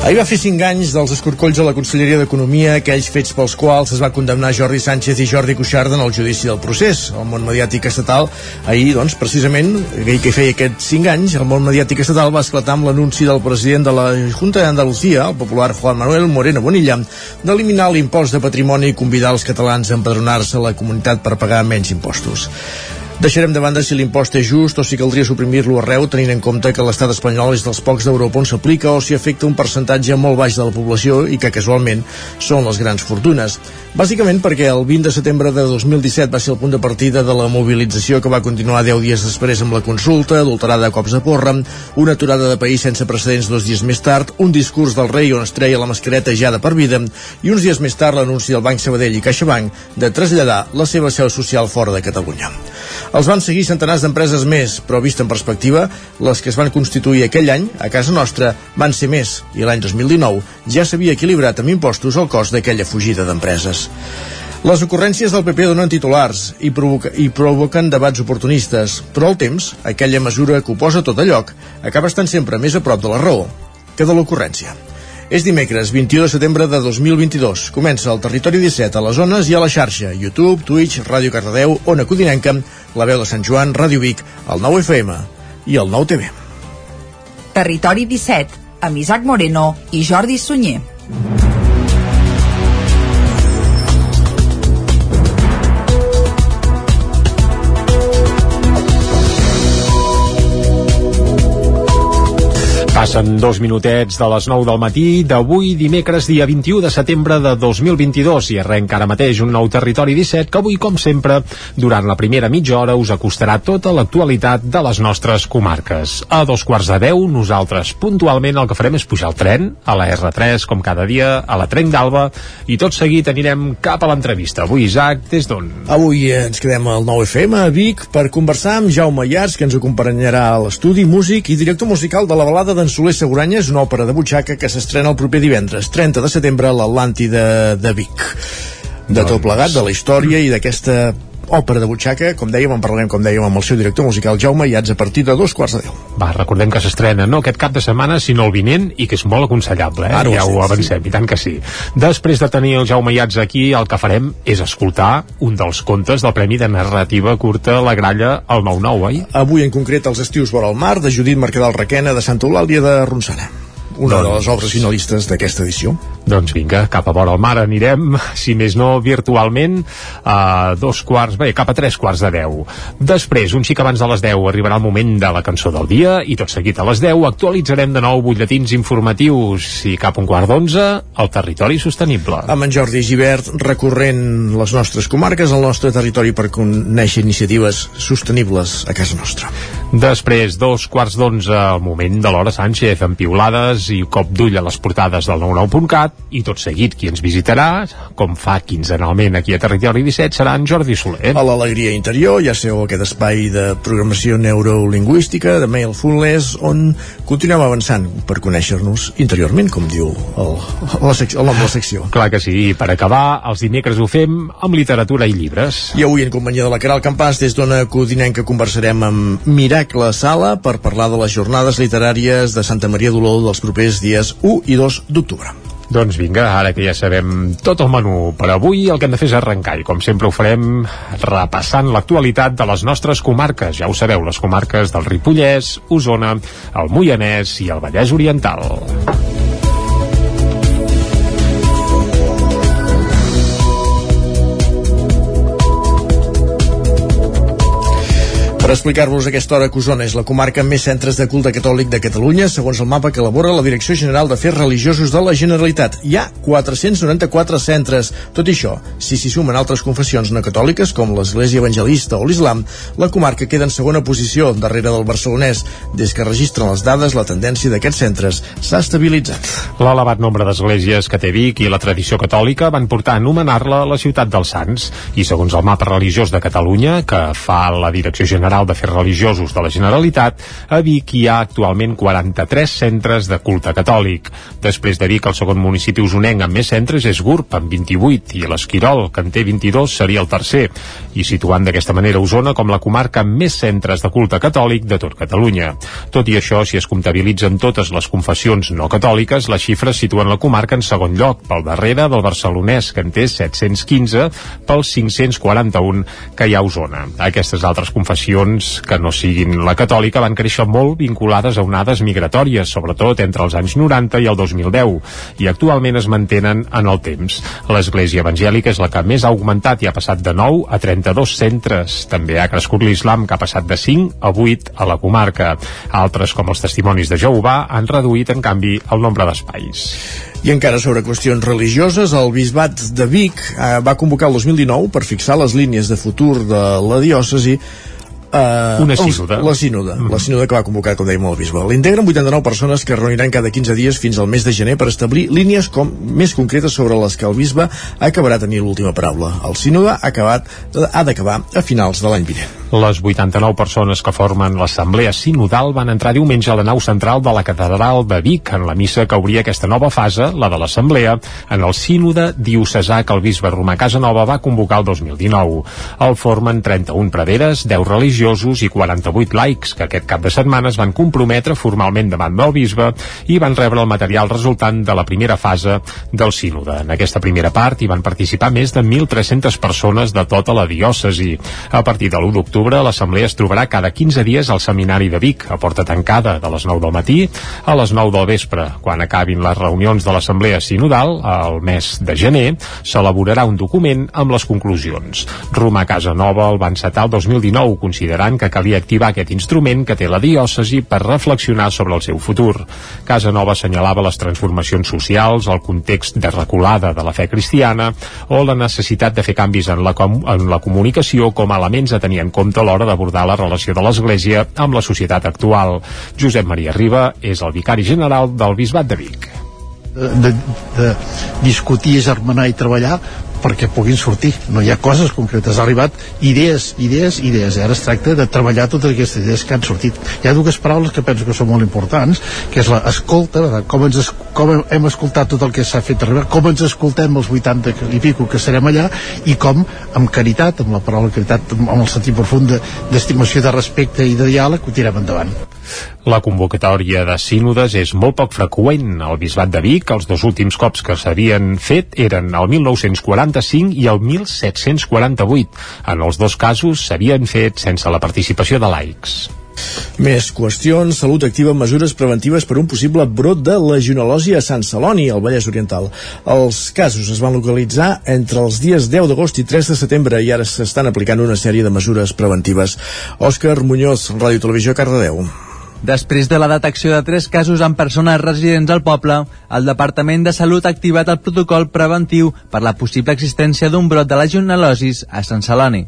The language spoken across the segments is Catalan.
Ahir va fer 5 anys dels escorcolls a la Conselleria d'Economia, aquells fets pels quals es va condemnar Jordi Sánchez i Jordi Cuixart en el judici del procés. El món mediàtic estatal, ahir, doncs, precisament, aquell que feia aquests 5 anys, el món mediàtic estatal va esclatar amb l'anunci del president de la Junta d'Andalusia, el popular Juan Manuel Moreno Bonilla, d'eliminar l'impost de patrimoni i convidar els catalans a empadronar-se a la comunitat per pagar menys impostos. Deixarem de banda si l'impost és just o si caldria suprimir-lo arreu, tenint en compte que l'estat espanyol és dels pocs d'Europa on s'aplica o si afecta un percentatge molt baix de la població i que casualment són les grans fortunes. Bàsicament perquè el 20 de setembre de 2017 va ser el punt de partida de la mobilització que va continuar 10 dies després amb la consulta, adulterada a cops de porra, una aturada de país sense precedents dos dies més tard, un discurs del rei on es treia la mascareta ja de per vida i uns dies més tard l'anunci del Banc Sabadell i CaixaBank de traslladar la seva seu social fora de Catalunya. Els van seguir centenars d'empreses més, però vist en perspectiva, les que es van constituir aquell any, a casa nostra, van ser més, i l'any 2019 ja s'havia equilibrat amb impostos el cost d'aquella fugida d'empreses. Les ocurrències del PP donen titulars i, provoca, i provoquen debats oportunistes, però el temps, aquella mesura que ho posa tot a lloc, acaba estant sempre més a prop de la raó que de l'ocurrència. És dimecres, 21 de setembre de 2022. Comença el Territori 17 a les zones i a la xarxa, YouTube, Twitch, Ràdio Cardedeu, Ona Codinenca, La Veu de Sant Joan, Ràdio Vic, el 9 FM i el 9 TV. Territori 17, amb Isaac Moreno i Jordi Sunyer. Passen dos minutets de les 9 del matí d'avui, dimecres, dia 21 de setembre de 2022 i arrenca ara mateix un nou Territori 17 que avui, com sempre, durant la primera mitja hora us acostarà tota l'actualitat de les nostres comarques. A dos quarts de deu, nosaltres puntualment el que farem és pujar el tren a la R3, com cada dia, a la Trenc d'Alba i tot seguit anirem cap a l'entrevista. Avui, Isaac, des d'on? Avui ens quedem al 9FM a Vic per conversar amb Jaume Llars, que ens acompanyarà a l'estudi, músic i director musical de la balada d'en Soler Seguranya és una òpera de butxaca que s'estrena el proper divendres, 30 de setembre, a l'Atlàntida de Vic. De tot plegat, de la història i d'aquesta òpera de butxaca, com dèiem, en parlarem, com dèiem, amb el seu director musical Jaume Iats a partir de dos quarts de deu. Va, recordem que s'estrena no aquest cap de setmana, sinó el vinent, i que és molt aconsellable, eh? Ara ja ho avancem, sí. i tant que sí. Després de tenir el Jaume Iats aquí, el que farem és escoltar un dels contes del Premi de Narrativa Curta La Gralla al 9-9, oi? Avui, en concret, els estius vora el mar, de Judit Mercadal Requena, de Santa Eulàlia de Ronçana. Una de les obres finalistes d'aquesta edició. Doncs vinga, cap a vora el mar anirem, si més no, virtualment, a dos quarts, bé, cap a tres quarts de deu. Després, un xic abans de les deu, arribarà el moment de la cançó del dia, i tot seguit a les deu actualitzarem de nou butlletins informatius i cap a un quart d'onze, el territori sostenible. Amb en Jordi Givert recorrent les nostres comarques, el nostre territori per conèixer iniciatives sostenibles a casa nostra. Després, dos quarts d'onze, el moment de l'hora Sánchez, amb piulades i cop d'ull a les portades del 99.cat, i tot seguit qui ens visitarà, com fa quinzenalment aquí a Territori 17, serà en Jordi Soler. A l'Alegria Interior ja sabeu aquest espai de programació neurolingüística, de Mindfulness, on continuem avançant per conèixer-nos interiorment, com diu el, la el nom de la secció. Clar que sí, i per acabar, els dimecres ho fem amb literatura i llibres. I avui, en companyia de la Caral Campàs, des d'Ona Codinenca conversarem amb Miracle Sala per parlar de les jornades literàries de Santa Maria d'Oló dels propers dies 1 i 2 d'octubre. Doncs vinga, ara que ja sabem tot el menú per avui, el que hem de fer és arrencar i com sempre ho farem repassant l'actualitat de les nostres comarques. Ja ho sabeu, les comarques del Ripollès, Osona, el Moianès i el Vallès Oriental. Per explicar-vos aquesta hora que Osona és la comarca amb més centres de culte catòlic de Catalunya, segons el mapa que elabora la Direcció General d'Afers Religiosos de la Generalitat. Hi ha 494 centres. Tot això, si s'hi sumen altres confessions no catòliques, com l'Església Evangelista o l'Islam, la comarca queda en segona posició, darrere del barcelonès. Des que registren les dades, la tendència d'aquests centres s'ha estabilitzat. L'elevat nombre d'esglésies que té Vic i la tradició catòlica van portar a anomenar-la la ciutat dels Sants. I segons el mapa religiós de Catalunya, que fa la Direcció General Nacional d'Afers Religiosos de la Generalitat, a Vic hi ha actualment 43 centres de culte catòlic. Després de Vic, el segon municipi usonenc amb més centres és Gurb, amb 28, i l'Esquirol, que en té 22, seria el tercer, i situant d'aquesta manera Osona com la comarca amb més centres de culte catòlic de tot Catalunya. Tot i això, si es comptabilitzen totes les confessions no catòliques, les xifres situen la comarca en segon lloc, pel darrere del barcelonès, que en té 715, pels 541 que hi ha a Osona. Aquestes altres confessions, que no siguin la catòlica, van créixer molt vinculades a onades migratòries, sobretot entre els anys 90 i el 2010, i actualment es mantenen en el temps. L'Església Evangèlica és la que més ha augmentat i ha passat de 9 a 32 centres. També ha crescut l'islam, que ha passat de 5 a 8 a la comarca. Altres, com els testimonis de Jehovà, han reduït, en canvi, el nombre d'espais. I encara sobre qüestions religioses, el Bisbat de Vic eh, va convocar el 2019 per fixar les línies de futur de la diòcesi Uh, una sínoda. La sínoda, mm. la sínoda que va convocar, com dèiem, el bisbe. L'integren 89 persones que es reuniran cada 15 dies fins al mes de gener per establir línies com més concretes sobre les que el bisbe acabarà tenir l'última paraula. El sínoda ha acabat ha d'acabar a finals de l'any vinent. Les 89 persones que formen l'Assemblea Sinodal van entrar diumenge a la nau central de la Catedral de Vic en la missa que obria aquesta nova fase, la de l'Assemblea, en el sínode diocesà que el bisbe Romà Casanova va convocar el 2019. El formen 31 praderes, 10 religiosos i 48 laics, que aquest cap de setmana es van comprometre formalment davant del bisbe i van rebre el material resultant de la primera fase del sínode. En aquesta primera part hi van participar més de 1.300 persones de tota la diòcesi. A partir de l'1 d'octubre l'Assemblea es trobarà cada 15 dies al Seminari de Vic, a porta tancada de les 9 del matí a les 9 del vespre. Quan acabin les reunions de l'Assemblea Sinodal, al mes de gener, s'elaborarà un document amb les conclusions. Romà Casanova el va encetar el 2019, considerant que calia activar aquest instrument que té la diòcesi per reflexionar sobre el seu futur. Casanova assenyalava les transformacions socials, el context de reculada de la fe cristiana o la necessitat de fer canvis en la, com en la comunicació com a elements a tenir en compte a l'hora d'abordar la relació de l'Església amb la societat actual. Josep Maria Riba és el vicari general del Bisbat de Vic. De, de discutir, germanar i treballar perquè puguin sortir. No hi ha coses concretes. Ha arribat idees, idees, idees. Ara es tracta de treballar totes aquestes idees que han sortit. Hi ha dues paraules que penso que són molt importants, que és la escolta, com, ens, com hem escoltat tot el que s'ha fet arribar, com ens escoltem els 80 i pico que serem allà, i com, amb caritat, amb la paraula caritat, amb el sentit profund d'estimació, de, de respecte i de diàleg, ho tirem endavant. La convocatòria de sínodes és molt poc freqüent. Al Bisbat de Vic, els dos últims cops que s'havien fet eren el 1945 i el 1748. En els dos casos s'havien fet sense la participació de laics. Més qüestions. Salut activa mesures preventives per un possible brot de legionel·losi a Sant Celoni, al Vallès Oriental. Els casos es van localitzar entre els dies 10 d'agost i 3 de setembre i ara s'estan aplicant una sèrie de mesures preventives. Òscar Muñoz, Ràdio Televisió, Cardedeu. Després de la detecció de tres casos en persones residents al poble, el Departament de Salut ha activat el protocol preventiu per la possible existència d'un brot de legionel·losis a Sant Celoni.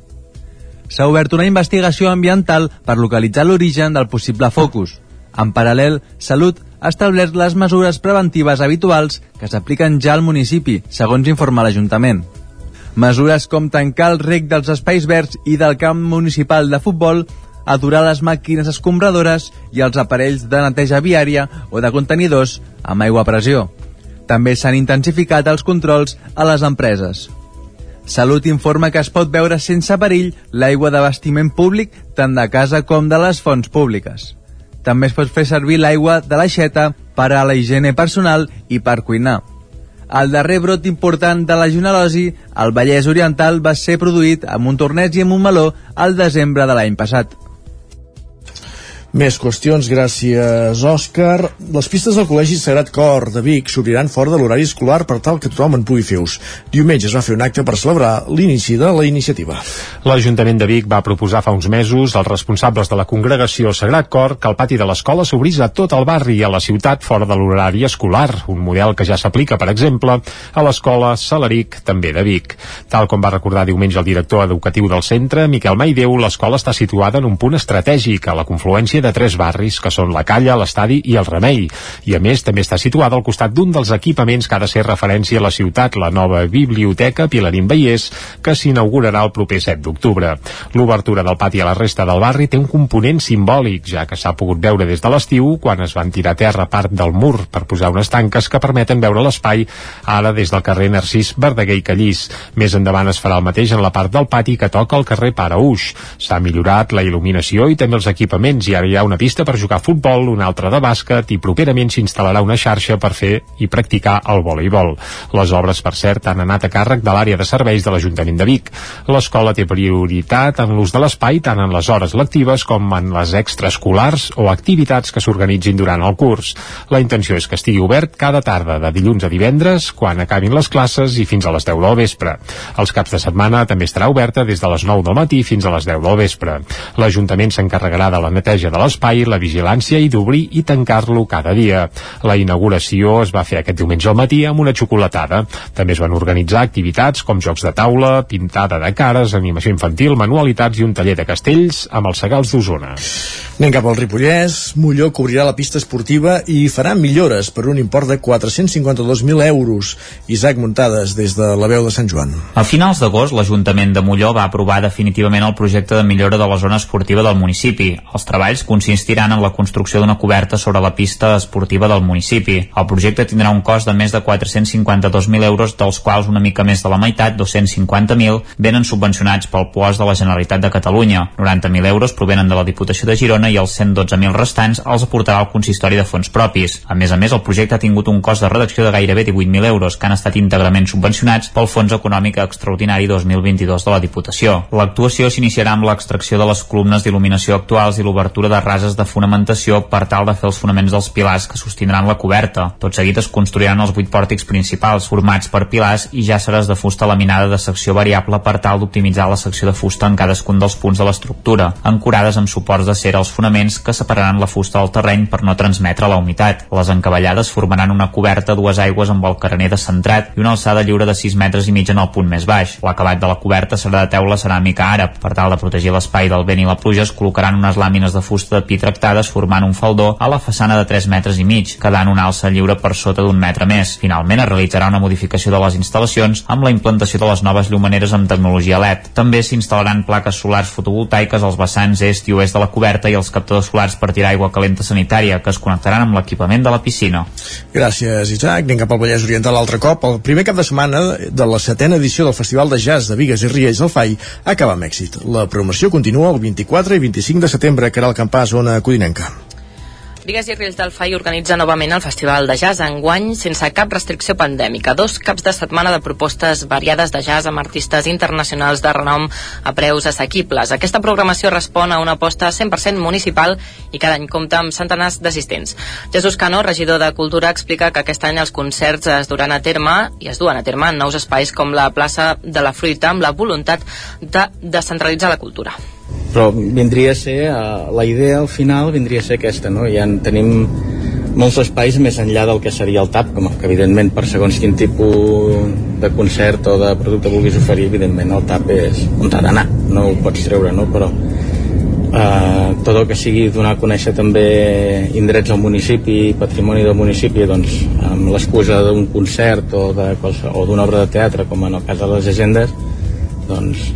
S'ha obert una investigació ambiental per localitzar l'origen del possible focus. En paral·lel, Salut ha establert les mesures preventives habituals que s'apliquen ja al municipi, segons informa l'Ajuntament. Mesures com tancar el rec dels espais verds i del camp municipal de futbol aturar les màquines escombradores i els aparells de neteja viària o de contenidors amb aigua a pressió. També s'han intensificat els controls a les empreses. Salut informa que es pot veure sense perill l'aigua d'abastiment públic tant de casa com de les fonts públiques. També es pot fer servir l'aigua de l'aixeta per a la higiene personal i per cuinar. El darrer brot important de la junalosi al Vallès Oriental va ser produït amb un torneig i amb un meló al desembre de l'any passat. Més qüestions, gràcies, Òscar. Les pistes del Col·legi Sagrat Cor de Vic s'obriran fora de l'horari escolar per tal que tothom en pugui fer ús. Diumenge es va fer un acte per celebrar l'inici de la iniciativa. L'Ajuntament de Vic va proposar fa uns mesos als responsables de la congregació Sagrat Cor que el pati de l'escola s'obrís a tot el barri i a la ciutat fora de l'horari escolar, un model que ja s'aplica, per exemple, a l'escola Salaric, també de Vic. Tal com va recordar diumenge el director educatiu del centre, Miquel Maideu, l'escola està situada en un punt estratègic a la confluència de tres barris, que són la Calla, l'Estadi i el Remei. I a més, també està situada al costat d'un dels equipaments que ha de ser referència a la ciutat, la nova Biblioteca Pilarín Vallès, que s'inaugurarà el proper 7 d'octubre. L'obertura del pati a la resta del barri té un component simbòlic, ja que s'ha pogut veure des de l'estiu, quan es van tirar a terra part del mur per posar unes tanques que permeten veure l'espai ara des del carrer Narcís Verdaguer i Callís. Més endavant es farà el mateix en la part del pati que toca al carrer Paraúix. S'ha millorat la il·luminació i també els equipaments i ara hi ha una pista per jugar a futbol, una altra de bàsquet i properament s'instal·larà una xarxa per fer i practicar el voleibol. Les obres, per cert, han anat a càrrec de l'àrea de serveis de l'Ajuntament de Vic. L'escola té prioritat en l'ús de l'espai tant en les hores lectives com en les extraescolars o activitats que s'organitzin durant el curs. La intenció és que estigui obert cada tarda de dilluns a divendres quan acabin les classes i fins a les 10 del vespre. Els caps de setmana també estarà oberta des de les 9 del matí fins a les 10 del vespre. L'Ajuntament s'encarregarà de la neteja de l'espai, la vigilància i d'obrir i tancar-lo cada dia. La inauguració es va fer aquest diumenge al matí amb una xocolatada. També es van organitzar activitats com jocs de taula, pintada de cares, animació infantil, manualitats i un taller de castells amb els segals d'Osona. Anem cap al Ripollès. Molló cobrirà la pista esportiva i farà millores per un import de 452.000 euros. Isaac Muntades, des de la veu de Sant Joan. A finals d'agost, l'Ajuntament de Molló va aprovar definitivament el projecte de millora de la zona esportiva del municipi. Els treballs consistiran en la construcció d'una coberta sobre la pista esportiva del municipi. El projecte tindrà un cost de més de 452.000 euros, dels quals una mica més de la meitat, 250.000, venen subvencionats pel POAS de la Generalitat de Catalunya. 90.000 euros provenen de la Diputació de Girona i els 112.000 restants els aportarà el consistori de fons propis. A més a més, el projecte ha tingut un cost de redacció de gairebé 18.000 euros, que han estat íntegrament subvencionats pel Fons Econòmic Extraordinari 2022 de la Diputació. L'actuació s'iniciarà amb l'extracció de les columnes d'il·luminació actuals i l'obertura de rases de fonamentació per tal de fer els fonaments dels pilars que sostindran la coberta. Tot seguit es construiran els vuit pòrtics principals, formats per pilars i jàsseres de fusta laminada de secció variable per tal d'optimitzar la secció de fusta en cadascun dels punts de l'estructura, ancorades amb suports de cera als fonaments que separaran la fusta del terreny per no transmetre la humitat. Les encavallades formaran una coberta a dues aigües amb el carener descentrat i una alçada lliure de 6 metres i mig en el punt més baix. L'acabat de la coberta serà de teula ceràmica àrab. Per tal de protegir l'espai del vent i la pluja es col·locaran unes làmines de fusta de pi tractades formant un faldó a la façana de 3 metres i mig, quedant una alça lliure per sota d'un metre més. Finalment es realitzarà una modificació de les instal·lacions amb la implantació de les noves llumaneres amb tecnologia LED. També s'instal·laran plaques solars fotovoltaiques als vessants est i oest de la coberta i els captadors solars per tirar aigua calenta sanitària que es connectaran amb l'equipament de la piscina. Gràcies, Isaac. Anem cap al Vallès Oriental altre cop. El primer cap de setmana de la setena edició del Festival de Jazz de Vigues i Riells del FAI acaba amb èxit. La promoció continua el 24 i 25 de setembre, que era el campàs zona codinenca. Vigues i Riells del FAI organitza novament el Festival de Jazz enguany sense cap restricció pandèmica. Dos caps de setmana de propostes variades de jazz amb artistes internacionals de renom a preus assequibles. Aquesta programació respon a una aposta 100% municipal i cada any compta amb centenars d'assistents. Jesús Cano, regidor de Cultura, explica que aquest any els concerts es duran a terme i es duen a terme en nous espais com la plaça de la Fruita amb la voluntat de descentralitzar la cultura però vindria a ser uh, la idea al final vindria a ser aquesta no? ja en tenim molts espais més enllà del que seria el TAP com que evidentment per segons quin tipus de concert o de producte vulguis oferir evidentment el TAP és on ha d'anar no ho pots treure no? però uh, tot el que sigui donar a conèixer també indrets al municipi patrimoni del municipi doncs amb l'excusa d'un concert o d'una obra de teatre com en el cas de les agendes doncs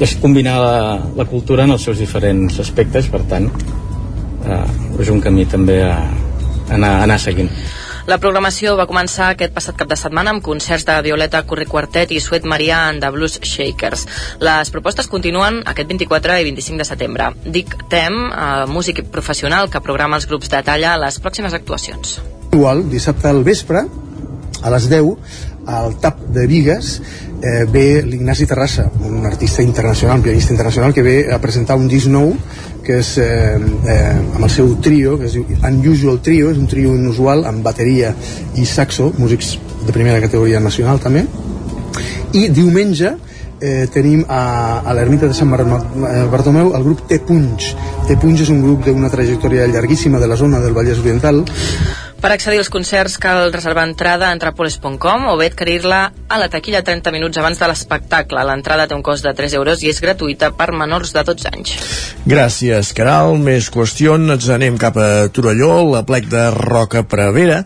és combinar la, la cultura en els seus diferents aspectes, per tant, eh, és un camí també a, a anar, a anar seguint. La programació va començar aquest passat cap de setmana amb concerts de Violeta Curri Quartet i Suet Maria and the Blues Shakers. Les propostes continuen aquest 24 i 25 de setembre. Dic Tem, eh, músic professional que programa els grups de talla a les pròximes actuacions. Igual, dissabte al vespre, a les 10, al TAP de Vigues, eh, ve l'Ignasi Terrassa, un artista internacional, un pianista internacional, que ve a presentar un disc nou que és eh, eh, amb el seu trio, que es diu Unusual Trio, és un trio inusual amb bateria i saxo, músics de primera categoria nacional també. I diumenge eh, tenim a, a l'ermita de Sant Bartomeu el grup T-Punch. T-Punch és un grup d'una trajectòria llarguíssima de la zona del Vallès Oriental Per accedir als concerts cal reservar entrada a entrapoles.com o bé adquirir-la a la taquilla 30 minuts abans de l'espectacle. L'entrada té un cost de 3 euros i és gratuïta per menors de 12 anys. Gràcies, Caral. Més qüestions. Anem cap a Torelló, la plec de Roca Prevera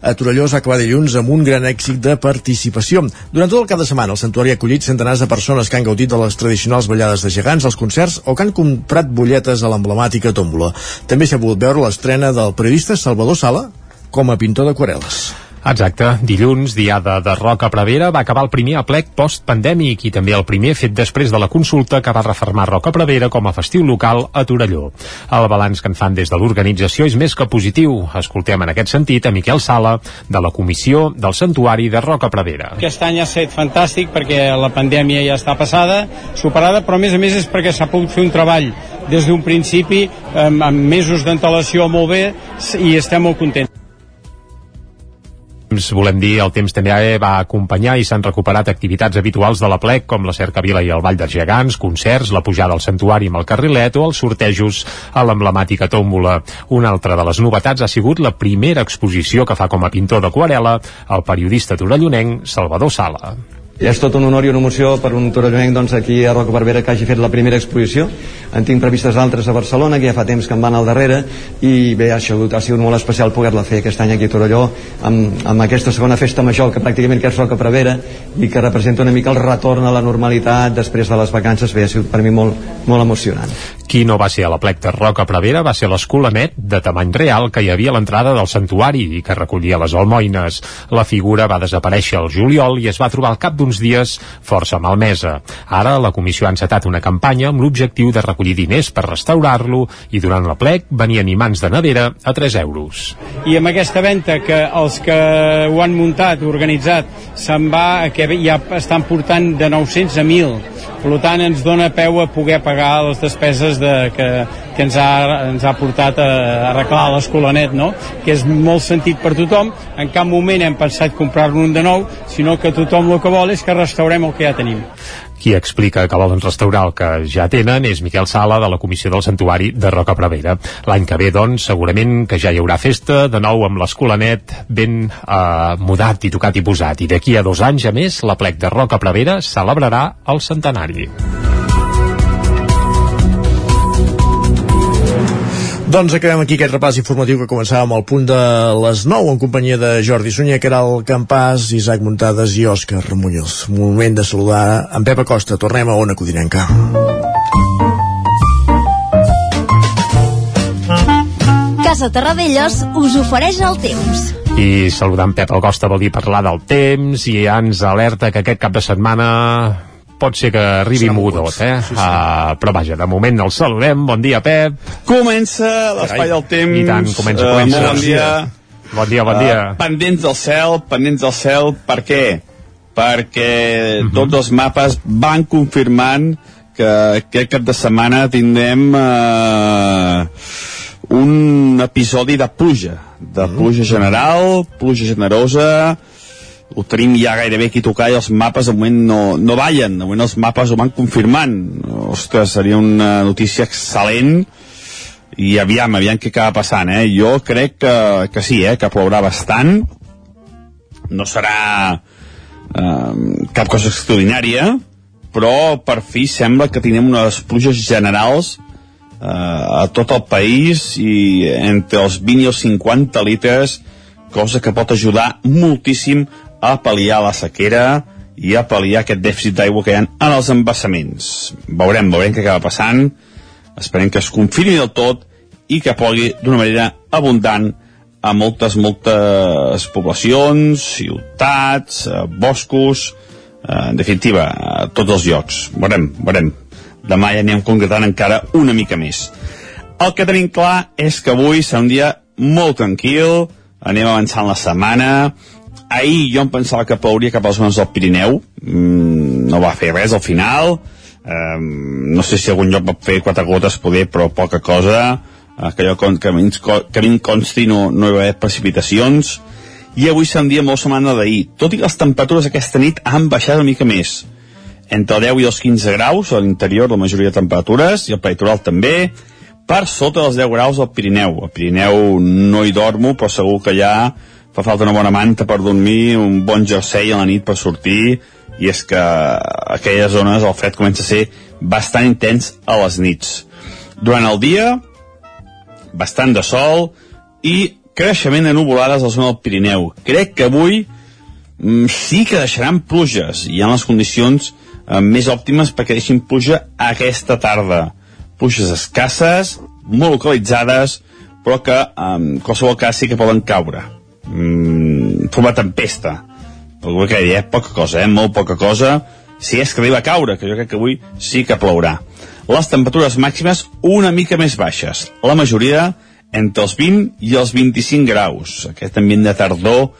a Torelló es va acabar dilluns amb un gran èxit de participació. Durant tot el cap de setmana, el santuari ha acollit centenars de persones que han gaudit de les tradicionals ballades de gegants als concerts o que han comprat butlletes a l'emblemàtica tòmbola. També s'ha pogut veure l'estrena del periodista Salvador Sala com a pintor d'aquarel·les. Exacte. Dilluns, diada de Roca Prevera, va acabar el primer aplec post-pandèmic i també el primer fet després de la consulta que va reformar Roca Prevera com a festiu local a Torelló. El balanç que en fan des de l'organització és més que positiu. Escoltem en aquest sentit a Miquel Sala, de la Comissió del Santuari de Roca Prevera. Aquest any ha estat fantàstic perquè la pandèmia ja està passada, superada, però a més a més és perquè s'ha pogut fer un treball des d'un principi amb, amb mesos d'antelació molt bé i estem molt contents temps, volem dir, el temps també va acompanyar i s'han recuperat activitats habituals de la plec, com la cercavila i el Vall dels Gegants, concerts, la pujada al santuari amb el carrilet o els sortejos a l'emblemàtica tòmbola. Una altra de les novetats ha sigut la primera exposició que fa com a pintor d'aquarela el periodista torellonenc Salvador Sala. És tot un honor i una emoció per un torellonenc doncs, aquí a Roca Barbera que hagi fet la primera exposició. En tinc previstes altres a Barcelona, que ja fa temps que em van al darrere, i bé, ha sigut, ha sigut molt especial poder-la fer aquest any aquí a Torelló, amb, amb aquesta segona festa major, que pràcticament que és Roca Barbera, i que representa una mica el retorn a la normalitat després de les vacances, bé, ha sigut per mi molt, molt emocionant. Qui no va ser a la plec de Roca Prevera va ser l'escolanet de tamany real que hi havia a l'entrada del santuari i que recollia les almoines. La figura va desaparèixer al juliol i es va trobar al cap d'uns dies força malmesa. Ara la comissió ha encetat una campanya amb l'objectiu de recollir diners per restaurar-lo i durant la plec venien imants de nevera a 3 euros. I amb aquesta venda que els que ho han muntat, organitzat, se'n va, que ja estan portant de 900 a 1.000 per tant ens dona peu a poder pagar les despeses de, que, que ens, ha, ens ha portat a, arreglar l'escolanet no? que és molt sentit per tothom en cap moment hem pensat comprar-ne un de nou sinó que tothom el que vol és que restaurem el que ja tenim qui explica que volen restaurar el que ja tenen és Miquel Sala, de la Comissió del Santuari de Roca Prevera. L'any que ve, doncs, segurament que ja hi haurà festa, de nou amb l'escolanet ben eh, mudat i tocat i posat. I d'aquí a dos anys, a més, la plec de Roca Prevera celebrarà el centenari. Doncs acabem aquí aquest repàs informatiu que començàvem al punt de les 9 en companyia de Jordi Sunyer, Caral Campàs, Isaac Muntades i Òscar Muñoz. Moment de saludar en Pep Acosta. Tornem a Ona Codinenca. Casa Terradellos us ofereix el temps. I saludar en Pep Acosta vol dir parlar del temps i ja ens alerta que aquest cap de setmana pot ser que arribi mogut, eh? Sí, sí. Uh, però vaja, de moment el saludem. Bon dia, Pep. Comença l'espai del temps. I tant, comença, uh, comença. bon dia. Bon dia, bon dia. Uh, pendents del cel, pendents del cel, per què? Perquè uh mhm. -huh. tots els mapes van confirmant que aquest cap de setmana tindrem uh, un episodi de pluja, de mhm. pluja general, pluja generosa, ho tenim ja gairebé aquí tocar i els mapes de moment no, no ballen, de moment els mapes ho van confirmant ostres, seria una notícia excel·lent i aviam, aviam què acaba passant eh? jo crec que, que sí, eh? que plourà bastant no serà eh, cap cosa extraordinària però per fi sembla que tenim unes pluges generals eh, a tot el país i entre els 20 i els 50 litres cosa que pot ajudar moltíssim a pal·liar la sequera i a pal·liar aquest dèficit d'aigua que hi ha en els embassaments. Veurem, veurem què acaba passant, esperem que es confirmi del tot i que pogui d'una manera abundant a moltes, moltes poblacions, ciutats, eh, boscos, eh, en definitiva, a tots els llocs. Veurem, veurem. Demà ja anem concretant encara una mica més. El que tenim clar és que avui serà un dia molt tranquil, anem avançant la setmana, ahir jo em pensava que plouria cap a les zones del Pirineu. Mm, no va fer res al final. Um, no sé si algun lloc va fer quatre gotes poder però poca cosa. Uh, que, jo, que, que a mi consti no, no hi va haver precipitacions. I avui serà un dia molt setmana d'ahir. Tot i que les temperatures aquesta nit han baixat una mica més. Entre el 10 i els 15 graus a l'interior la majoria de temperatures i al peritoral també. Per sota dels 10 graus al Pirineu. Al Pirineu no hi dormo, però segur que allà fa falta una bona manta per dormir, un bon jersei a la nit per sortir, i és que a aquelles zones el fred comença a ser bastant intens a les nits. Durant el dia, bastant de sol i creixement de nuvolades a la zona del Pirineu. Crec que avui mm, sí que deixaran pluges. Hi ha les condicions eh, més òptimes perquè deixin pluja aquesta tarda. Pluges escasses, molt localitzades, però que en qualsevol cas sí que poden caure. Mm, forma tempesta. Però que dir, eh? poca cosa, eh? molt poca cosa. Si és que arriba a caure, que jo crec que avui sí que plourà. Les temperatures màximes una mica més baixes. La majoria entre els 20 i els 25 graus. Aquest ambient de tardor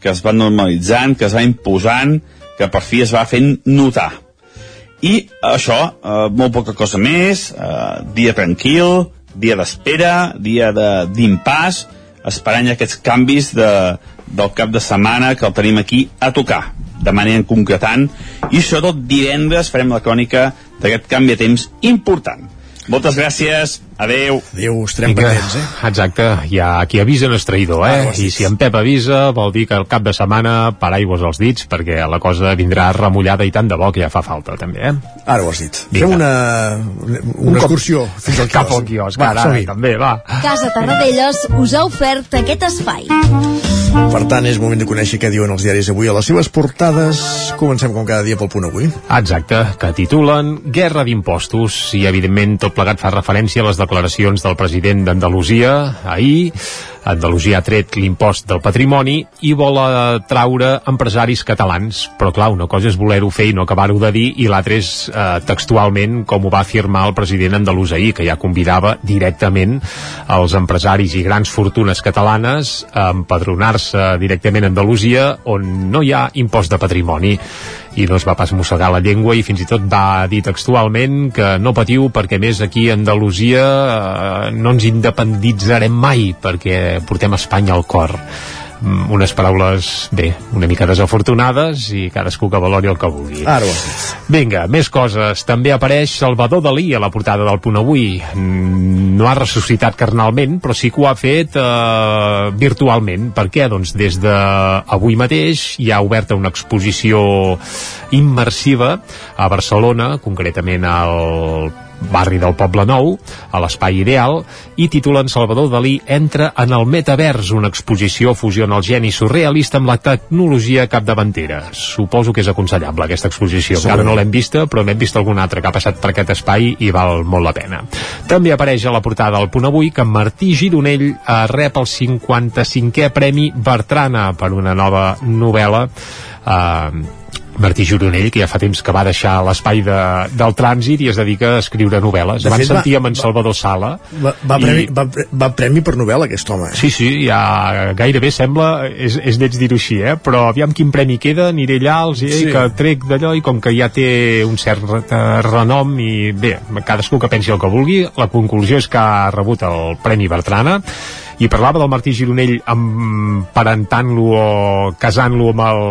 que es va normalitzant, que es va imposant, que per fi es va fent notar. I això, eh, molt poca cosa més, eh, dia tranquil, dia d'espera, dia d'impàs, esperant aquests canvis de, del cap de setmana que el tenim aquí a tocar, de manera concretant, i sobretot divendres farem la crònica d'aquest canvi de temps important. Moltes gràcies, adeu. Adeu, estarem Vinga, pendents, eh? Exacte, hi ha qui avisa no és traïdor, eh? Ah, I si en Pep avisa, vol dir que el cap de setmana paraigües als dits, perquè la cosa vindrà remullada i tant de bo que ja fa falta, també, eh? Ara ho has dit. Vinga. Fem una, una un excursió cop, fins al cap al quiosc, va, ara, també, va. Casa Tarradellas us ha ofert aquest espai. Per tant, és moment de conèixer què diuen els diaris avui a les seves portades. Comencem com cada dia pel punt avui. Exacte, que titulen Guerra d'impostos i, evidentment, tot plegat fa referència a les declaracions del president d'Andalusia ahir Andalusia ha tret l'impost del patrimoni i vol traure empresaris catalans. Però clar, una cosa és voler-ho fer i no acabar-ho de dir i l'altra és eh, textualment com ho va afirmar el president andalús ahir, que ja convidava directament els empresaris i grans fortunes catalanes a empadronar-se directament a Andalusia on no hi ha impost de patrimoni i no es va pas mossegar la llengua i fins i tot va dir textualment que no patiu perquè més aquí a Andalusia eh, no ens independitzarem mai perquè portem Espanya al cor unes paraules, bé, una mica desafortunades i cadascú que valori el que vulgui. Ara ho Vinga, més coses. També apareix Salvador Dalí a la portada del punt avui. Mm, no ha ressuscitat carnalment, però sí que ho ha fet eh, virtualment. Per què? Doncs des de avui mateix hi ha oberta una exposició immersiva a Barcelona, concretament al barri del Poble Nou, a l'Espai Ideal, i titulen Salvador Dalí entra en el metavers, una exposició fusiona el geni surrealista amb la tecnologia capdavantera. Suposo que és aconsellable aquesta exposició. Encara no l'hem vista, però n'hem vist alguna altra que ha passat per aquest espai i val molt la pena. També apareix a la portada del punt avui que Martí Gironell eh, rep el 55è Premi Bertrana per una nova novel·la eh, Martí Gironell, que ja fa temps que va deixar l'espai de, del trànsit i es dedica a escriure novel·les. De Van fet, sentir amb en Salvador Sala. Va, va, premi, i... va, va premi per novel·la, aquest home. Sí, sí, ja gairebé sembla, és, és lleig dir-ho així, eh? però aviam quin premi queda, aniré allà, els diré sí. que trec d'allò i com que ja té un cert renom i bé, cadascú que pensi el que vulgui, la conclusió és que ha rebut el Premi Bertrana i parlava del Martí Gironell emparentant-lo o casant-lo amb el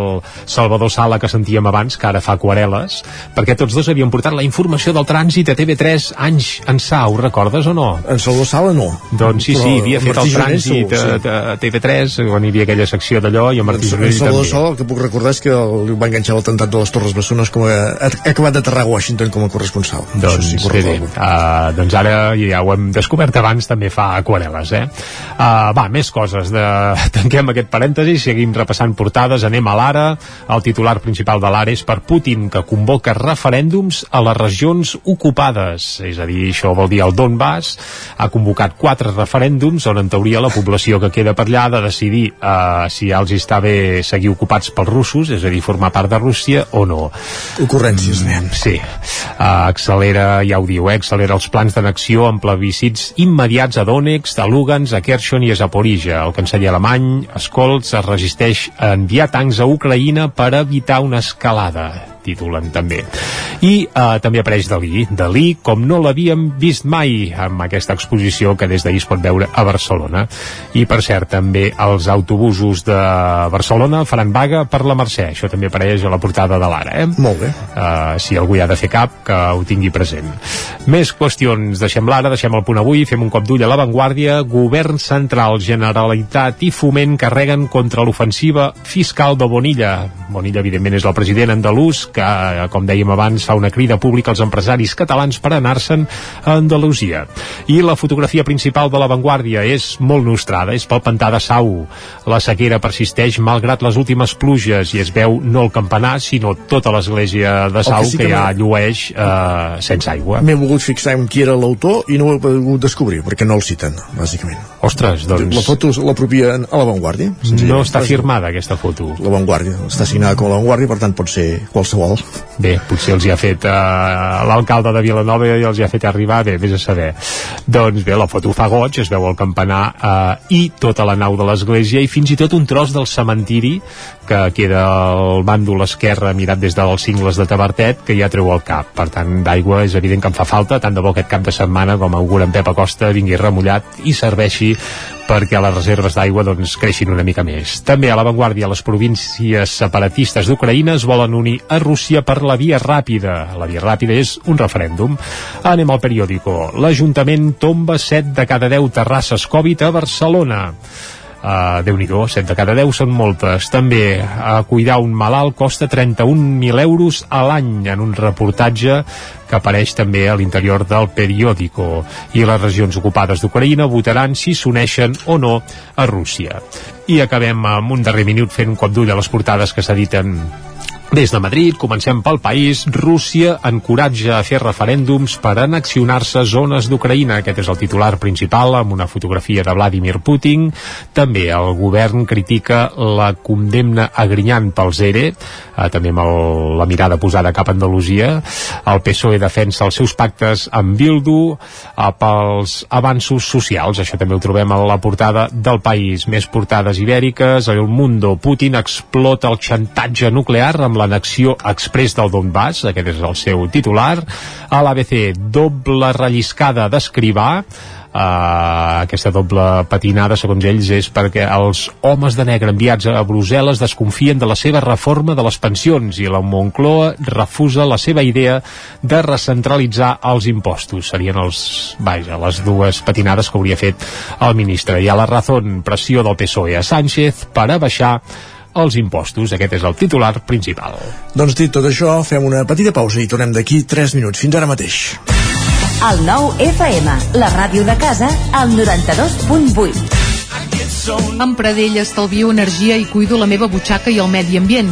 Salvador Sala que sentíem abans, que ara fa aquarel·les, perquè tots dos havien portat la informació del trànsit a TV3 anys ençà, ho recordes o no? En Salvador Sala no. Doncs sí, sí, havia fet el trànsit a, a, TV3, quan hi havia aquella secció d'allò, i en Martí Gironell també. Salvador Sala, el que puc recordar és que el va enganxar l'atemptat de les Torres Bessones com a, ha acabat d'aterrar a Washington com a corresponsal. Doncs, sí, bé, bé. Uh, doncs ara ja ho hem descobert abans, també fa aquarel·les, eh? Uh, va, més coses. De... Tanquem aquest parèntesi, seguim repassant portades, anem a l'ara. El titular principal de l'ara és per Putin, que convoca referèndums a les regions ocupades. És a dir, això vol dir el Donbass ha convocat quatre referèndums on en teoria la població que queda per allà ha de decidir uh, si ja els està bé seguir ocupats pels russos, és a dir, formar part de Rússia o no. Ocurrències, mm, Sí. Uh, accelera, ja ho diu, eh, accelera els plans d'annexió amb plebiscits immediats a Donetsk, a Lugansk, a Kherson Kherson i a Zaporizhia. El canceller alemany, Scholz, es resisteix a enviar tancs a Ucraïna per evitar una escalada titulen també. I eh, també apareix Dalí. Dalí, com no l'havíem vist mai amb aquesta exposició que des d'ahir es pot veure a Barcelona. I, per cert, també els autobusos de Barcelona faran vaga per la Mercè. Això també apareix a la portada de l'Ara, eh? Molt bé. Uh, si algú hi ha de fer cap, que ho tingui present. Més qüestions. Deixem l'Ara, deixem el punt avui, fem un cop d'ull a l'avantguàrdia. Govern central, Generalitat i Foment carreguen contra l'ofensiva fiscal de Bonilla. Bonilla, evidentment, és el president andalús que, com dèiem abans, fa una crida pública als empresaris catalans per anar-se'n a Andalusia. I la fotografia principal de l'avantguàrdia és molt nostrada, és pel pantà de Sau. La sequera persisteix malgrat les últimes pluges i es veu no el campanar, sinó tota l'església de Sau que, sí que, que ja llueix eh, sense aigua. M'he volgut fixar en qui era l'autor i no ho he pogut descobrir, perquè no el citen, bàsicament. Ostres, doncs... La foto l'apropien a l'avantguàrdia. No està firmada aquesta foto. L'avantguàrdia, està signada com l'avantguàrdia, per tant pot ser qualsevol. Bé, potser els hi ha fet eh, l'alcalde de Vilanova i els hi ha fet arribar, bé, vés a saber. Doncs bé, la foto fa goig, es veu el campanar eh, i tota la nau de l'església i fins i tot un tros del cementiri que queda al bàndol esquerre mirat des dels cingles de Tabertet que ja treu el cap. Per tant, d'aigua és evident que en fa falta, tant de bo aquest cap de setmana com augura en Pep Acosta vingui remullat i serveixi perquè les reserves d'aigua doncs, creixin una mica més. També a l'avantguàrdia les províncies separatistes d'Ucraïna es volen unir a Rússia per la via ràpida. La via ràpida és un referèndum. Anem al periòdico. L'Ajuntament tomba 7 de cada 10 terrasses Covid a Barcelona. Uh, Déu-n'hi-do, 7 de cada 10 són moltes. També uh, cuidar un malalt costa 31.000 euros a l'any en un reportatge que apareix també a l'interior del periòdico. I les regions ocupades d'Ucraïna votaran si s'uneixen o no a Rússia. I acabem amb un darrer minut fent un cop d'ull a les portades que s'editen des de Madrid, comencem pel país. Rússia encoratja a fer referèndums per annexionar-se zones d'Ucraïna. Aquest és el titular principal, amb una fotografia de Vladimir Putin. També el govern critica la condemna a Grinyant pels ERE, eh, també amb el, la mirada posada cap a Andalusia. El PSOE defensa els seus pactes amb Bildu eh, pels avanços socials. Això també ho trobem a la portada del país. Més portades ibèriques. El Mundo. Putin explota el xantatge nuclear amb l'annexió express del Donbass, aquest és el seu titular. A l'ABC, doble relliscada d'escrivar, Uh, aquesta doble patinada, segons ells, és perquè els homes de negre enviats a Brussel·les desconfien de la seva reforma de les pensions i la Moncloa refusa la seva idea de recentralitzar els impostos. Serien els, vaja, les dues patinades que hauria fet el ministre. I a la Razón, pressió del PSOE a Sánchez per a baixar els impostos. Aquest és el titular principal. Doncs dit tot això, fem una petita pausa i tornem d'aquí 3 minuts. Fins ara mateix. El nou FM, la ràdio de casa, al 92.8. Amb Pradell estalvio energia i cuido la meva butxaca i el medi ambient.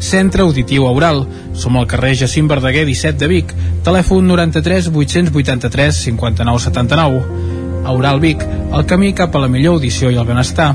Centre Auditiu Aural. Som al carrer Jacint Verdaguer 17 de Vic. Telèfon 93 883 59 79. Aural Vic, el camí cap a la millor audició i el benestar.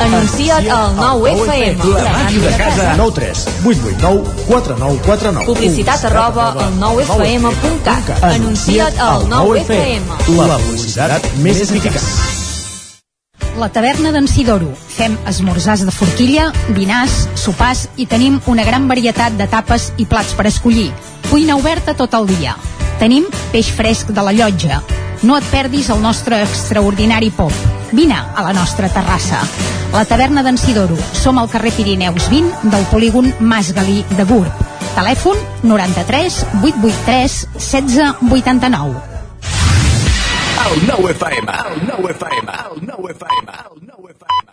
Anuncia't al 9FM. La màquina de casa. 9 3 8 8 9 4 9 4 9 Publicitat arroba al 9FM.cat. Anuncia't al 9FM. La publicitat més eficaç. La taverna d'en Sidoro. Fem esmorzars de forquilla, dinars, sopars i tenim una gran varietat de tapes i plats per escollir. Cuina oberta tot el dia. Tenim peix fresc de la llotja. No et perdis el nostre extraordinari pop. Vine a la nostra terrassa. La taverna d'en Sidoro. Som al carrer Pirineus 20 del polígon Mas Galí de Gurb. Telèfon 93 883 1689. El 9 FM, el 9 FM, el 9 FM, el 9 FM.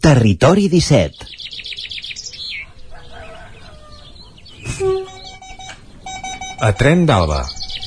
Territori 17. A Tren d'Alba.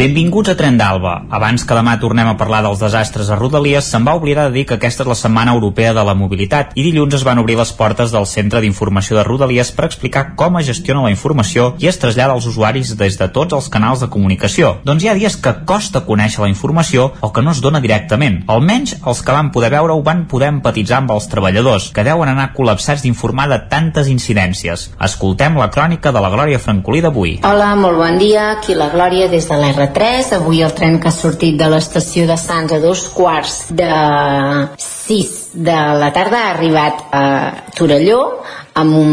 Benvinguts a Tren d'Alba. Abans que demà tornem a parlar dels desastres a Rodalies, se'n va oblidar de dir que aquesta és la Setmana Europea de la Mobilitat i dilluns es van obrir les portes del Centre d'Informació de Rodalies per explicar com es gestiona la informació i es trasllada als usuaris des de tots els canals de comunicació. Doncs hi ha dies que costa conèixer la informació o que no es dona directament. Almenys els que van poder veure ho van poder empatitzar amb els treballadors, que deuen anar col·lapsats d'informar de tantes incidències. Escoltem la crònica de la Glòria Francolí d'avui. Hola, molt bon dia. Aquí la Glòria des de l'R3. Avui el tren que ha sortit de l'estació de Sants a dos quarts de 6 de la tarda ha arribat a Torelló amb un,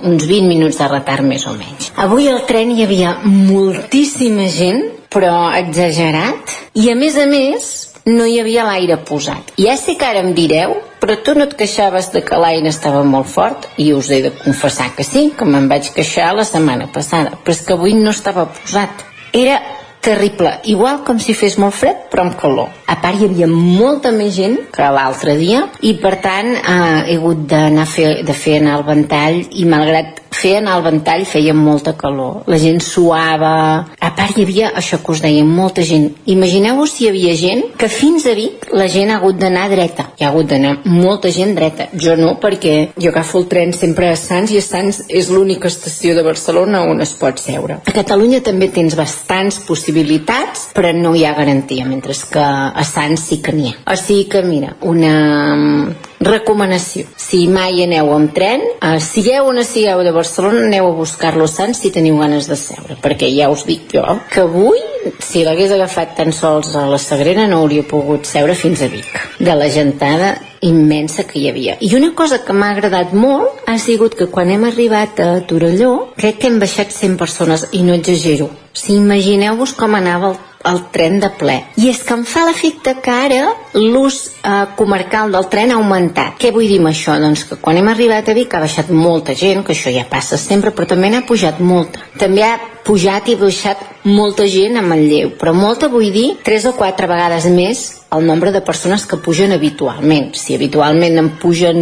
uns 20 minuts de retard més o menys. Avui al tren hi havia moltíssima gent, però exagerat, i a més a més no hi havia l'aire posat. Ja sé que ara em direu, però tu no et queixaves de que l'aire estava molt fort i us he de confessar que sí, que me'n vaig queixar la setmana passada, però és que avui no estava posat. Era terrible, igual com si fes molt fred però amb calor. A part hi havia molta més gent que l'altre dia i per tant eh, he hagut d'anar fer, de fer anar el ventall i malgrat fer anar el ventall feia molta calor. La gent suava, a part hi havia això que us deia, molta gent. Imagineu-vos si hi havia gent que fins a Vic la gent ha hagut d'anar dreta. Hi ha hagut d'anar molta gent dreta. Jo no, perquè jo agafo el tren sempre a Sants i a Sants és l'única estació de Barcelona on es pot seure. A Catalunya també tens bastants possibilitats, però no hi ha garantia, mentre que a Sants sí que n'hi ha. O sigui que, mira, una mm, recomanació. Si mai aneu amb tren, eh, sigueu on sigueu de Barcelona, aneu a buscar-lo Sants si teniu ganes de seure, perquè ja us dic jo que avui, si l'hagués agafat tan sols a la Sagrera, no hauria pogut seure fins a Vic, de la gentada immensa que hi havia. I una cosa que m'ha agradat molt ha sigut que quan hem arribat a Torelló, crec que hem baixat 100 persones, i no exagero. Si imagineu-vos com anava el el tren de ple. I és que em fa l'efecte que ara l'ús eh, comarcal del tren ha augmentat. Què vull dir amb això? Doncs que quan hem arribat a Vic ha baixat molta gent, que això ja passa sempre, però també n'ha pujat molta. També ha pujat i baixat molta gent a Manlleu, però molta vull dir tres o quatre vegades més el nombre de persones que pugen habitualment. Si habitualment en pugen,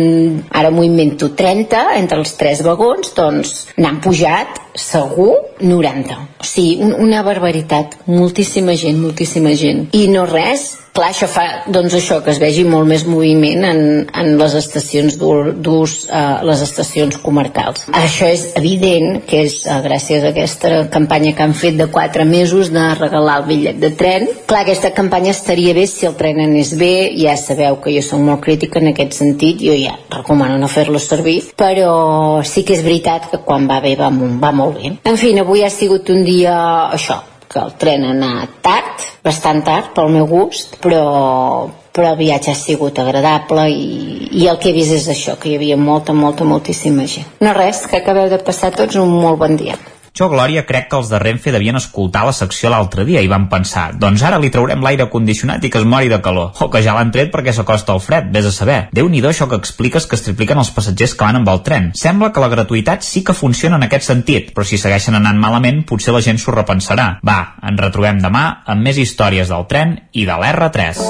ara m'ho invento, 30 entre els tres vagons, doncs n'han pujat segur 90. O sigui, un, una barbaritat. Moltíssima gent, moltíssima gent. I no res, clar, això fa doncs això, que es vegi molt més moviment en, en les estacions d'ús, eh, les estacions comarcals. Això és evident que és eh, gràcies a aquesta campanya que han fet de 4 mesos de regalar el bitllet de tren. Clar, aquesta campanya estaria bé si el tren anés bé, ja sabeu que jo soc molt crítica en aquest sentit, jo ja recomano no fer-lo servir, però sí que és veritat que quan va bé va, va molt bé. En fi, avui ha sigut un dia això, que el tren ha anat tard, bastant tard pel meu gust, però, però el viatge ha sigut agradable i, i el que he vist és això, que hi havia molta, molta, moltíssima gent. No res, que acabeu de passar tots un molt bon dia. Jo, Glòria, crec que els de Renfe devien escoltar la secció l'altre dia i van pensar, doncs ara li traurem l'aire condicionat i que es mori de calor. O que ja l'han tret perquè s'acosta al fred, vés a saber. déu nhi això que expliques que es tripliquen els passatgers que van amb el tren. Sembla que la gratuïtat sí que funciona en aquest sentit, però si segueixen anant malament potser la gent s'ho repensarà. Va, ens retrobem demà amb més històries del tren i de l'R3.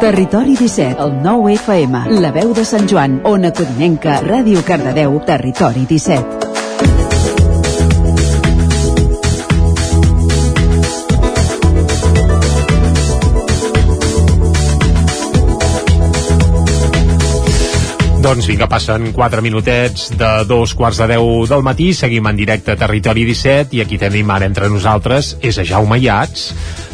Territori 17, el 9 FM, la veu de Sant Joan, Ona Codinenca, Ràdio Cardedeu, Territori 17. Doncs vinga, passen 4 minutets de dos quarts de 10 del matí, seguim en directe a Territori 17 i aquí tenim ara entre nosaltres és a Jaume Iats,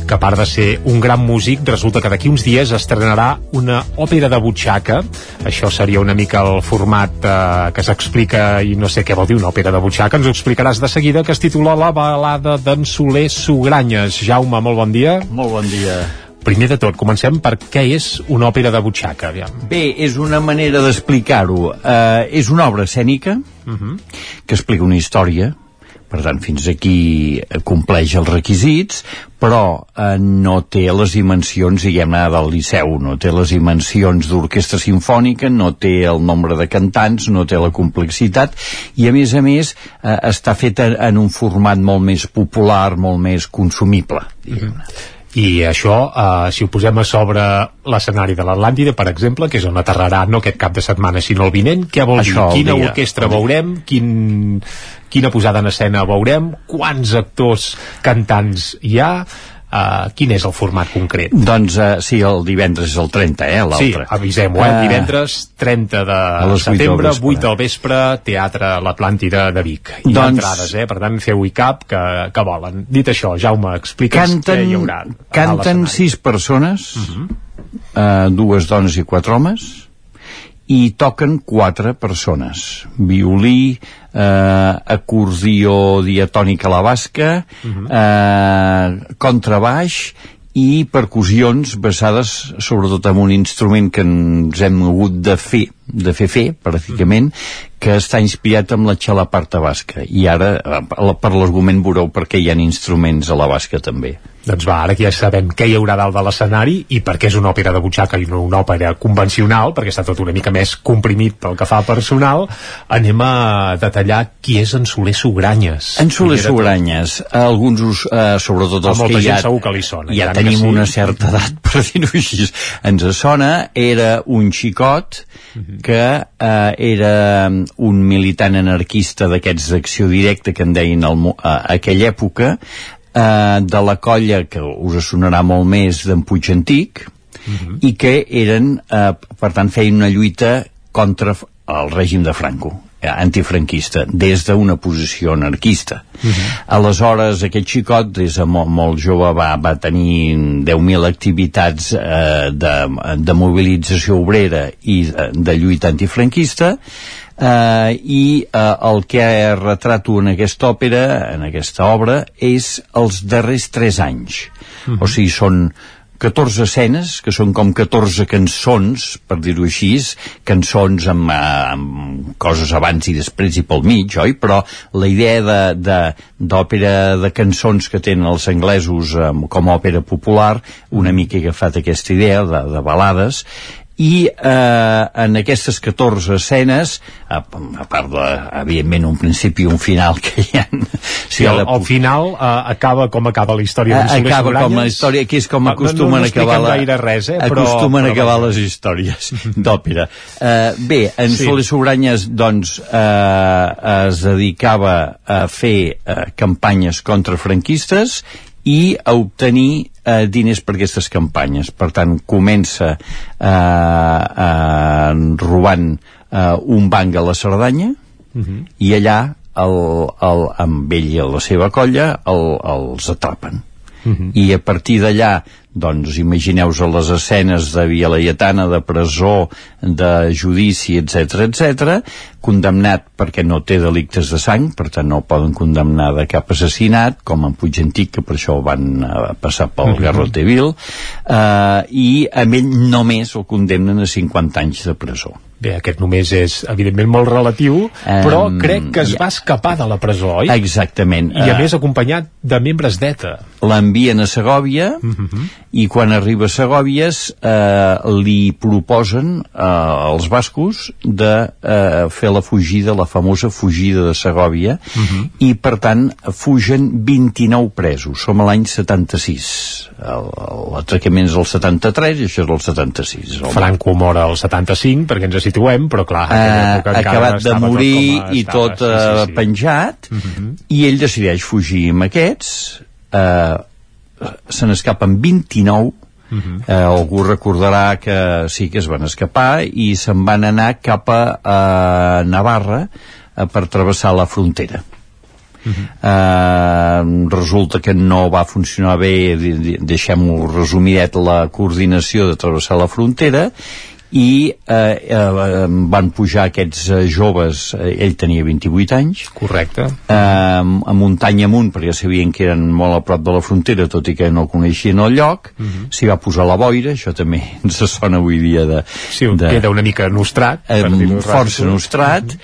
que a part de ser un gran músic, resulta que d'aquí uns dies estrenarà una òpera de butxaca. Això seria una mica el format eh, que s'explica, i no sé què vol dir una òpera de butxaca, ens ho explicaràs de seguida, que es titula La balada d'en Soler Sugranyes. Jaume, molt bon dia. Molt bon dia. Primer de tot, comencem per què és una òpera de butxaca. Aviam. Bé, és una manera d'explicar-ho. Uh, és una obra escènica uh -huh. que explica una història, per tant, fins aquí compleix els requisits, però eh, no té les dimensions, diguem-ne, del Liceu, no té les dimensions d'orquestra sinfònica, no té el nombre de cantants, no té la complexitat, i a més a més eh, està feta en un format molt més popular, molt més consumible, diguem-ne. -huh i això, eh, si ho posem a sobre l'escenari de l'Atlàntida, per exemple, que és on aterrarà no aquest cap de setmana, sinó el vinent, què vol això, dir? Quina dia, orquestra veurem? Quin, quina posada en escena veurem? Quants actors cantants hi ha? Uh, quin és el format concret? Doncs uh, sí, el divendres és el 30, eh, l'altre. Sí, avisem-ho, eh? Uh, divendres 30 de setembre, 8 del, 8 del vespre, Teatre L'Atlàntida de Vic. Hi doncs, ha entrades, eh? Per tant, feu-hi cap que, que volen. Dit això, Jaume, explica'ns canten, què hi haurà. Canten sis persones, uh -huh. uh, dues dones i quatre homes, i toquen quatre persones violí, eh, acordió diatònic a la basca uh -huh. eh, contrabaix i percussions basades sobretot en un instrument que ens hem hagut de fer de fer fer, pràcticament, que està inspirat amb la xalaparta basca. I ara, eh, per l'argument, veureu perquè hi ha instruments a la basca també. Doncs va, ara que ja sabem què hi haurà dalt de l'escenari i per què és una òpera de butxaca i no una òpera convencional, perquè està tot una mica més comprimit pel que fa personal, anem a detallar qui és en Soler Sugranyes. En Soler Sugranyes, alguns, us, eh, sobretot els que ja, segur que li sona, ja tenim sí. una certa edat, per dir-ho així, ens sona, era un xicot uh -huh que eh, era un militant anarquista d'aquests d'acció directa que en deien al, a, a aquella època eh, de la colla que us sonarà molt més d'en Puig Antic uh -huh. i que eren eh, per tant feien una lluita contra el règim de Franco antifranquista des d'una posició anarquista. Uh -huh. Aleshores, aquest xicot, des de molt, molt jove, va, va tenir 10.000 activitats eh, de, de mobilització obrera i de, de lluita antifranquista, eh, i eh, el que retrato en aquesta òpera, en aquesta obra, és els darrers tres anys. Uh -huh. O sigui, són 14 escenes, que són com 14 cançons, per dir-ho així, cançons amb, eh, amb coses abans i després i pel mig, oi? Però la idea d'òpera de, de, de cançons que tenen els anglesos eh, com a òpera popular, una mica he agafat aquesta idea de, de balades, i eh, en aquestes 14 escenes a, a part de, evidentment, un principi i un final que hi ha... Sí, el, el final eh, acaba com acaba la història eh, acaba com la història, que és com acostumen no, no, no a acabar la, gaire res, eh, però, acostumen però, a acabar les històries d'òpera. Eh, bé, en sí. Soler Sobranyes doncs eh, es dedicava a fer eh, campanyes contra franquistes i a obtenir eh, diners per aquestes campanyes. Per tant, comença eh, eh, robant eh, un banc a la Cerdanya uh mhm. -huh. i allà el, el, amb ell i la seva colla el, els atrapen. Uh mhm. -huh. I a partir d'allà doncs imagineu-vos les escenes de Via Laietana, de presó, de judici, etc etc. condemnat perquè no té delictes de sang, per tant no el poden condemnar de cap assassinat, com en Puig Antic, que per això van uh, passar pel Mhm. Garrote Vil, uh, i a ell només el condemnen a 50 anys de presó. Bé, aquest només és, evidentment, molt relatiu, però Em, crec que es va escapar de la presó, oi? Exactament. I a Eh, més acompanyat de membres d'ETA. l'envien a Segòvia i quan arriba a Segòvies eh, li proposen eh, als bascos de eh, fer la fugida, la famosa fugida de Segòvia i per tant fugen 29 presos. Som a l'any 76 El- l'atracament és el 73 i això és el 76 el Franco mor al 75, perquè ens situem, però clar, encara acabat de estava tot morir com i estava, tot eh, penjat i ell decideix fugir amb aquests. Eh, se n'escapen 29 eh, algú recordarà que sí que es van escapar i se'n van anar cap a eh, Navarra eh, per travessar la frontera. Eh, resulta que no va funcionar bé deixem-ho resumidet la coordinació de travessar la frontera i eh, eh, van pujar aquests eh, joves, eh, ell tenia 28 anys. Correcte. Eh, a muntanya amunt perquè sabien que eren molt a prop de la frontera tot i que no coneixien el lloc s'hi va posar la boira, això també ens sona avui dia de, Sí, de queda una mica nostrat. eh, força ràpid. nostrat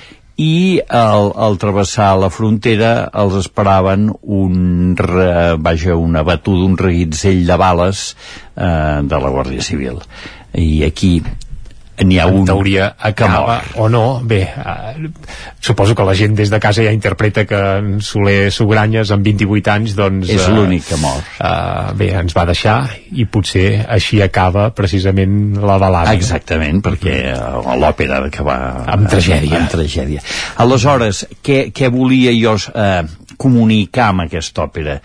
i al, al travessar la frontera els esperaven un, re, vaja, una batuda, un reguitzell de bales eh, de la Guàrdia Civil. I aquí n'hi ha un en teoria acaba o no, bé eh, suposo que la gent des de casa ja interpreta que en Soler Sugranyes amb 28 anys doncs És eh, l'únic que mor. eh, bé, ens va deixar i potser així acaba precisament la balada Exactament, perquè eh, l'òpera ha d'acabar Amb tragèdia. Amb, amb tragèdia. Aleshores, què, què volia jo eh, comunicar amb aquesta òpera?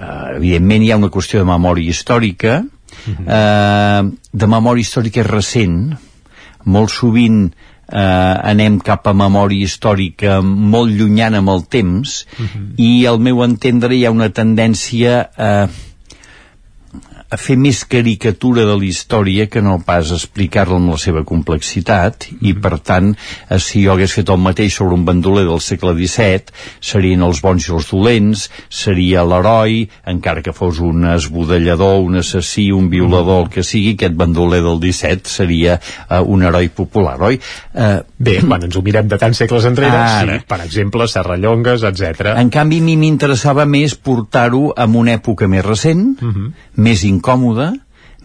Eh, evidentment hi ha una qüestió de memòria històrica, eh, de memòria històrica recent, molt sovint eh, anem cap a memòria històrica molt llunyana amb el temps i al meu entendre hi ha una tendència eh, a fer més caricatura de la història que no pas explicar-la amb la seva complexitat i per tant eh, si jo hagués fet el mateix sobre un bandoler del segle XVII serien els bons i els dolents seria l'heroi encara que fos un esbudellador un assassí, un violador el que sigui aquest bandoler del XVII seria eh, un heroi popular, oi? Eh, bé, quan ens ho mirem de tants segles enrere Ara. sí, per exemple, Serrallongues, etc. En canvi, a mi m'interessava més portar-ho a una època més recent, més incòmoda,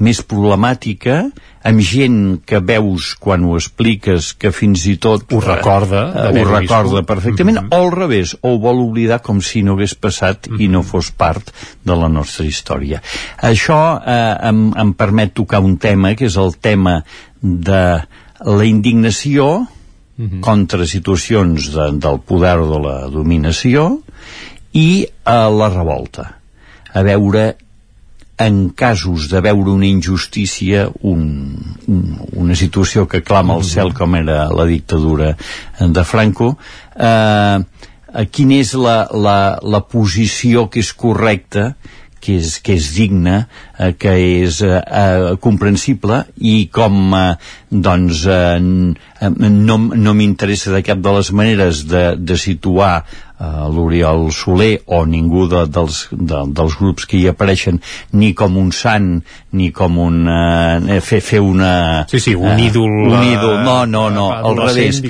més problemàtica, amb gent que veus quan ho expliques que fins i tot Ho recorda, eh, ho recorda viscut. perfectament, o al revés, o ho vol oblidar com si no hagués passat i no fos part de la nostra història. Això eh, em, em permet tocar un tema, que és el tema de la indignació contra situacions de, del poder o de la dominació i a la revolta a veure en casos de veure una injustícia un, un, una situació que clama al cel com era la dictadura de Franco eh, quina és la, la, la posició que és correcta que és, que és digna, eh, que és eh, eh, comprensible i com eh, doncs eh, eh, no, no m'interessa de cap de les maneres de, de situar eh, l'Oriol Soler o ningú de, dels, de, dels grups que hi apareixen ni com un sant ni com un eh, fer, fer una Sí, sí, un eh, ídol, un eh, ídol, no, no, no al revés.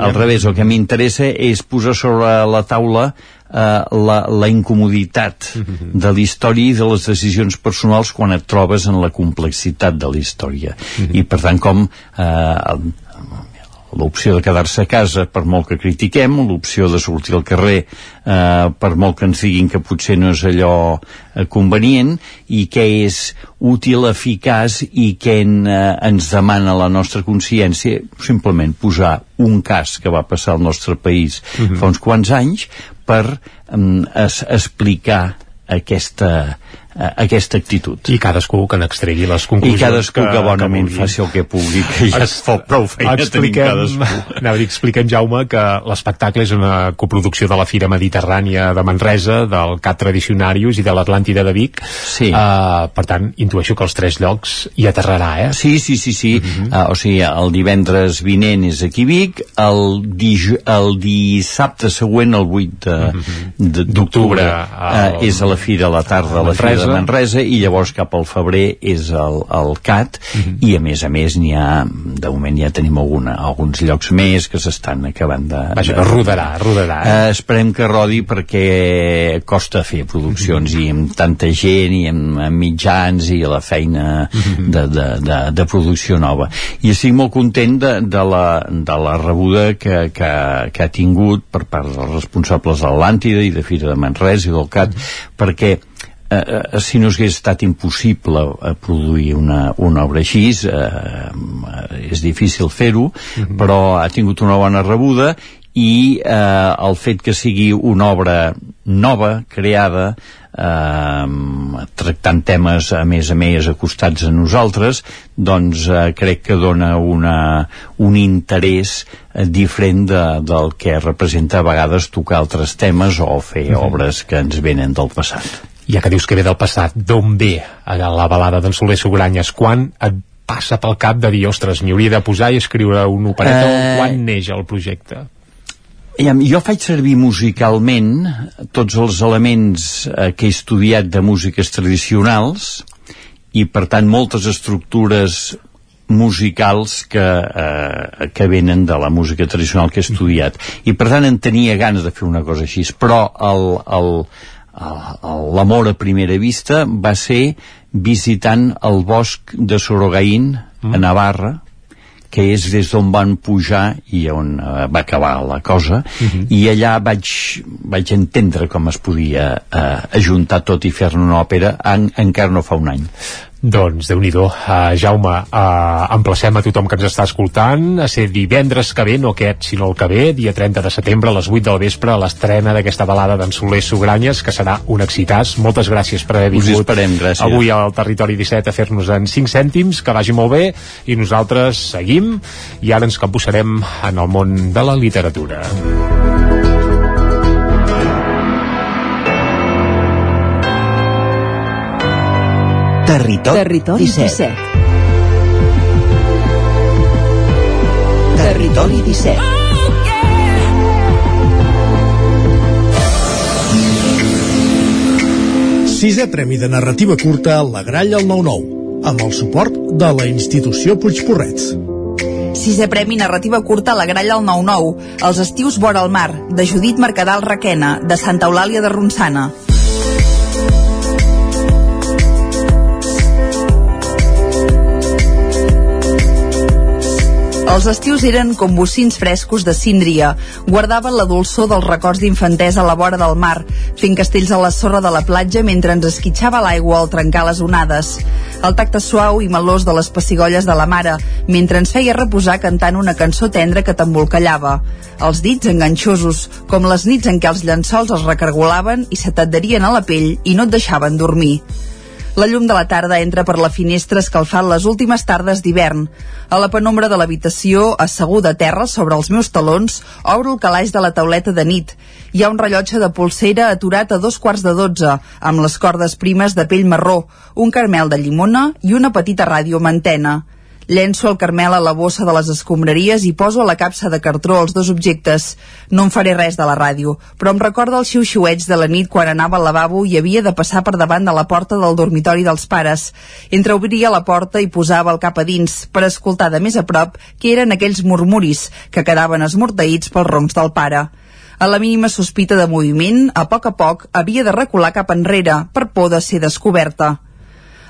al revés, el que m'interessa és posar sobre la taula eh, la, la incomoditat de la història i de les decisions personals quan et trobes en la complexitat de la història. I per tant com eh, l'opció de quedar-se a casa per molt que critiquem, l'opció de sortir al carrer eh, per molt que ens diguin que potser no és allò eh, convenient i què és útil, eficaç i què en, eh, ens demana la nostra consciència simplement posar un cas que va passar al nostre país fa uns quants anys per mm, es, explicar aquesta aquesta actitud. I cadascú que n'extregui les conclusions I cadascú que, que bonament que faci el que pugui, que ja es fa prou feina expliquem, cadascú. Anava a dir, expliquem, Jaume, que l'espectacle és una coproducció de la Fira Mediterrània de Manresa, del Cat Tradicionarius i de l'Atlàntida de Vic. Sí. Uh, per tant, intueixo que els tres llocs hi aterrarà, eh? Sí, sí, sí, sí. Uh -huh. uh, o sigui, el divendres vinent és aquí Vic, el, dij el dissabte següent, el 8 d'octubre, uh, és a la Fira a la tarda, a la Fira de Manresa, i llavors cap al febrer és el, el CAT, uh -huh. i a més a més n'hi ha, de moment ja tenim alguna, alguns llocs més que s'estan acabant de... Vaja, de, rodarà, rodarà. Eh? Uh, esperem que rodi perquè costa fer produccions uh -huh. i amb tanta gent i amb, amb mitjans i la feina uh -huh. de, de, de, de producció nova. I estic molt content de, de, la, de la rebuda que, que, que ha tingut per part dels responsables de l'Àntida i de Fira de Manresa i del CAT, perquè eh, eh, si no hagués estat impossible eh, produir una, una obra així eh, és difícil fer-ho però ha tingut una bona rebuda i eh, el fet que sigui una obra nova, creada eh, tractant temes a més a més acostats a nosaltres doncs eh, crec que dona una, un interès eh, diferent de, del que representa a vegades tocar altres temes o fer uh -huh. obres que ens venen del passat ja que dius que ve del passat, d'on ve la balada d'en Soler Sogranyes? Quan et passa pel cap de dir, ostres, m'hi hauria de posar i escriure un opereta, eh... quan neix el projecte? Jo faig servir musicalment tots els elements eh, que he estudiat de músiques tradicionals i per tant moltes estructures musicals que, eh, que venen de la música tradicional que he estudiat i per tant en tenia ganes de fer una cosa així però el, el, l'amor a primera vista va ser visitant el bosc de Sorogaín mm. a Navarra que és des d'on van pujar i on uh, va acabar la cosa uh -huh. i allà vaig, vaig entendre com es podia uh, ajuntar tot i fer-ne una òpera en, encara no fa un any doncs, déu nhi uh, Jaume, uh, emplacem a tothom que ens està escoltant a ser divendres que ve, no aquest, sinó el que ve, dia 30 de setembre, a les 8 del vespre, a l'estrena d'aquesta balada d'en Soler Sogranyes, que serà un excitàs. Moltes gràcies per haver vingut esperem, gràcies. avui al Territori 17 a fer-nos en 5 cèntims, que vagi molt bé, i nosaltres seguim, i ara ens capbussarem en el món de la literatura. Territori, Territori 17. 17. Territori 17. Sisè Premi de Narrativa Curta La Gralla al 9-9, amb el suport de la institució Puigporrets. Sisè Premi Narrativa Curta La Gralla al 9-9, Els estius vora el mar, de Judit Mercadal Requena, de Santa Eulàlia de Ronçana. Els estius eren com bocins frescos de síndria. Guardaven la dolçor dels records d'infantesa a la vora del mar, fent castells a la sorra de la platja mentre ens esquitxava l'aigua al trencar les onades. El tacte suau i melós de les pessigolles de la mare, mentre ens feia reposar cantant una cançó tendra que t'embolcallava. Els dits enganxosos, com les nits en què els llençols es recargolaven i se t'adherien a la pell i no et deixaven dormir. La llum de la tarda entra per la finestra escalfant les últimes tardes d'hivern. A la penombra de l'habitació, asseguda a terra sobre els meus talons, obro el calaix de la tauleta de nit. Hi ha un rellotge de polsera aturat a dos quarts de dotze, amb les cordes primes de pell marró, un carmel de llimona i una petita ràdio amb antena. Llenço el carmel a la bossa de les escombraries i poso a la capsa de cartró els dos objectes. No em faré res de la ràdio, però em recorda els xiu-xiuets de la nit quan anava al lavabo i havia de passar per davant de la porta del dormitori dels pares. Entreobria la porta i posava el cap a dins per escoltar de més a prop que eren aquells murmuris que quedaven esmorteïts pels roncs del pare. A la mínima sospita de moviment, a poc a poc havia de recular cap enrere per por de ser descoberta.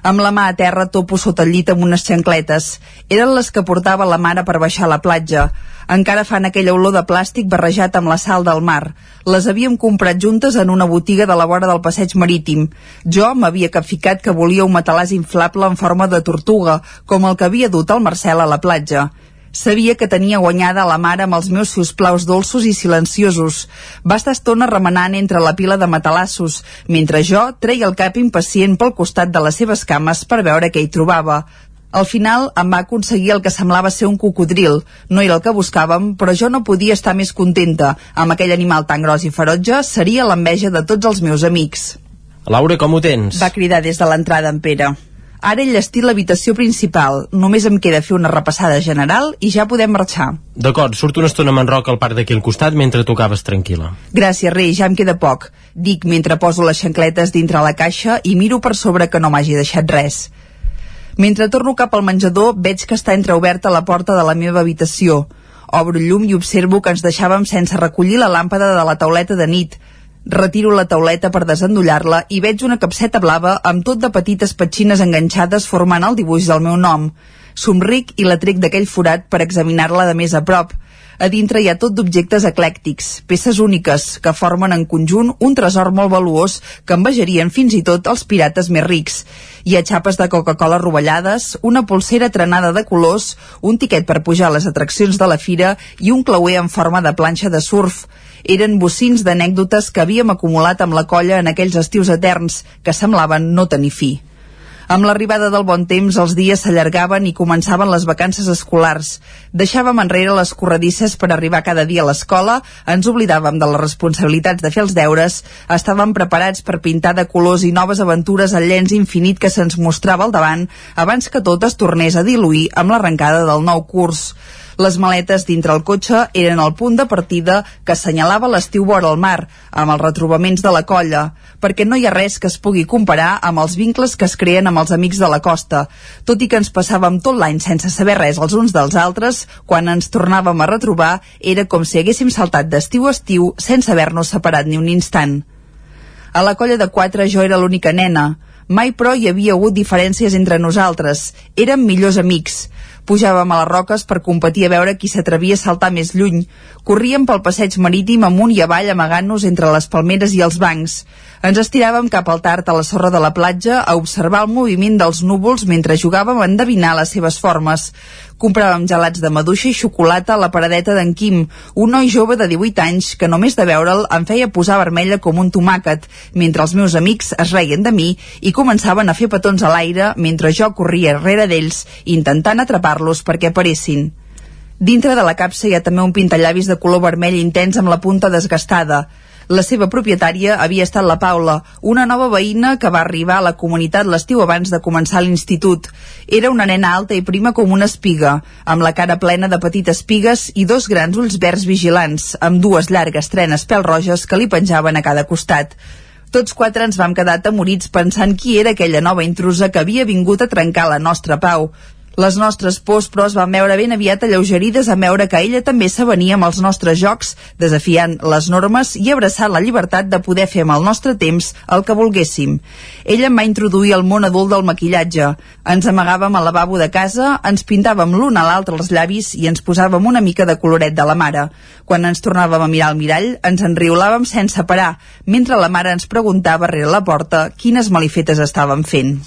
Amb la mà a terra topo sota el llit amb unes xancletes. Eren les que portava la mare per baixar a la platja. Encara fan aquella olor de plàstic barrejat amb la sal del mar. Les havíem comprat juntes en una botiga de la vora del passeig marítim. Jo m'havia capficat que volia un matalàs inflable en forma de tortuga, com el que havia dut el Marcel a la platja. Sabia que tenia guanyada la mare amb els meus siusplaus dolços i silenciosos. Va estar estona remenant entre la pila de matalassos, mentre jo treia el cap impacient pel costat de les seves cames per veure què hi trobava. Al final em va aconseguir el que semblava ser un cocodril. No era el que buscàvem, però jo no podia estar més contenta. Amb aquell animal tan gros i ferotge seria l'enveja de tots els meus amics. Laura, com ho tens? Va cridar des de l'entrada en Pere. Ara he llestit l'habitació principal. Només em queda fer una repassada general i ja podem marxar. D'acord, surto una estona amb en Roc al parc d'aquí al costat mentre tu acabes tranquil·la. Gràcies, rei, ja em queda poc. Dic mentre poso les xancletes dintre la caixa i miro per sobre que no m'hagi deixat res. Mentre torno cap al menjador, veig que està entreoberta la porta de la meva habitació. Obro el llum i observo que ens deixàvem sense recollir la làmpada de la tauleta de nit, Retiro la tauleta per desendollar-la i veig una capseta blava amb tot de petites petxines enganxades formant el dibuix del meu nom. Somric i la trec d'aquell forat per examinar-la de més a prop. A dintre hi ha tot d'objectes eclèctics, peces úniques, que formen en conjunt un tresor molt valuós que envejarien fins i tot els pirates més rics. Hi ha xapes de Coca-Cola rovellades, una polsera trenada de colors, un tiquet per pujar a les atraccions de la fira i un clauer en forma de planxa de surf eren bocins d'anècdotes que havíem acumulat amb la colla en aquells estius eterns que semblaven no tenir fi. Amb l'arribada del bon temps, els dies s'allargaven i començaven les vacances escolars. Deixàvem enrere les corredisses per arribar cada dia a l'escola, ens oblidàvem de les responsabilitats de fer els deures, estàvem preparats per pintar de colors i noves aventures al llenç infinit que se'ns mostrava al davant, abans que tot es tornés a diluir amb l'arrencada del nou curs. Les maletes dintre el cotxe eren el punt de partida que assenyalava l'estiu vora el mar, amb els retrobaments de la colla, perquè no hi ha res que es pugui comparar amb els vincles que es creen amb els amics de la costa. Tot i que ens passàvem tot l'any sense saber res els uns dels altres, quan ens tornàvem a retrobar era com si haguéssim saltat d'estiu a estiu sense haver-nos separat ni un instant. A la colla de quatre jo era l'única nena. Mai, però, hi havia hagut diferències entre nosaltres. Érem millors amics. Pujàvem a les roques per competir a veure qui s'atrevia a saltar més lluny. Corríem pel passeig marítim amunt i avall amagant-nos entre les palmeres i els bancs. Ens estiràvem cap al tard a la sorra de la platja a observar el moviment dels núvols mentre jugàvem a endevinar les seves formes. Compràvem gelats de maduixa i xocolata a la paradeta d'en Quim, un noi jove de 18 anys que només de veure'l em feia posar vermella com un tomàquet, mentre els meus amics es reien de mi i començaven a fer petons a l'aire mentre jo corria darrere d'ells intentant atrapar-los perquè aparessin. Dintre de la capsa hi ha també un pintallavis de color vermell intens amb la punta desgastada. La seva propietària havia estat la Paula, una nova veïna que va arribar a la comunitat l'estiu abans de començar l'institut. Era una nena alta i prima com una espiga, amb la cara plena de petites pigues i dos grans ulls verds vigilants, amb dues llargues trenes pèl roges que li penjaven a cada costat. Tots quatre ens vam quedar atemorits pensant qui era aquella nova intrusa que havia vingut a trencar la nostra pau. Les nostres pors, però, es van veure ben aviat alleugerides a veure que ella també s'avenia amb els nostres jocs, desafiant les normes i abraçant la llibertat de poder fer amb el nostre temps el que volguéssim. Ella em va introduir al món adult del maquillatge. Ens amagàvem al lavabo de casa, ens pintàvem l'un a l'altre els llavis i ens posàvem una mica de coloret de la mare. Quan ens tornàvem a mirar al mirall, ens enriolàvem sense parar, mentre la mare ens preguntava rere la porta quines malifetes estàvem fent.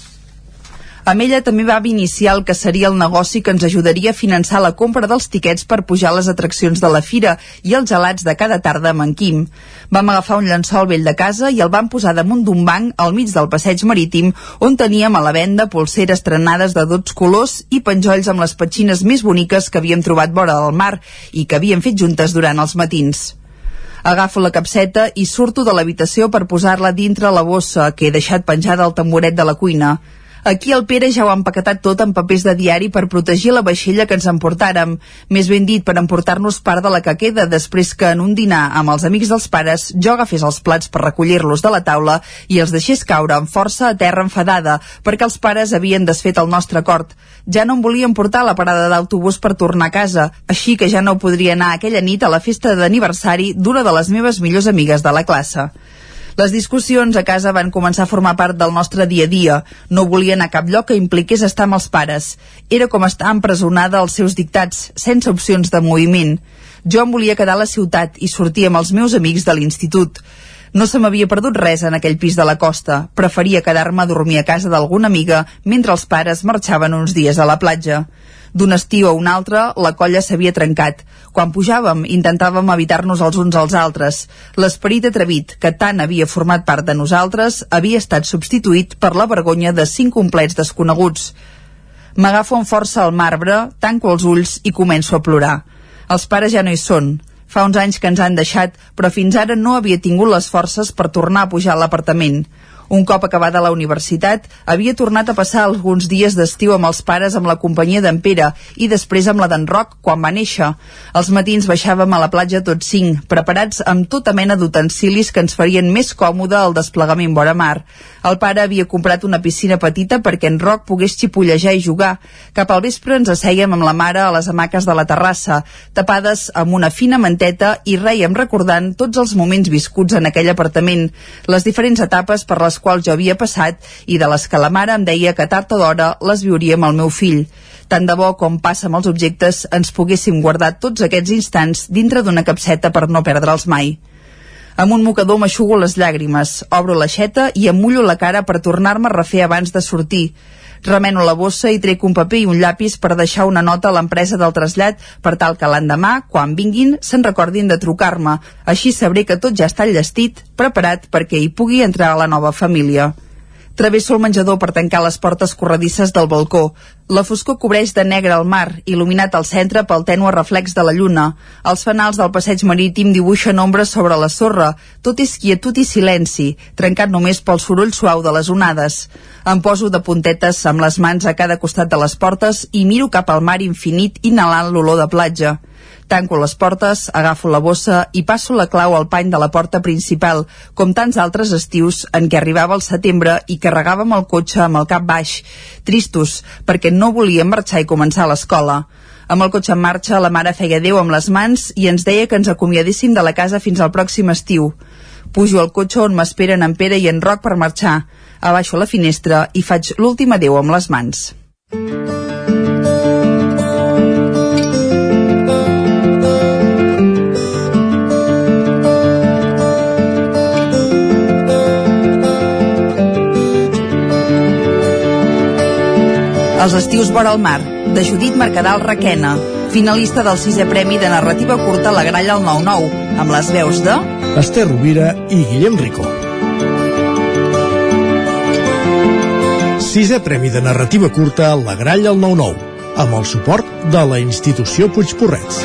Amb ella també va iniciar el que seria el negoci que ens ajudaria a finançar la compra dels tiquets per pujar les atraccions de la fira i els gelats de cada tarda amb en Quim. Vam agafar un llençol vell de casa i el vam posar damunt d'un banc al mig del passeig marítim on teníem a la venda polseres trenades de tots colors i penjolls amb les petxines més boniques que havíem trobat vora del mar i que havíem fet juntes durant els matins. Agafo la capseta i surto de l'habitació per posar-la dintre la bossa que he deixat penjada al tamboret de la cuina. Aquí el Pere ja ho ha empaquetat tot en papers de diari per protegir la vaixella que ens emportàrem. Més ben dit, per emportar-nos part de la que queda després que en un dinar amb els amics dels pares jo agafés els plats per recollir-los de la taula i els deixés caure amb força a terra enfadada perquè els pares havien desfet el nostre acord. Ja no em volien portar a la parada d'autobús per tornar a casa, així que ja no podria anar aquella nit a la festa d'aniversari d'una de les meves millors amigues de la classe. Les discussions a casa van començar a formar part del nostre dia a dia. No volia anar a cap lloc que impliqués estar amb els pares. Era com estar empresonada als seus dictats, sense opcions de moviment. Jo em volia quedar a la ciutat i sortir amb els meus amics de l'institut. No se m'havia perdut res en aquell pis de la costa. Preferia quedar-me a dormir a casa d'alguna amiga mentre els pares marxaven uns dies a la platja. D'un estiu a un altre, la colla s'havia trencat. Quan pujàvem, intentàvem evitar-nos els uns als altres. L'esperit atrevit, que tant havia format part de nosaltres, havia estat substituït per la vergonya de cinc complets desconeguts. M'agafo amb força al marbre, tanco els ulls i començo a plorar. Els pares ja no hi són. Fa uns anys que ens han deixat, però fins ara no havia tingut les forces per tornar a pujar a l'apartament. Un cop acabada la universitat, havia tornat a passar alguns dies d'estiu amb els pares amb la companyia d'en Pere i després amb la d'en Roc quan va néixer. Els matins baixàvem a la platja tots cinc, preparats amb tota mena d'utensilis que ens farien més còmode el desplegament vora mar. El pare havia comprat una piscina petita perquè en Roc pogués xipollejar i jugar. Cap al vespre ens assèiem amb la mare a les hamaques de la terrassa, tapades amb una fina manteta i reiem recordant tots els moments viscuts en aquell apartament, les diferents etapes per les quals jo havia passat i de les que la mare em deia que tard o d'hora les viuria amb el meu fill. Tant de bo com passa amb els objectes ens poguéssim guardar tots aquests instants dintre d'una capseta per no perdre'ls mai. Amb un mocador m'aixugo les llàgrimes, obro l'aixeta i emullo la cara per tornar-me a refer abans de sortir. Remeno la bossa i trec un paper i un llapis per deixar una nota a l'empresa del trasllat per tal que l'endemà, quan vinguin, se'n recordin de trucar-me. Així sabré que tot ja està enllestit, preparat perquè hi pugui entrar la nova família. Travesso el menjador per tancar les portes corredisses del balcó. La foscor cobreix de negre el mar, il·luminat al centre pel tènue reflex de la lluna. Els fanals del passeig marítim dibuixen ombres sobre la sorra. Tot és quietud i silenci, trencat només pel soroll suau de les onades. Em poso de puntetes amb les mans a cada costat de les portes i miro cap al mar infinit inhalant l'olor de platja. Tanco les portes, agafo la bossa i passo la clau al pany de la porta principal, com tants altres estius en què arribava el setembre i carregàvem el cotxe amb el cap baix, tristos, perquè no volíem marxar i començar l'escola. Amb el cotxe en marxa, la mare feia Déu amb les mans i ens deia que ens acomiadéssim de la casa fins al pròxim estiu. Pujo al cotxe on m'esperen en Pere i en Roc per marxar. Abaixo la finestra i faig l'últim adeu amb les mans. Els estius vora el mar, de Judit Mercadal Requena, finalista del sisè premi de narrativa curta La Gralla al 9-9, amb les veus de... Esther Rovira i Guillem Rico. Sisè premi de narrativa curta La Gralla al 9-9, amb el suport de la institució Puigporrets.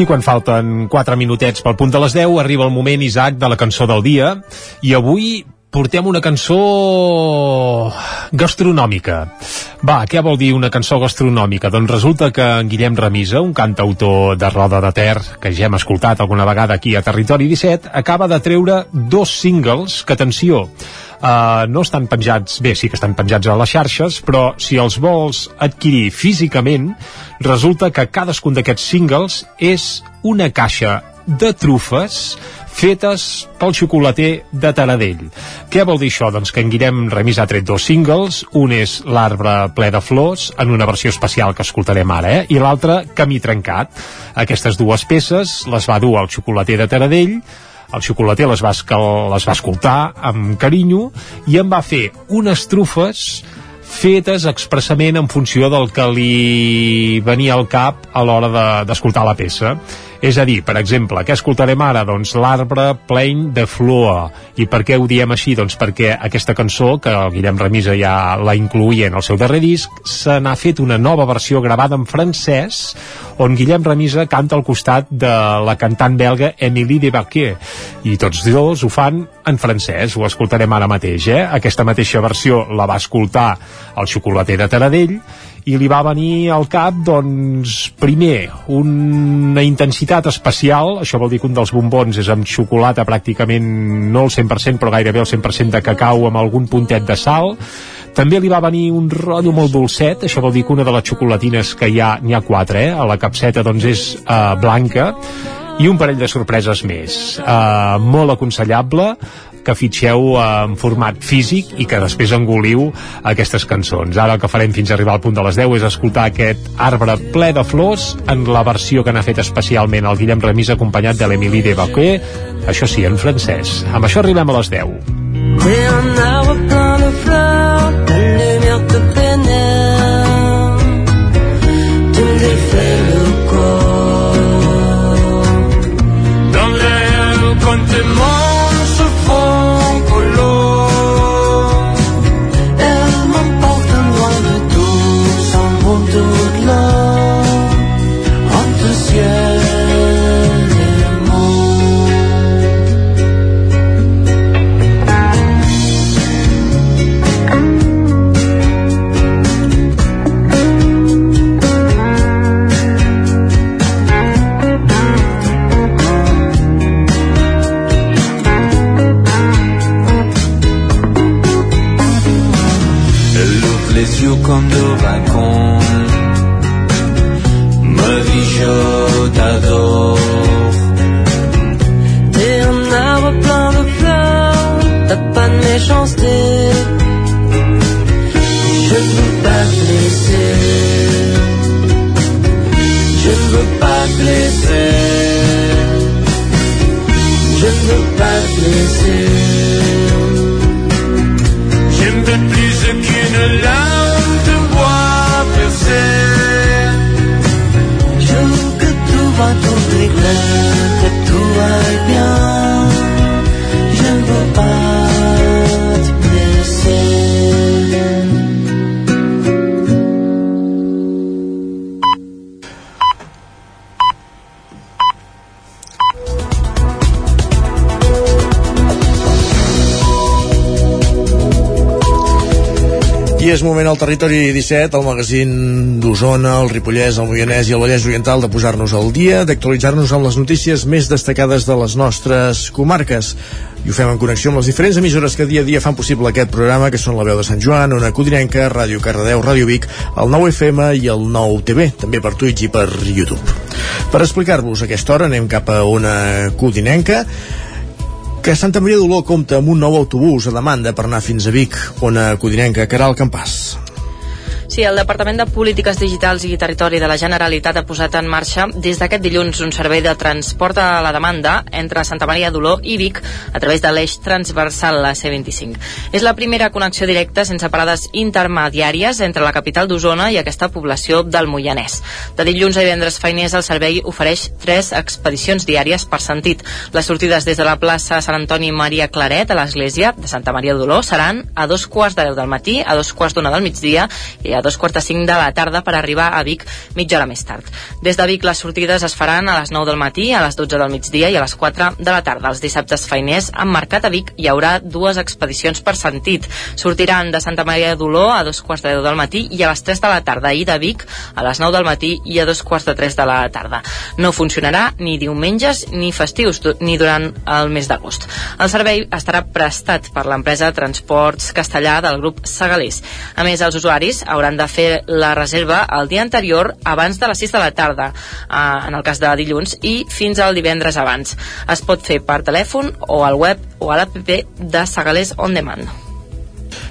I quan falten 4 minutets pel punt de les 10, arriba el moment, Isaac, de la cançó del dia. I avui portem una cançó gastronòmica. Va, què vol dir una cançó gastronòmica? Doncs resulta que en Guillem Remisa, un cantautor de Roda de Ter, que ja hem escoltat alguna vegada aquí a Territori 17, acaba de treure dos singles que, atenció, uh, no estan penjats, bé, sí que estan penjats a les xarxes, però si els vols adquirir físicament, resulta que cadascun d'aquests singles és una caixa de trufes fetes pel xocolater de Taradell. Què vol dir això? Doncs que en Guillem Remis ha tret dos singles, un és L'arbre ple de flors, en una versió especial que escoltarem ara, eh? i l'altre Camí trencat. Aquestes dues peces les va dur al xocolater de Taradell, el xocolater les va, les va escoltar amb carinyo i em va fer unes trufes fetes expressament en funció del que li venia al cap a l'hora d'escoltar de, la peça. És a dir, per exemple, què escoltarem ara? Doncs l'arbre pleny de flor. I per què ho diem així? Doncs perquè aquesta cançó, que el Guillem Remisa ja la incluïa en el seu darrer disc, se n'ha fet una nova versió gravada en francès, on Guillem Remisa canta al costat de la cantant belga Émilie de Baquet. I tots dos ho fan en francès, ho escoltarem ara mateix, eh? Aquesta mateixa versió la va escoltar el xocolater de Taradell i li va venir al cap, doncs, primer, una intensitat especial, això vol dir que un dels bombons és amb xocolata pràcticament no el 100%, però gairebé el 100% de cacau amb algun puntet de sal, també li va venir un rotllo molt dolcet, això vol dir que una de les xocolatines que hi ha, n'hi ha quatre, eh? a la capseta doncs és uh, blanca, i un parell de sorpreses més. Uh, molt aconsellable, que fitxeu en format físic i que després engoliu aquestes cançons. Ara el que farem fins a arribar al punt de les 10 és escoltar aquest arbre ple de flors en la versió que n'ha fet especialment el Guillem Remis acompanyat de l'Emily de Baquer, això sí, en francès. Amb això arribem a les 10. Territori 17, el magazín d'Osona, el Ripollès, el Moianès i el Vallès Oriental de posar-nos al dia, d'actualitzar-nos amb les notícies més destacades de les nostres comarques. I ho fem en connexió amb les diferents emissores que dia a dia fan possible aquest programa, que són la veu de Sant Joan, Ona Codinenca, Ràdio Cardedeu, Ràdio Vic, el 9 FM i el 9 TV, també per Twitch i per YouTube. Per explicar-vos aquesta hora anem cap a Ona Codinenca, que Santa Maria d'Oló compta amb un nou autobús a demanda per anar fins a Vic, on a Codinenca, Caral Campàs. Sí, el Departament de Polítiques Digitals i Territori de la Generalitat ha posat en marxa des d'aquest dilluns un servei de transport a la demanda entre Santa Maria d'Oló i Vic a través de l'eix transversal, la C25. És la primera connexió directa sense parades intermediàries entre la capital d'Osona i aquesta població del Moianès. De dilluns a divendres feiners el servei ofereix tres expedicions diàries per sentit. Les sortides des de la plaça Sant Antoni Maria Claret a l'església de Santa Maria d'Oló seran a dos quarts de deu del matí, a dos quarts d'una del migdia i a dos quarts de cinc de la tarda per arribar a Vic mitja hora més tard. Des de Vic les sortides es faran a les 9 del matí, a les 12 del migdia i a les 4 de la tarda. Els dissabtes feiners han marcat a Vic hi haurà dues expedicions per sentit. Sortiran de Santa Maria d'Oló a dos quarts de 10 del matí i a les 3 de la tarda i de Vic a les 9 del matí i a dos quarts de 3 de la tarda. No funcionarà ni diumenges ni festius ni durant el mes d'agost. El servei estarà prestat per l'empresa Transports Castellà del grup Segalés. A més, els usuaris hauran de fer la reserva el dia anterior abans de les 6 de la tarda, eh, en el cas de dilluns, i fins al divendres abans. Es pot fer per telèfon o al web o a l'app de Segalés On Demand.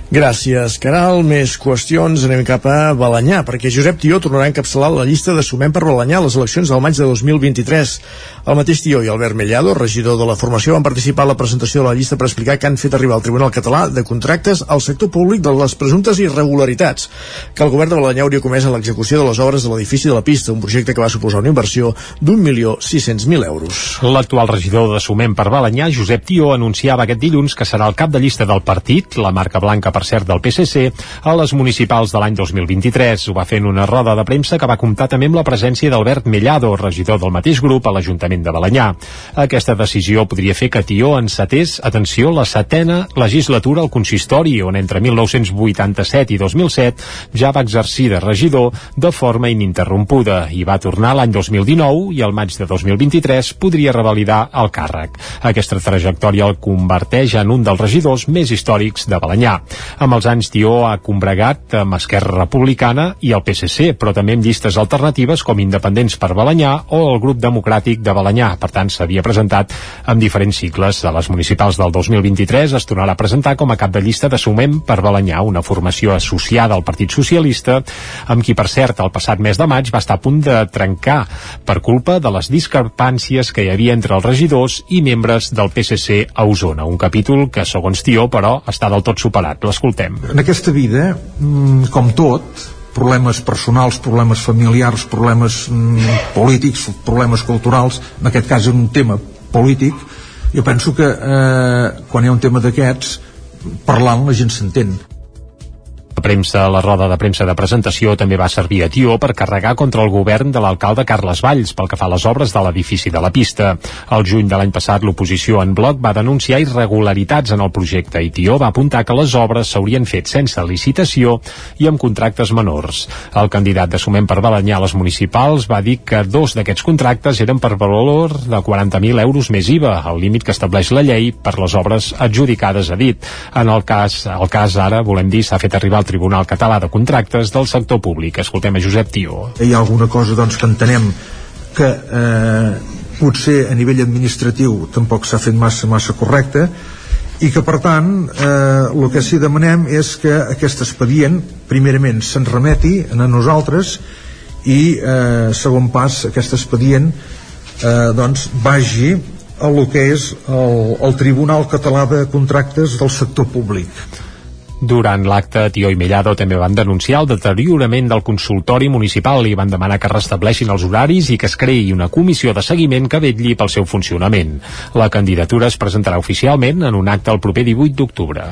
Gràcies, Caral. Més qüestions. Anem cap a Balanyà, perquè Josep Tió tornarà a encapçalar la llista de Sumem per Balanyà a les eleccions del maig de 2023. El mateix Tió i Albert Mellado, regidor de la formació, van participar a la presentació de la llista per explicar que han fet arribar al Tribunal Català de Contractes al sector públic de les presumptes irregularitats que el govern de Balanyà hauria comès en l'execució de les obres de l'edifici de la pista, un projecte que va suposar una inversió d'un milió sis-cents mil euros. L'actual regidor de Sumem per Balanyà, Josep Tió, anunciava aquest dilluns que serà el cap de llista del partit, la marca blanca per per cert, del PSC, a les municipals de l'any 2023. Ho va fer en una roda de premsa que va comptar també amb la presència d'Albert Mellado, regidor del mateix grup a l'Ajuntament de Balanyà. Aquesta decisió podria fer que Tió encetés, atenció, la setena legislatura al consistori, on entre 1987 i 2007 ja va exercir de regidor de forma ininterrompuda i va tornar l'any 2019 i al maig de 2023 podria revalidar el càrrec. Aquesta trajectòria el converteix en un dels regidors més històrics de Balanyà. Amb els anys Tió ha combregat amb Esquerra Republicana i el PSC, però també amb llistes alternatives com Independents per Balanyà o el Grup Democràtic de Balanyà. Per tant, s'havia presentat amb diferents cicles. A les municipals del 2023 es tornarà a presentar com a cap de llista de Sumem per Balanyà, una formació associada al Partit Socialista, amb qui, per cert, el passat mes de maig va estar a punt de trencar per culpa de les discrepàncies que hi havia entre els regidors i membres del PSC a Osona. Un capítol que, segons Tió, però, està del tot superat. L'escoltem. En aquesta vida, mm, com tot, problemes personals, problemes familiars, problemes mm, polítics, problemes culturals, en aquest cas en un tema polític, jo penso que eh, quan hi ha un tema d'aquests, parlant la gent s'entén. La premsa, la roda de premsa de presentació també va servir a Tió per carregar contra el govern de l'alcalde Carles Valls pel que fa a les obres de l'edifici de la pista. Al juny de l'any passat, l'oposició en bloc va denunciar irregularitats en el projecte i Tió va apuntar que les obres s'haurien fet sense licitació i amb contractes menors. El candidat de Sumem per Balanyà a les municipals va dir que dos d'aquests contractes eren per valor de 40.000 euros més IVA, el límit que estableix la llei per les obres adjudicades, ha dit. En el cas, el cas ara, volem dir, s'ha fet arribar al Tribunal Català de Contractes del sector públic. Escoltem a Josep Tió. Hi ha alguna cosa doncs, que entenem que eh, potser a nivell administratiu tampoc s'ha fet massa massa correcte i que per tant eh, el que sí demanem és que aquest expedient primerament se'n remeti a nosaltres i eh, segon pas aquest expedient eh, doncs vagi a lo que és el, el Tribunal Català de Contractes del sector públic Durant l'acte, Tió i Mellado també van denunciar el deteriorament del consultori municipal i van demanar que restableixin els horaris i que es creï una comissió de seguiment que vetlli pel seu funcionament. La candidatura es presentarà oficialment en un acte el proper 18 d'octubre.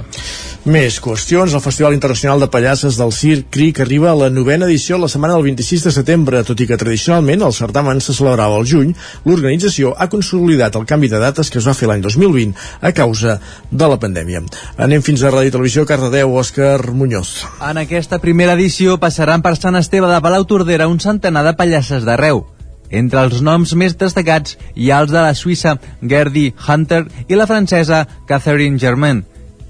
Més qüestions. El Festival Internacional de Pallasses del Circ Cric arriba a la novena edició la setmana del 26 de setembre, tot i que tradicionalment el certamen se celebrava al juny, l'organització ha consolidat el canvi de dates que es va fer l'any 2020 a causa de la pandèmia. Anem fins a Ràdio Televisió, Cardedeu, Òscar Muñoz. En aquesta primera edició passaran per Sant Esteve de Palau Tordera un centenar de pallasses d'arreu. Entre els noms més destacats hi ha els de la suïssa Gerdy Hunter i la francesa Catherine Germain,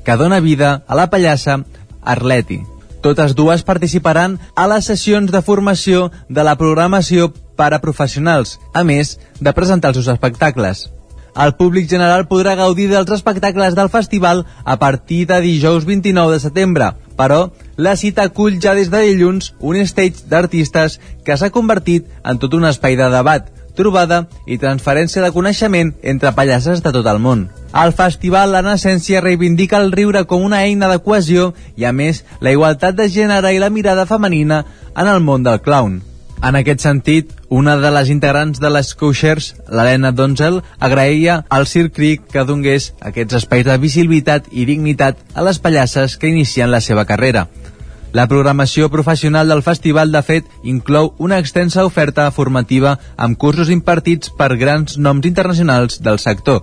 que dona vida a la pallassa Arleti. Totes dues participaran a les sessions de formació de la programació per a professionals, a més de presentar els seus espectacles. El públic general podrà gaudir dels espectacles del festival a partir de dijous 29 de setembre, però la cita acull ja des de dilluns un stage d'artistes que s'ha convertit en tot un espai de debat, trobada i transferència de coneixement entre pallasses de tot el món. El festival, en essència, reivindica el riure com una eina de cohesió i, a més, la igualtat de gènere i la mirada femenina en el món del clown. En aquest sentit, una de les integrants de les Coachers, l'Helena Donzel, agraïa al Cirque Creek que donés aquests espais de visibilitat i dignitat a les pallasses que inicien la seva carrera. La programació professional del festival, de fet, inclou una extensa oferta formativa amb cursos impartits per grans noms internacionals del sector.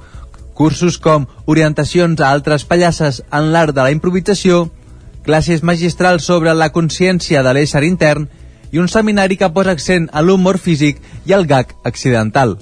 Cursos com orientacions a altres pallasses en l'art de la improvisació, classes magistrals sobre la consciència de l'ésser intern i un seminari que posa accent a l'humor físic i el gag accidental.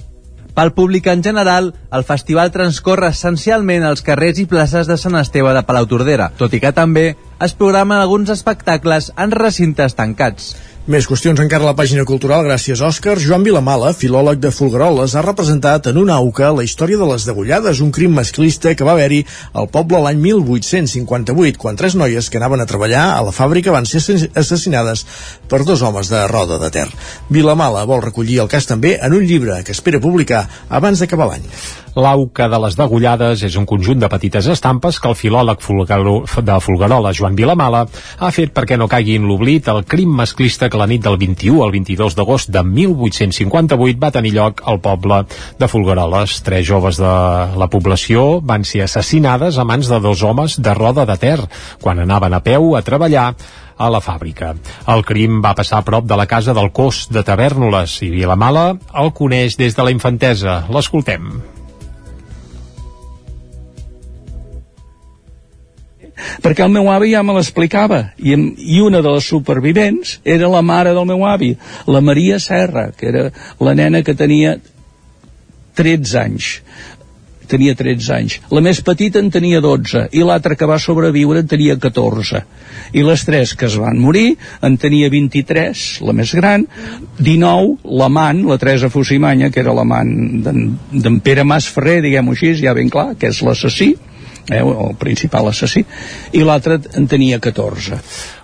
Pel públic en general, el festival transcorre essencialment als carrers i places de Sant Esteve de Palautordera, tot i que també es programen alguns espectacles en recintes tancats. Més qüestions encara a la pàgina cultural, gràcies Òscar. Joan Vilamala, filòleg de Folgueroles, ha representat en una auca la història de les degollades, un crim masclista que va haver-hi al poble l'any 1858, quan tres noies que anaven a treballar a la fàbrica van ser assassinades per dos homes de roda de ter. Vilamala vol recollir el cas també en un llibre que espera publicar abans d'acabar l'any. L'auca de les degullades és un conjunt de petites estampes que el filòleg fulgaro, de Fulgarola, Joan Vilamala, ha fet perquè no caigui en l'oblit el crim masclista que la nit del 21 al 22 d'agost de 1858 va tenir lloc al poble de Fulgaroles. Tres joves de la població van ser assassinades a mans de dos homes de roda de ter quan anaven a peu a treballar a la fàbrica. El crim va passar a prop de la casa del cos de Tavernoles i Vilamala el coneix des de la infantesa. L'escoltem. Perquè el meu avi ja me l'explicava I, i una de les supervivents era la mare del meu avi la Maria Serra que era la nena que tenia 13 anys tenia 13 anys. La més petita en tenia 12 i l'altra que va sobreviure en tenia 14. I les tres que es van morir en tenia 23, la més gran, 19, l'amant, la Teresa Fusimanya, que era l'amant d'en Pere Mas Ferrer, diguem-ho així, ja ben clar, que és l'assassí, eh, el principal assassí, i l'altre en tenia 14.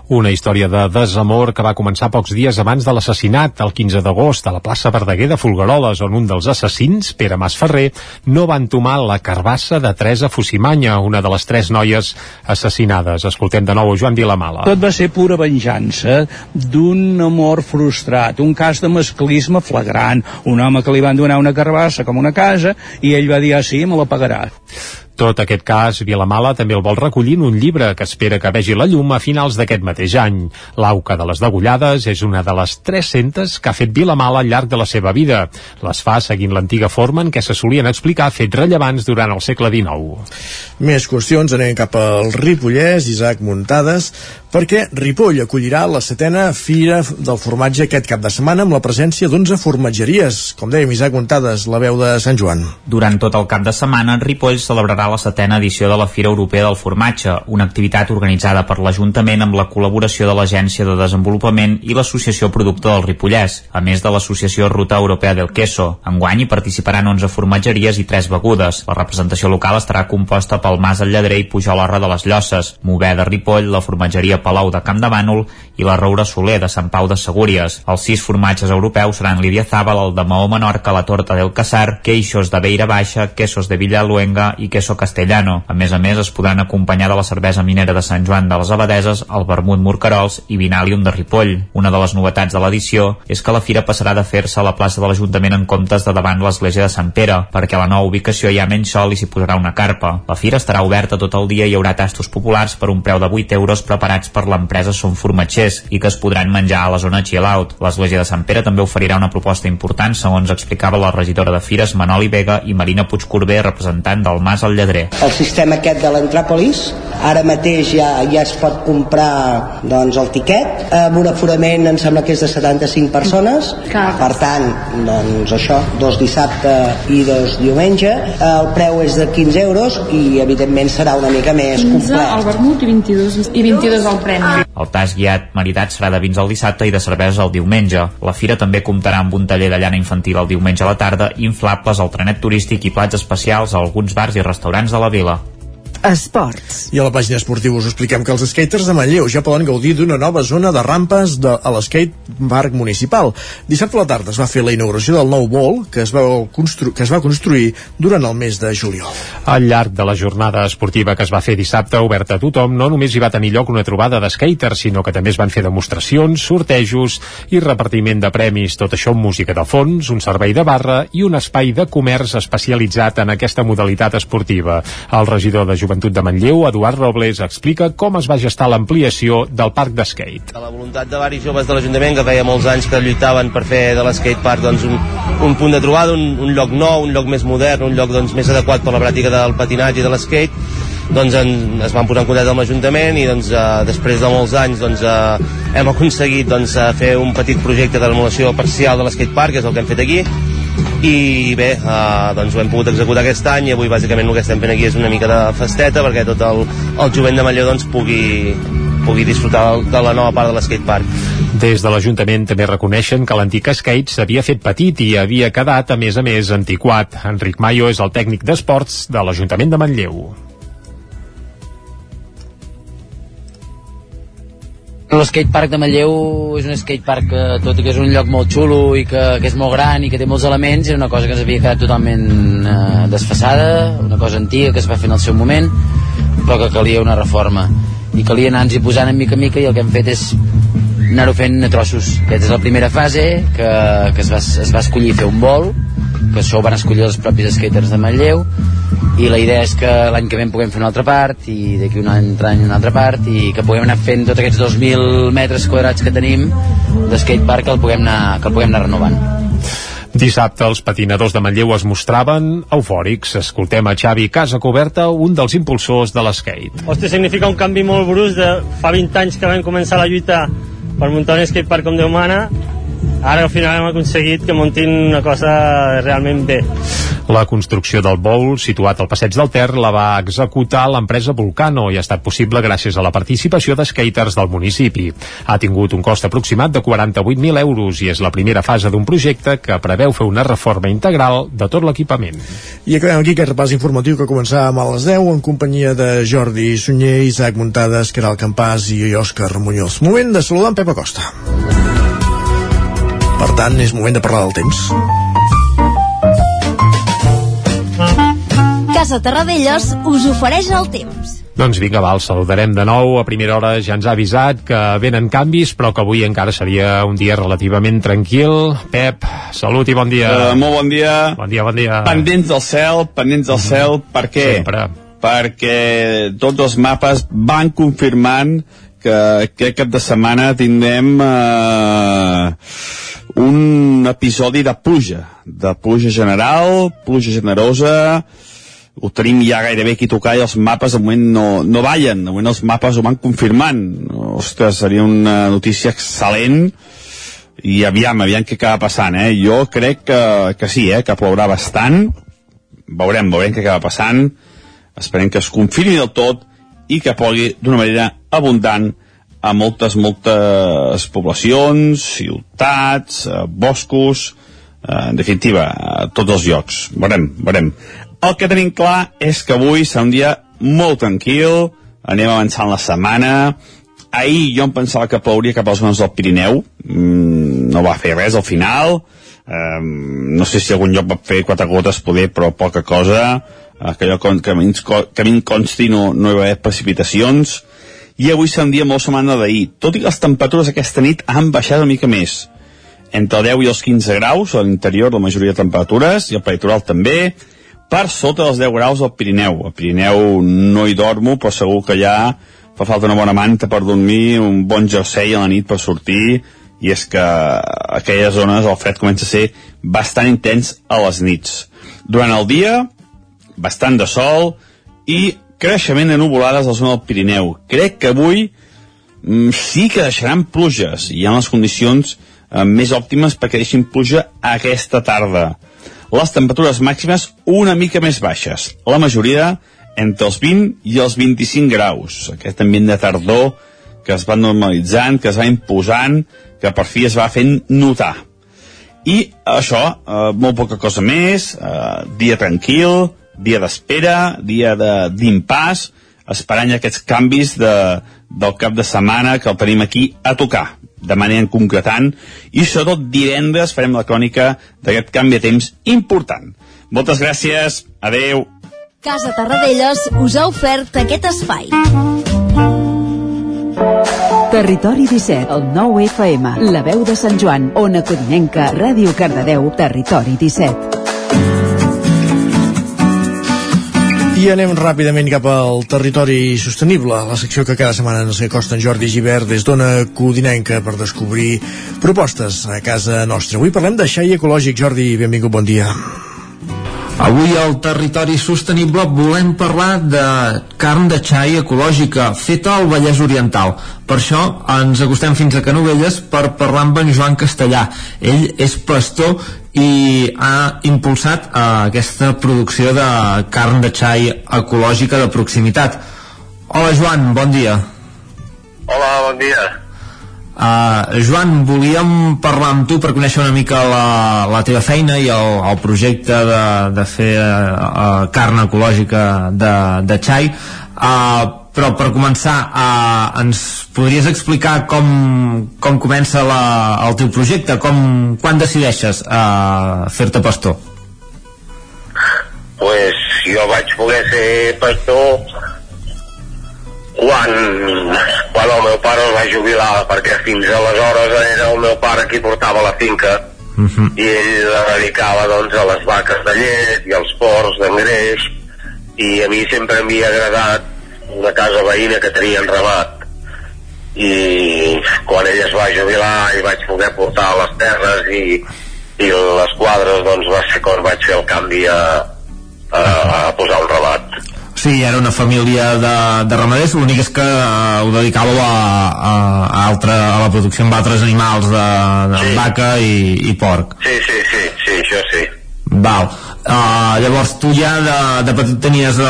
Una història de desamor que va començar pocs dies abans de l'assassinat, el 15 d'agost, a la plaça Verdaguer de Folgueroles, on un dels assassins, Pere Masferrer, no va entomar la carbassa de Teresa Fusimanya, una de les tres noies assassinades. Escoltem de nou a Joan Vilamala. Tot va ser pura venjança d'un amor frustrat, un cas de masclisme flagrant, un home que li van donar una carbassa com una casa i ell va dir, ah sí, me la pagarà. Tot aquest cas, Vilamala també el vol recollir en un llibre que espera que vegi la llum a finals d'aquest mateix any. L'auca de les degullades és una de les 300 que ha fet Vilamala al llarg de la seva vida. Les fa seguint l'antiga forma en què se solien explicar fets rellevants durant el segle XIX. Més qüestions, anem cap al Ripollès, Isaac Muntades, perquè Ripoll acollirà la setena Fira del Formatge aquest cap de setmana amb la presència d'11 formatgeries. Com dèiem, Isaac Muntades, la veu de Sant Joan. Durant tot el cap de setmana, Ripoll celebrarà la setena edició de la Fira Europea del Formatge, una activitat organitzada per l'Ajuntament amb la col·laboració de l'Agència de Desenvolupament i l'Associació Productor del Ripollès, a més de l'Associació Ruta Europea del Queso. Enguany hi participaran 11 formatgeries i 3 begudes. La representació local estarà composta pel Mas el Lledrer i Pujol de les Llosses, Mover de Ripoll, la formatgeria Palau de Camp de Bànol i la Roura Soler de Sant Pau de Segúries. Els sis formatges europeus seran Lídia Zábal, el de Maó Menorca, la Torta del Casar, Queixos de Beira Baixa, Quesos de Villaluenga i Queso Castellano. A més a més, es podran acompanyar de la cervesa minera de Sant Joan de les Abadeses, el vermut Morcarols i Vinalium de Ripoll. Una de les novetats de l'edició és que la fira passarà de fer-se a la plaça de l'Ajuntament en comptes de davant l'església de Sant Pere, perquè a la nova ubicació hi ha menys sol i s'hi posarà una carpa. La fira estarà oberta tot el dia i hi haurà tastos populars per un preu de 8 euros preparats per l'empresa Som Formatgers i que es podran menjar a la zona chill out. L'església de Sant Pere també oferirà una proposta important, segons explicava la regidora de Fires Manoli Vega i Marina Puigcorbé, representant del Mas al Lledrer. El sistema aquest de l'Entràpolis, ara mateix ja, ja es pot comprar doncs, el tiquet, amb un aforament em sembla que és de 75 persones, per tant, doncs això, dos dissabte i dos diumenge, el preu és de 15 euros i evidentment serà una mica més 15 complet. al vermut i 22, i 22 al premi. El tas guiat maridat serà de vins el dissabte i de cervesa el diumenge. La fira també comptarà amb un taller de llana infantil el diumenge a la tarda, inflables, el trenet turístic i plats especials a alguns bars i restaurants de la vila. Esports. I a la pàgina esportiva us expliquem que els skaters de Manlleu ja poden gaudir d'una nova zona de rampes de, a l'skate park municipal. Dissabte a la tarda es va fer la inauguració del nou bol que es, va constru que es va construir durant el mes de juliol. Al llarg de la jornada esportiva que es va fer dissabte, oberta a tothom, no només hi va tenir lloc una trobada de skaters, sinó que també es van fer demostracions, sortejos i repartiment de premis. Tot això amb música de fons, un servei de barra i un espai de comerç especialitzat en aquesta modalitat esportiva. El regidor de Joventut de Manlleu, Eduard Robles, explica com es va gestar l'ampliació del parc d'skate. La voluntat de varis joves de l'Ajuntament que feia molts anys que lluitaven per fer de l'skate park doncs, un, un punt de trobada, un, un lloc nou, un lloc més modern, un lloc doncs, més adequat per la pràctica del patinatge i de l'skate doncs en, es van posar en contacte amb l'Ajuntament i doncs, eh, després de molts anys doncs, eh, hem aconseguit doncs, eh, fer un petit projecte de demolició parcial de l'skate park, que és el que hem fet aquí i bé, eh, doncs ho hem pogut executar aquest any i avui bàsicament el que estem fent aquí és una mica de festeta perquè tot el, el jovent de Manlleu doncs, pugui, pugui disfrutar de la nova part de l'skatepark. Des de l'Ajuntament també reconeixen que l'antic skate s'havia fet petit i havia quedat, a més a més, antiquat. Enric Mayo és el tècnic d'esports de l'Ajuntament de Manlleu. L'skatepark de Manlleu és un skatepark que, tot i que és un lloc molt xulo i que, que és molt gran i que té molts elements, era una cosa que ens havia quedat totalment eh, desfassada, una cosa antiga que es va fer en el seu moment, però que calia una reforma. I calia anar-nos-hi posant en mica mica i el que hem fet és anar-ho fent a trossos. Aquesta és la primera fase, que, que es, va, es va escollir fer un vol, que això ho van escollir els propis skaters de Manlleu, i la idea és que l'any que ve en puguem fer una altra part i d'aquí un altre any una altra part i que puguem anar fent tots aquests 2.000 metres quadrats que tenim de skatepark que el puguem anar, que el puguem anar renovant Dissabte els patinadors de Manlleu es mostraven eufòrics. Escoltem a Xavi Casacoberta, un dels impulsors de l'skate. Hòstia, significa un canvi molt brusc de fa 20 anys que vam començar la lluita per muntar un skatepark com Déu mana ara al final hem aconseguit que muntin una cosa realment bé. La construcció del bowl, situat al passeig del Ter, la va executar l'empresa Volcano i ha estat possible gràcies a la participació de skaters del municipi. Ha tingut un cost aproximat de 48.000 euros i és la primera fase d'un projecte que preveu fer una reforma integral de tot l'equipament. I acabem aquí aquest repàs informatiu que començàvem a les 10 en companyia de Jordi Sunyer, Isaac Muntades, Caral Campàs i Òscar Muñoz. Moment de saludar en Pep Acosta. Per tant, és moment de parlar del temps. Casa Terradellos us ofereix el temps. Doncs vinga, va, el saludarem de nou. A primera hora ja ens ha avisat que venen canvis, però que avui encara seria un dia relativament tranquil. Pep, salut i bon dia. Uh, molt bon dia. Bon dia, bon dia. Pendents del cel, pendents del cel, per què? Sempre. Perquè tots els mapes van confirmant que aquest cap de setmana tindrem eh, un episodi de pluja, de pluja general, pluja generosa, ho tenim ja gairebé aquí tocar i els mapes de moment no, no ballen, de moment els mapes ho van confirmant. Ostres, seria una notícia excel·lent i aviam, aviam què acaba passant, eh? Jo crec que, que sí, eh? Que plourà bastant, veurem, veurem què acaba passant, esperem que es confirmi del tot i que plogui d'una manera abundant a moltes, moltes poblacions, ciutats, eh, boscos, eh, en definitiva, a tots els llocs. Veurem, veurem. El que tenim clar és que avui serà un dia molt tranquil, anem avançant la setmana, ahir jo em pensava que plouria cap als zones del Pirineu, mm, no va fer res al final, um, no sé si algun lloc va fer quatre gotes poder, però poca cosa, uh, que, jo, que, que a mi consti no, no hi va haver precipitacions, i avui serà un dia molt semblant a d'ahir, tot i que les temperatures aquesta nit han baixat una mica més, entre 10 i els 15 graus a l'interior la majoria de temperatures, i al peritoral també, per sota dels 10 graus al Pirineu. Al Pirineu no hi dormo, però segur que ja fa falta una bona manta per dormir, un bon jersei a la nit per sortir, i és que a aquelles zones el fred comença a ser bastant intens a les nits. Durant el dia, bastant de sol i creixement de nuvolades a la zona del Pirineu. Crec que avui mm, sí que deixaran pluges, i ha les condicions eh, més òptimes perquè deixin pluja aquesta tarda. Les temperatures màximes una mica més baixes, la majoria entre els 20 i els 25 graus. Aquest ambient de tardor que es va normalitzant, que es va imposant, que per fi es va fent notar. I això, eh, molt poca cosa més, eh, dia tranquil, dia d'espera, dia d'impàs, esperant aquests canvis de, del cap de setmana que el tenim aquí a tocar de manera concretant i sobretot divendres farem la crònica d'aquest canvi de temps important. Moltes gràcies, adeu. Casa Tarradellas us ha ofert aquest espai. Territori 17, el 9 FM, la veu de Sant Joan, Ona Codinenca, Ràdio Cardedeu, Territori 17. I anem ràpidament cap al territori sostenible, la secció que cada setmana ens acosta en Jordi Givert des d'Ona Codinenca per descobrir propostes a casa nostra. Avui parlem de xai ecològic. Jordi, benvingut, bon dia. Avui al territori sostenible volem parlar de carn de xai ecològica feta al Vallès Oriental. Per això ens acostem fins a Canovelles per parlar amb en Joan Castellà. Ell és pastor i ha impulsat uh, aquesta producció de carn de xai ecològica de proximitat. Hola Joan, bon dia. Hola, bon dia. Uh, Joan, volíem parlar amb tu per conèixer una mica la, la teva feina i el, el projecte de, de fer uh, carn ecològica de, de xai. Uh, però per començar uh, ens podries explicar com, com comença la, el teu projecte? Com, quan decideixes uh, fer-te pastor? Pues jo vaig poder ser pastor quan, quan el meu pare es va jubilar perquè fins aleshores era el meu pare qui portava la finca. Uh -huh. i ell la dedicava doncs a les vaques de llet i als porcs d'engreix. I a mi sempre m'havia agradat una casa veïna que tenien ramat i quan ell es va jubilar i vaig poder portar les terres i, i les quadres doncs va ser quan vaig fer el canvi a, a, a posar un ramat Sí, era una família de, de ramaders, l'únic és que uh, ho dedicàveu a, a, a, altra, a la producció amb altres animals de, de sí. vaca i, i porc. sí, sí, sí, sí, això sí Val. Uh, llavors tu ja de, de petit tenies uh,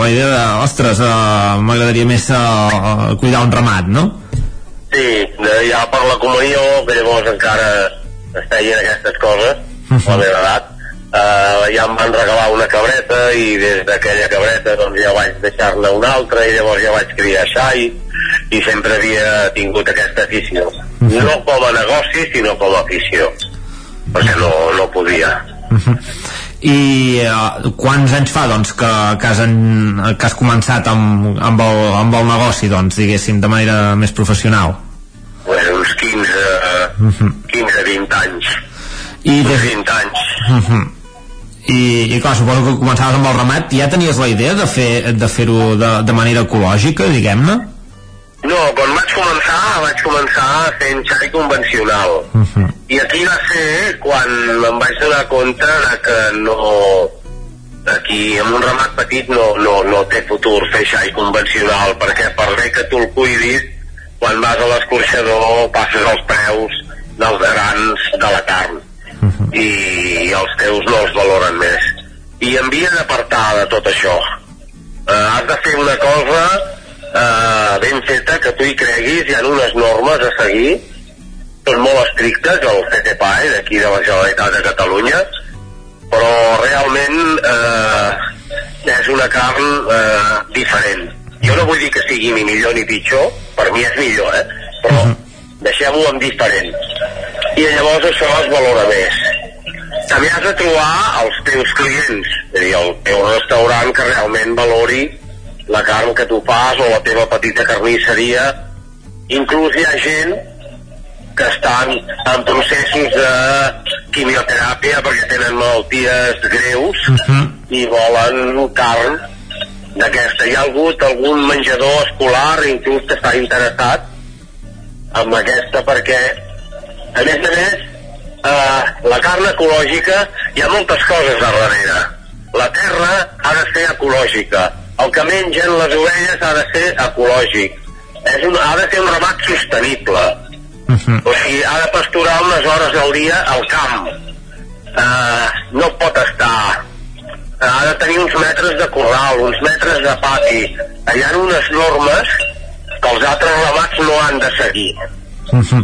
la idea de, ostres, uh, m'agradaria més uh, cuidar un ramat, no? Sí, de, ja per la comunió, que llavors encara es feien aquestes coses, a la meva edat, eh, ja em van regalar una cabreta i des d'aquella cabreta doncs ja vaig deixar-ne una altra i llavors ja vaig criar xai i sempre havia tingut aquesta afició. No com a negoci, sinó com a afició, perquè no, no podia. I uh, quants anys fa doncs, que, que, has, en, que has començat amb, amb, el, amb el negoci, doncs, diguéssim, de manera més professional? Bueno, uns 15, Uh -huh. 15-20 anys. I Uns des... 20 anys. Uh -huh. I, I clar, suposo que començaves amb el ramat ja tenies la idea de fer de fer-ho de, de manera ecològica, diguem-ne? No, quan vaig començar, vaig començar fent xai convencional. Uh -huh. I aquí va ser quan em vaig donar compte de que no... Aquí, amb un ramat petit, no, no, no té futur fer xai convencional, perquè per bé que tu el cuidis, quan vas a l'escorxador passes els preus dels grans de la carn i els teus no els valoren més i em havia d'apartar de tot això eh, has de fer una cosa eh, ben feta que tu hi creguis hi ha unes normes a seguir són molt estrictes el CTPAE d'aquí de la Generalitat de Catalunya però realment eh, és una carn eh, diferent. Jo no vull dir que sigui ni millor ni pitjor per mi és millor eh? però deixem-ho en diferent. I llavors això es valora més. També has de trobar els teus clients és a dir, el teu restaurant que realment valori la carn que tu fas o la teva petita carnisseria. Inclús hi ha gent que estan en processos de quimioteràpia perquè tenen malalties greus i volen carn d'aquesta. Hi ha hagut algun menjador escolar inclús que està interessat amb aquesta perquè a més a més eh, la carn ecològica hi ha moltes coses a darrere. La terra ha de ser ecològica el que mengen les ovelles ha de ser ecològic. És un, ha de ser un ramat sostenible. O sigui, ha de pasturar unes hores al dia al camp. Eh, no pot estar. Ha de tenir uns metres de corral, uns metres de pati. Hi ha unes normes que els altres ramats no han de seguir. Uh -huh.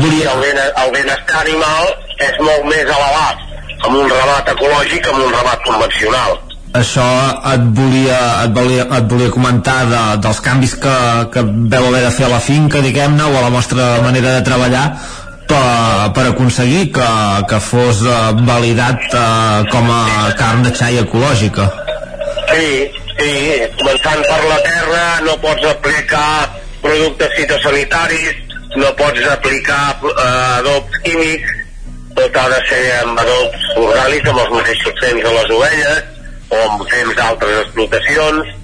Volia... el, ben, el benestar animal és molt més elevat amb un ramat ecològic amb un ramat convencional Això et volia, et volia, et volia comentar de, dels canvis que, que veu haver de fer a la finca, diguem-ne, o a la vostra manera de treballar per, per aconseguir que, que fos eh, validat eh, com a carn de xai ecològica. Sí, sí, començant per la terra no pots aplicar productes fitosanitaris, no pots aplicar eh, adobs químics, tot ha de ser amb adobs orgànics, amb els mateixos temps de les ovelles, o amb temps d'altres explotacions,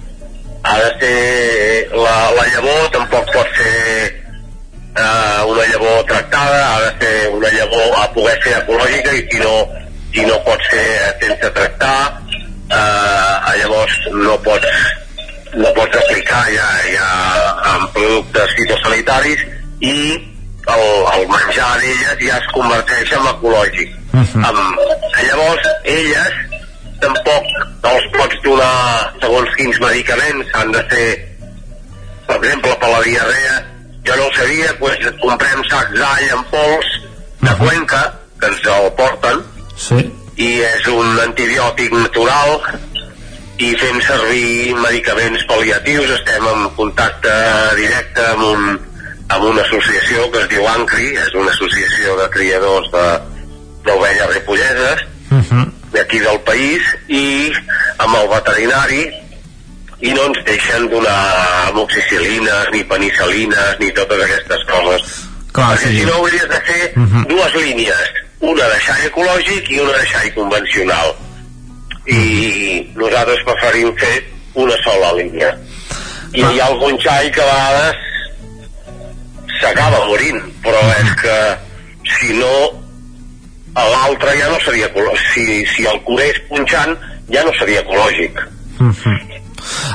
ha de ser la, la llavor, tampoc pot ser eh, una llavor tractada, ha de ser una llavor a poder ser ecològica i si no, si no pot ser sense tractar, eh, llavors no pots no pots aplicar ja, ja amb productes fitosanitaris i el, el menjar d'elles ja es converteix en ecològic. Uh -huh. amb, llavors, elles tampoc no els pots donar segons quins medicaments, han de ser, per exemple, per la diarrea, jo no ho sabia, doncs comprem sacs d'all en pols de Cuenca, que ens el porten, Sí. i és un antibiòtic natural i fent servir medicaments pal·liatius. Estem en contacte directe amb, un, amb una associació que es diu ANCRI, és una associació de criadors de d'ovelles ripolleses d'aquí del país i amb el veterinari i no ens deixen donar amoxicil·lines, ni penicil·lines, ni totes aquestes coses. Clar, Perquè sí. si no hauries de fer Mhm. dues línies, una de xai ecològic i una de xai convencional. I nosaltres preferim fer una sola línia. I hi ha algun xai que a vegades s'acaba morint, però és que si no l'altre ja no seria. Si, si el curés punxant ja no seria ecològic.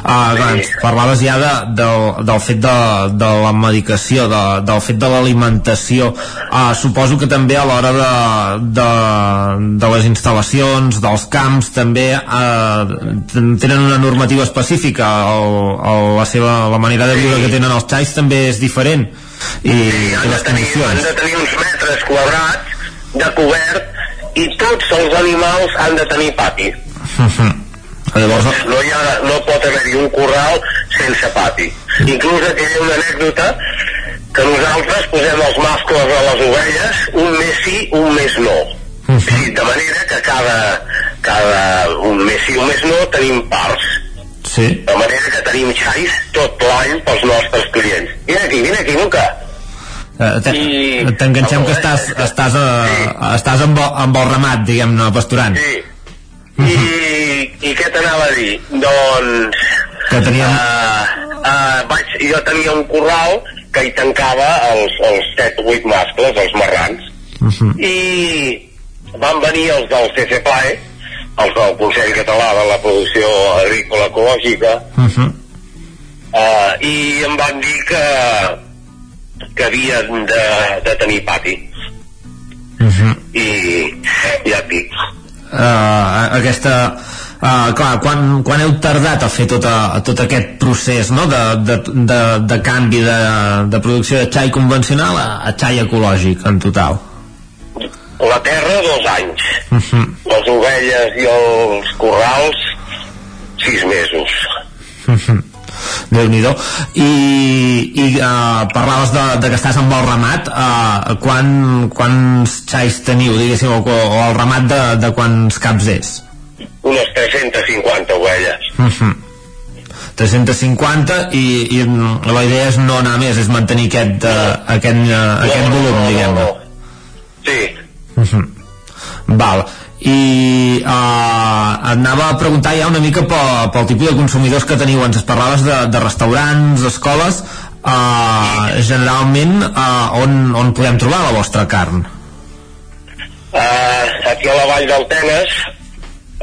Ah, clar, ens parlaves ja de, del, del fet de, de la medicació, de, del fet de l'alimentació. Ah, suposo que també a l'hora de, de, de les instal·lacions, dels camps, també ah, tenen una normativa específica. El, el, la, seva, la manera de viure que tenen els xais també és diferent. I, i les Han condicions. de tenir uns metres quadrats de cobert i tots els animals han de tenir pati. Llavors, no, hi ha, no pot haver-hi un corral sense pati. Inclús aquí hi ha una anècdota que nosaltres posem els mascles a les ovelles, un mes sí, un mes no. Sí, de manera que cada, cada un mes sí, un mes no tenim parts. Sí. De manera que tenim xais tot l'any pels nostres clients. Vine aquí, vine aquí, Luca. Eh, te- T'enganxem que estàs, estàs, a, estàs amb, el- amb el ramat, diguem-ne, pasturant. Sí. I, i què t'anava a dir? Doncs... Que teníem... Uh, uh, vaig, jo tenia un corral que hi tancava els, els 7 o 8 mascles, els marrans, i van venir els del CCPAE, els del Consell Català de la Producció Agrícola Ecològica, uh, i em van dir que, que havien de, de tenir pati. I ja et dic, uh, aquesta uh, clar, quan, quan heu tardat a fer tot, a, tot aquest procés no? de, de, de, de canvi de, de producció de xai convencional a, a xai ecològic en total? La terra dos anys. Les ovelles i els corrals sis mesos déu nhi i, i uh, parlaves de, de que estàs amb el ramat uh, quan, quants xais teniu diguéssim, o, o el ramat de, de quants caps és unes 350 ovelles Uh -huh. 350 i, i la idea és no anar més, és mantenir aquest, uh, aquest, uh, aquest volum, diguem-ne. Sí. Uh -huh. Val. I uh, anava a preguntar ja una mica pel, pel tipus de consumidors que teniu. Ens parlaves de, de restaurants, escoles, uh, generalment uh, on, on podem trobar la vostra carn? uh, aquí a la vall del Tenes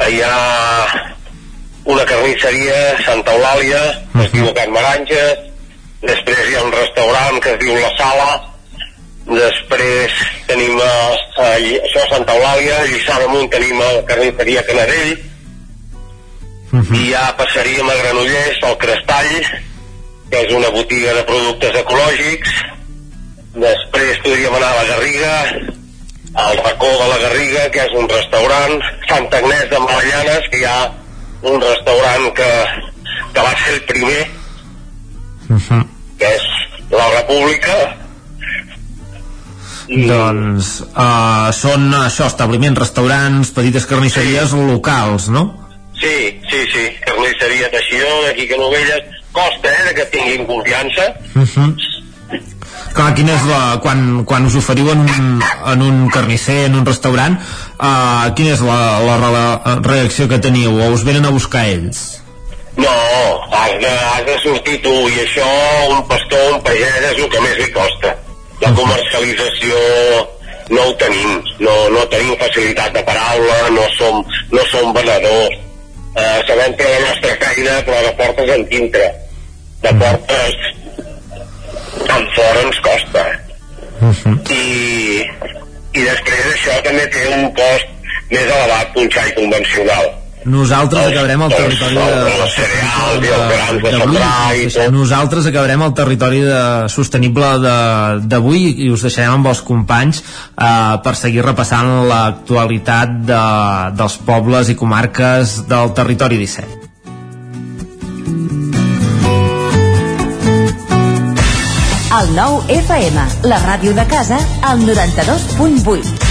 hi ha una carnisseria Santa Eulàlia que es diu Can Maranges després hi ha un restaurant que es diu La Sala després tenim a, a, això a Santa Eulàlia a Lliçà d'Amunt tenim a la carnisseria Canadell. I ja passaríem a Granollers al Crestall que és una botiga de productes ecològics. Després podríem anar a la Garriga al racó de la Garriga que és un restaurant Sant Agnès de Malallanes que hi ha un restaurant que, que va ser el primer que és la República Doncs uh, són això, establiments, restaurants, petites carnisseries locals, no? sí, sí, sí carnisseria Teixidor d'aquí que Novelles costa eh, que tinguin confiança Uh -huh. Clar, quina és la... Quan, quan us oferiu en un, en un carnisser, en un restaurant, uh, quina és la, la, la reacció que teniu? O us venen a buscar ells? No, has de, has de sortir tu i això un pastor, un pagès és el que més li costa. La comercialització no ho tenim, no, no tenim facilitat de paraula, no som, no som venedors. Eh, sabem que la nostra feina, però de portes en dintre. De portes en fora ens costa. I, I després això també té un cost més elevat que un xai convencional nosaltres acabarem el territori de... de, Nosaltres acabarem el territori de sostenible d'avui i us deixarem amb els companys eh, per seguir repassant l'actualitat de, dels pobles i comarques del territori 17. El nou FM, la ràdio de casa, al 92.8.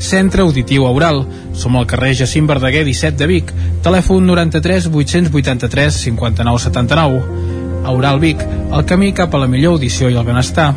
Centre Auditiu Aural. Som al carrer Jacint Verdaguer 17 de Vic. Telèfon 93 883 59 79. Aural Vic, el camí cap a la millor audició i el benestar.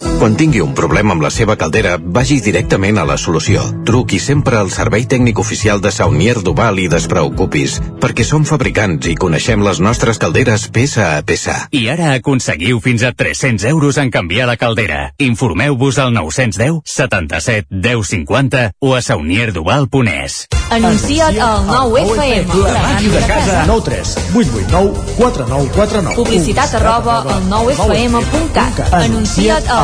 Quan tingui un problema amb la seva caldera, vagi directament a la solució. Truqui sempre al servei tècnic oficial de Saunier Duval i despreocupis, perquè som fabricants i coneixem les nostres calderes peça a peça. I ara aconseguiu fins a 300 euros en canviar la caldera. Informeu-vos al 910 77 10 50 o a saunierduval.es. Anuncia't al 9 FM, la ràdio de casa. 9 3 8 8 9 4 9 4 9 Publicitat arroba al 9fm.cat. Anuncia't al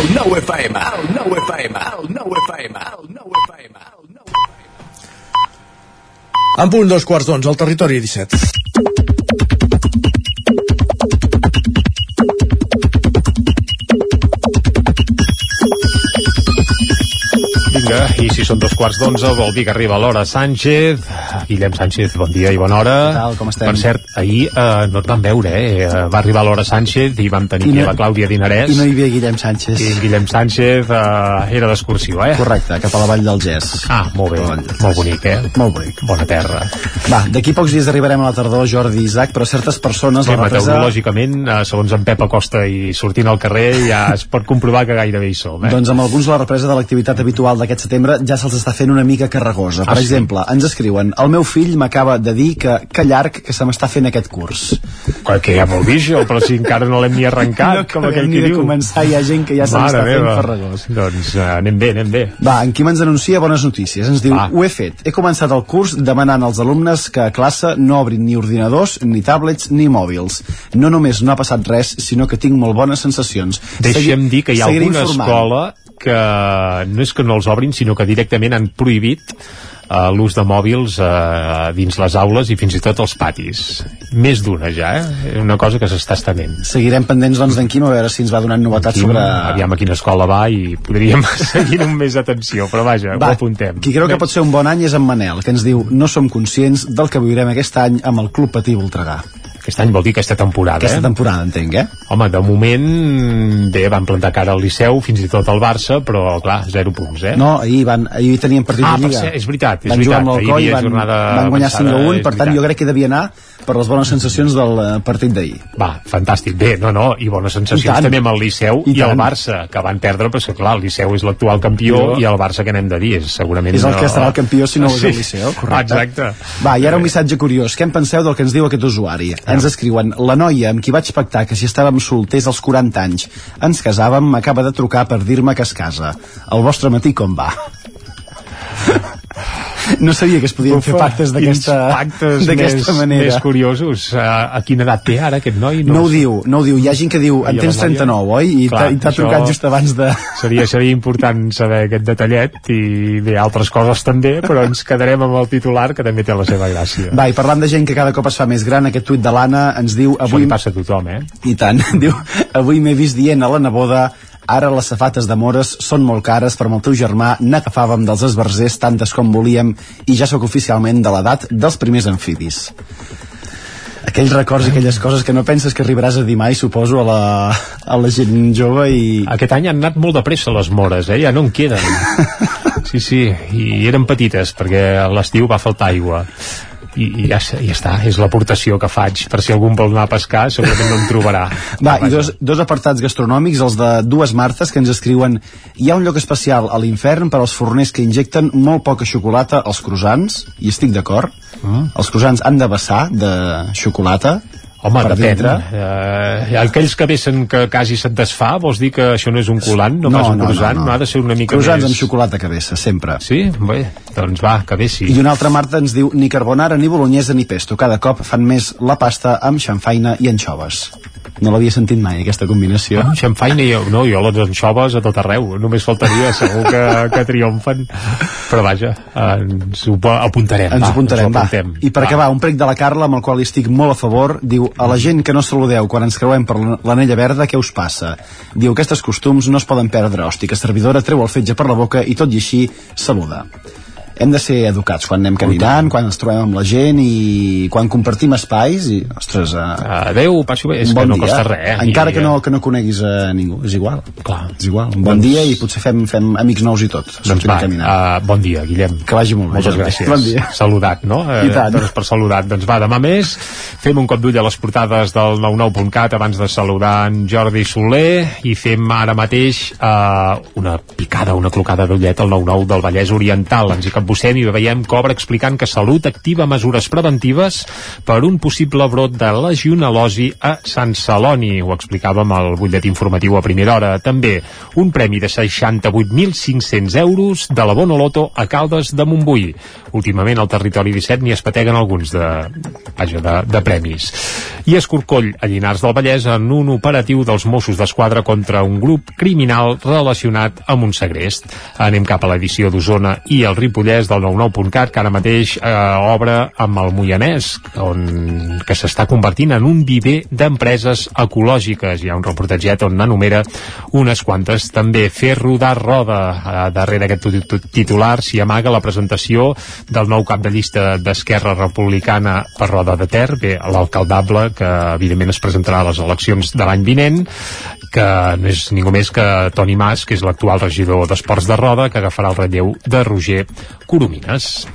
El 9 FM, el 9 FM, el 9 FM, el 9 FM. En punt dos quarts d'onze, al territori 17. Vinga, i si són dos quarts d'onze, vol dir que arriba l'hora Sánchez. Guillem Sánchez, bon dia i bona hora. Què tal, com estem? Per cert, ahir eh, no et van veure, eh? Va arribar l'hora Sánchez i vam tenir I no- la Clàudia Dinarès. I no hi havia Guillem Sánchez. I Guillem Sánchez eh, era d'excursió, eh? Correcte, cap a la Vall del Gès. Ah, molt bé, molt bonic, eh? Molt bonic. Bona terra. Va, d'aquí pocs dies arribarem a la tardor, Jordi i Isaac, però certes persones... Sí, la represa... meteorològicament, eh, segons en Pep Acosta i sortint al carrer, ja es pot comprovar que gairebé hi som, eh? Doncs amb alguns la represa de l'activitat habitual d'aquest setembre ja se'ls està fent una mica carregosa. Per Ah, sí? exemple, ens escriuen el meu fill m'acaba de dir que, que llarg que se m'està fent aquest curs. Que, que ja vol dir però si encara no l'hem ni arrencat, No com aquell que diu. començar, hi ha gent que ja se Mare fent meva. farragós. Doncs uh, anem bé, anem bé. Va, en Quim ens anuncia bones notícies. Ens diu, Va. ho he fet. He començat el curs demanant als alumnes que a classe no obrin ni ordinadors, ni tablets, ni mòbils. No només no ha passat res, sinó que tinc molt bones sensacions. Deixem dir que hi ha alguna informant. escola que no és que no els obrin, sinó que directament han prohibit uh, l'ús de mòbils uh, dins les aules i fins i tot als patis. Més d'una ja, eh? Una cosa que s'està estenent. Seguirem pendents doncs d'en Quim a veure si ens va donant novetats Quim, sobre... Aviam a quina escola va i podríem seguir amb més atenció, però vaja, Va, ho apuntem. Qui creu que pot ser un bon any és en Manel, que ens diu no som conscients del que viurem aquest any amb el Club Patí Voltregà. Aquest any vol dir aquesta temporada, Aquesta eh? temporada, entenc, eh? Home, de moment, bé, van plantar cara al Liceu, fins i tot al Barça, però, clar, zero punts, eh? No, ahir, van, ahir tenien partit Ah, de Lliga. ser- és veritat, és van jugar amb veritat, ahir l'Alcoi, hi havia van, van guanyar 5 a avançada, 1, és per tant jo crec que devia anar per les bones sensacions del eh, partit d'ahir. Va, fantàstic. Bé, no, no, i bones sensacions tant. també amb el Liceu I i, el. Barça, que van perdre, però que, clar, el Liceu és l'actual campió Jo- i el Barça, que n'hem de dir, és segurament... És el que estarà el campió si no ho és Sí. el Liceu, correcte. Exacte. Va, i ara un missatge curiós. Què en penseu del que ens diu aquest usuari? Ens escriuen, la noia amb qui vaig pactar que si estàvem solters als 40 anys ens casàvem m'acaba de trucar per dir-me que es casa. El vostre matí com va? No sabia que es podien fer pactes d'aquesta manera. més curiosos. A, a quina edat té ara aquest noi? No ho diu, no ho diu. Hi ha gent que diu, en tens noia? 39, oi? I t'ha- això trucat just abans de... Seria, seria important saber aquest detallet i bé, altres coses també, però ens quedarem amb el titular que també té la seva gràcia. Va, i parlant de gent que cada cop es fa més gran, aquest tuit de l'Anna ens diu... Això Avui li passa a tothom, eh? I tant, diu, avui m'he vist dient a la neboda ara les safates de mores són molt cares però amb el teu germà n'agafàvem dels esbarzers tantes com volíem i ja sóc oficialment de l'edat dels primers amfibis aquells records i aquelles coses que no penses que arribaràs a dir mai, suposo, a la, a la gent jove i... Aquest any han anat molt de pressa les mores, eh? Ja no en queden. Sí, sí, i eren petites perquè a l'estiu va faltar aigua. I, i ja, ja està, és l'aportació que faig per si algú vol anar a pescar, segurament no en trobarà. Va, i dos, dos apartats gastronòmics, els de dues Martes, que ens escriuen hi ha un lloc especial a l'infern per als forners que injecten molt poca xocolata als croissants, i estic d'acord. Mm. Els croissants han de vessar de xocolata, Home, per depèn. dintre. Eh, aquells que vessen que quasi se't desfà, vols dir que això no és un colant, no, pas un croissant, no, ha de ser una mica Croissants més... amb xocolata que vessa, sempre. Sí? Bé, doncs va, que vessi. I una altra Marta ens diu ni carbonara, ni bolognesa, ni pesto. Cada cop fan més la pasta amb xamfaina i anxoves. No l'havia sentit mai, aquesta combinació. Ah, xamfaina i... No, jo les anxoves a tot arreu. Només faltaria, segur que, que triomfen. Però vaja, ens ho apuntarem. Ens va, apuntarem, ens ho va. I per acabar, un prec de la Carla, amb el qual estic molt a favor, diu, a la gent que no saludeu quan ens creuem per l'anella verda, què us passa? Diu, aquests costums no es poden perdre, hosti, que servidora treu el fetge per la boca i tot i així saluda. Hem de ser educats quan anem caminant, quan ens trobem amb la gent i quan compartim espais i, ostres, uh, Adéu, passi bé, és un que bon no dia. costa res, eh? Encara que no, que no coneguis a ningú, és igual. Clar. És igual. Un bon Doncs- dia i potser fem, fem amics nous i tot. Doncs va, uh, bon dia, Guillem. Que vagi molt bé. Moltes gràcies. Bon dia. Saludat, no? I tant. Doncs per saludat. Doncs va, demà més. Fem un cop d'ull a les portades del 99.cat abans de saludar en Jordi Soler i fem ara mateix uh, una picada, una clocada d'ullet al 99 del Vallès Oriental. Ens hi capbussem i veiem Cobra explicant que Salut activa mesures preventives per un possible brot de legionel·losi a Sant Celoni. Ho explicàvem al butllet informatiu a primera hora. També un premi de 68.500 euros de la Bonoloto a Caldes de Montbui. Últimament al territori 17 n'hi es pateguen alguns de, vaja, de, de premis. I Escorcoll, a Llinars del Vallès, en un operatiu dels Mossos d'Esquadra contra un grup criminal relacionat amb un segrest. Anem cap a l'edició d'Osona i el Ripollès del 99.cat, que ara mateix eh, obre amb el Moianès, on, que s'està convertint en un viver d'empreses ecològiques. Hi ha un reportatget on n'enumera unes quantes. També fer rodar roda. Eh, darrere aquest tu- tu- titular s'hi amaga la presentació del nou cap de llista d'Esquerra Republicana per Roda de Ter, bé, l'alcaldable, que evidentment es presentarà a les eleccions de l'any vinent, que no és ningú més que Toni Mas, que és l'actual regidor d'Esports de Roda, que agafarà el relleu de Roger Coromines.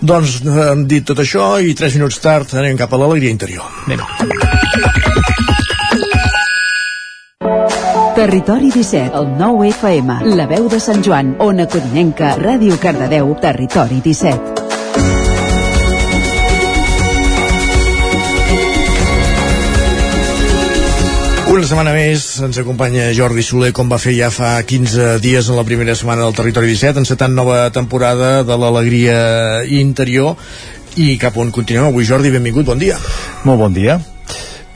Doncs hem dit tot això i 3 minuts tard anem cap a l'alegria interior. Anem. Territori 17, el 9 FM, la veu de Sant Joan, Ona Codinenca, Ràdio Cardedeu, Territori 17. Una setmana més ens acompanya Jordi Soler, com va fer ja fa 15 dies en la primera setmana del Territori 17, encetant nova temporada de l'Alegria Interior. I cap on continuem avui, Jordi, benvingut, bon dia. Molt bon dia.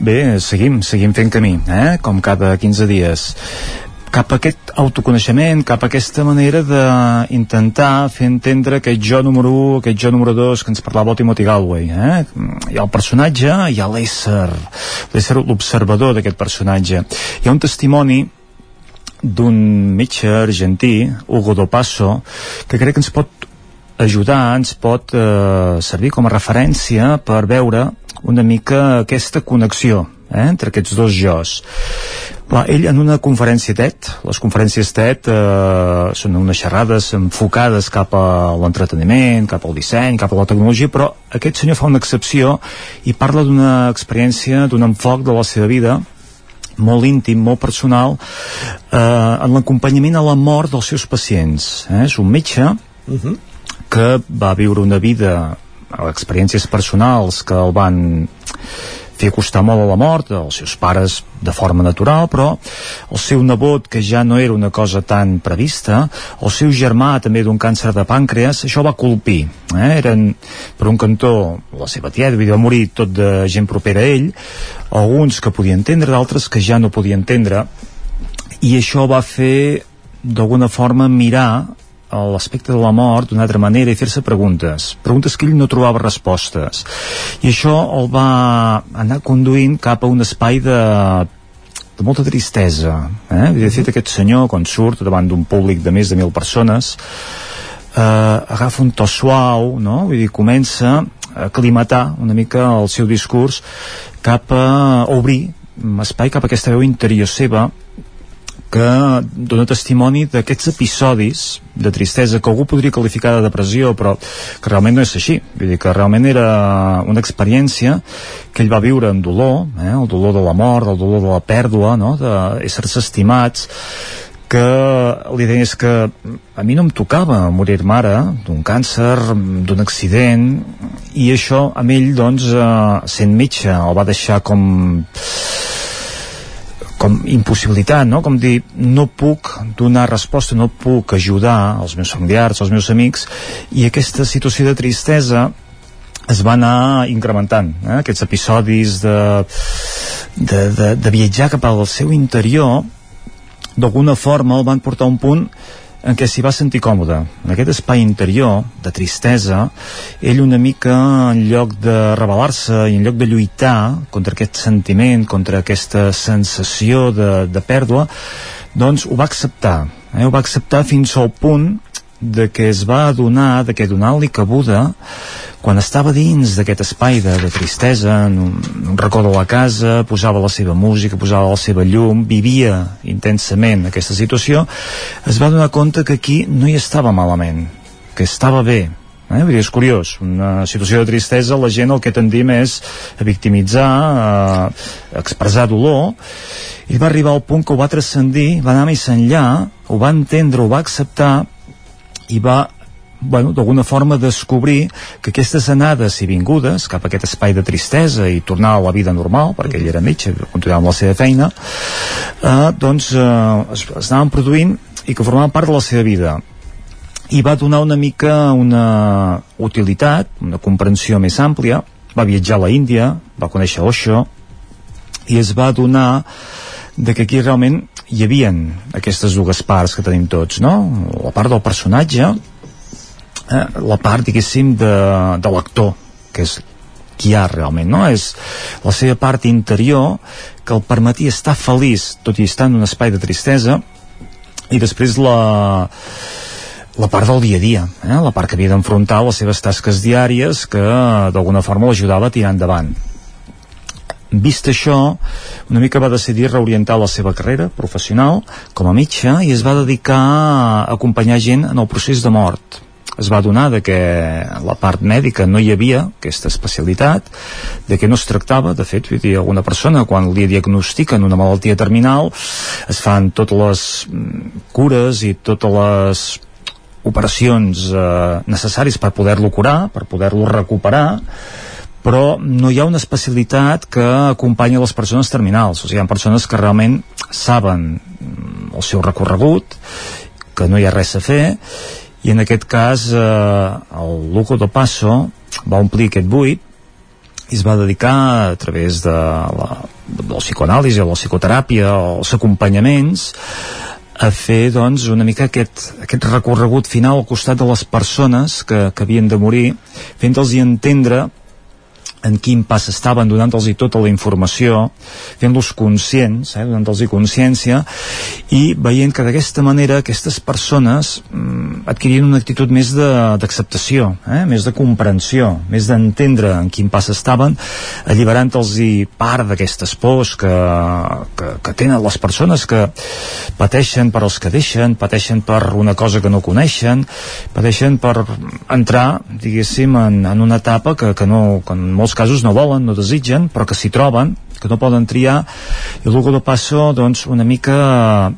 Bé, seguim, seguim fent camí, eh? com cada 15 dies cap a aquest autoconeixement, cap a aquesta manera d'intentar fer entendre aquest jo número 1, aquest jo número 2 que ens parlava el Timothy Galway. Eh? Hi ha el personatge, hi ha l'ésser, l'ésser, l'observador d'aquest personatge. Hi ha un testimoni d'un metge argentí, Hugo Dopasso, que crec que ens pot ajudar, ens pot eh, servir com a referència per veure una mica aquesta connexió eh, entre aquests dos jos. Clar, ell en una conferència TED, les conferències TED eh, són unes xerrades enfocades cap a l'entreteniment, cap al disseny, cap a la tecnologia, però aquest senyor fa una excepció i parla d'una experiència, d'un enfoc de la seva vida molt íntim, molt personal, eh, en l'acompanyament a la mort dels seus pacients. Eh? És un metge uh -huh. que va viure una vida, experiències personals que el van fer acostar molt a la mort, els seus pares de forma natural, però el seu nebot, que ja no era una cosa tan prevista, el seu germà també d'un càncer de pàncreas, això va colpir. Eh? Eren, per un cantó, la seva tieta, va morir tot de gent propera a ell, alguns que podien entendre, d'altres que ja no podien entendre, i això va fer d'alguna forma mirar l'aspecte de la mort d'una altra manera i fer-se preguntes, preguntes que ell no trobava respostes. I això el va anar conduint cap a un espai de, de molta tristesa. Eh? De fet, aquest senyor, quan surt davant d'un públic de més de mil persones, eh, agafa un to suau, no? Vull dir, comença a aclimatar una mica el seu discurs cap a obrir espai cap a aquesta veu interior seva que dona testimoni d'aquests episodis de tristesa que algú podria qualificar de depressió però que realment no és així vull dir que realment era una experiència que ell va viure amb dolor eh? el dolor de la mort, el dolor de la pèrdua no? d'éssers estimats que li deia és que a mi no em tocava morir-me ara d'un càncer, d'un accident i això amb ell doncs eh, sent metge el va deixar com com impossibilitat, no? com dir, no puc donar resposta, no puc ajudar els meus familiars, els meus amics, i aquesta situació de tristesa es va anar incrementant, eh? aquests episodis de, de, de, de viatjar cap al seu interior, d'alguna forma el van portar a un punt en què s'hi va sentir còmode. En aquest espai interior, de tristesa, ell una mica, en lloc de rebel·lar-se i en lloc de lluitar contra aquest sentiment, contra aquesta sensació de, de pèrdua, doncs ho va acceptar. Eh? Ho va acceptar fins al punt de que es va adonar, de que donant-li cabuda, quan estava dins d'aquest espai de, de tristesa, en un, un racó de la casa, posava la seva música, posava la seva llum, vivia intensament aquesta situació, es va donar compte que aquí no hi estava malament, que estava bé, Eh? És curiós, una situació de tristesa la gent el que tendim és a victimitzar a expressar dolor i va arribar al punt que ho va transcendir va anar més enllà, ho va entendre ho va acceptar i va bueno, d'alguna forma descobrir que aquestes anades i vingudes cap a aquest espai de tristesa i tornar a la vida normal, perquè ell era metge continuava amb la seva feina eh, doncs eh, es, es anaven produint i que formaven part de la seva vida. I va donar una mica una utilitat, una comprensió més àmplia. Va viatjar a la Índia, va conèixer Osho i es va donar de que aquí realment hi havien aquestes dues parts que tenim tots, no? La part del personatge, eh, la part, diguéssim, de, de l'actor, que és qui hi ha realment, no? És la seva part interior que el permetia estar feliç, tot i estar en un espai de tristesa, i després la, la part del dia a dia, eh? la part que havia d'enfrontar les seves tasques diàries que d'alguna forma l'ajudava a tirar endavant vist això, una mica va decidir reorientar la seva carrera professional com a metge i es va dedicar a acompanyar gent en el procés de mort. Es va donar de que la part mèdica no hi havia aquesta especialitat, de que no es tractava, de fet, vull dir, alguna persona quan li diagnostiquen una malaltia terminal es fan totes les mm, cures i totes les operacions eh, necessàries per poder-lo curar, per poder-lo recuperar, però no hi ha una especialitat que acompanya les persones terminals. O sigui, hi ha persones que realment saben mm, el seu recorregut que no hi ha res a fer i en aquest cas eh, el Luco de Passo va omplir aquest buit i es va dedicar a través de la, del psicoanàlisi la psicoteràpia els acompanyaments a fer doncs, una mica aquest, aquest recorregut final al costat de les persones que, que havien de morir fent-los entendre en quin pas estaven, donant-los tota la informació, fent-los conscients, eh, donant-los consciència, i veient que d'aquesta manera aquestes persones mm, adquirint una actitud més d'acceptació, eh? més de comprensió, més d'entendre en quin pas estaven, alliberant-los part d'aquestes pors que, que, que tenen les persones que pateixen per als que deixen, pateixen per una cosa que no coneixen, pateixen per entrar, diguéssim, en, en una etapa que, que, no, que en molts casos no volen, no desitgen, però que s'hi troben, que no poden triar, i el Lugo de Passo, doncs, una mica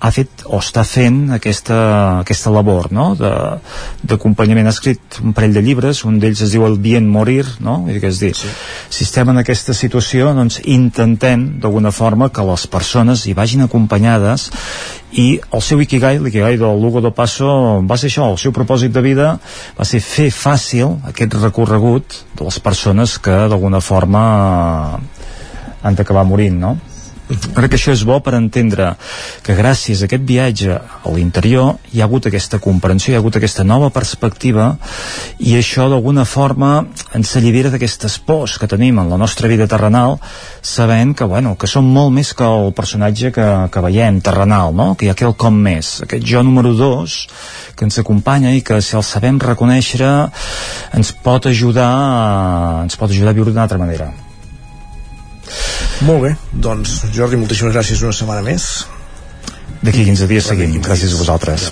ha fet o està fent aquesta, aquesta labor no? De- d'acompanyament. Ha escrit un parell de llibres, un d'ells es diu El bien morir, no? Dir que és dir, sí. si estem en aquesta situació, doncs intentem d'alguna forma que les persones hi vagin acompanyades i el seu Ikigai, l'Ikigai del Lugo de Passo va ser això, el seu propòsit de vida va ser fer fàcil aquest recorregut de les persones que d'alguna forma han d'acabar morint, no? Crec que això és bo per entendre que gràcies a aquest viatge a l'interior hi ha hagut aquesta comprensió, hi ha hagut aquesta nova perspectiva i això d'alguna forma ens allibera d'aquestes pors que tenim en la nostra vida terrenal sabent que, bueno, que som molt més que el personatge que, que veiem terrenal, no? que hi ha quelcom més, aquest jo número 2 que ens acompanya i que si el sabem reconèixer ens pot ajudar a, ens pot ajudar a viure d'una altra manera. Molt bé, doncs Jordi, moltíssimes gràcies una setmana més. D'aquí 15 dies seguim. Gràcies a vosaltres.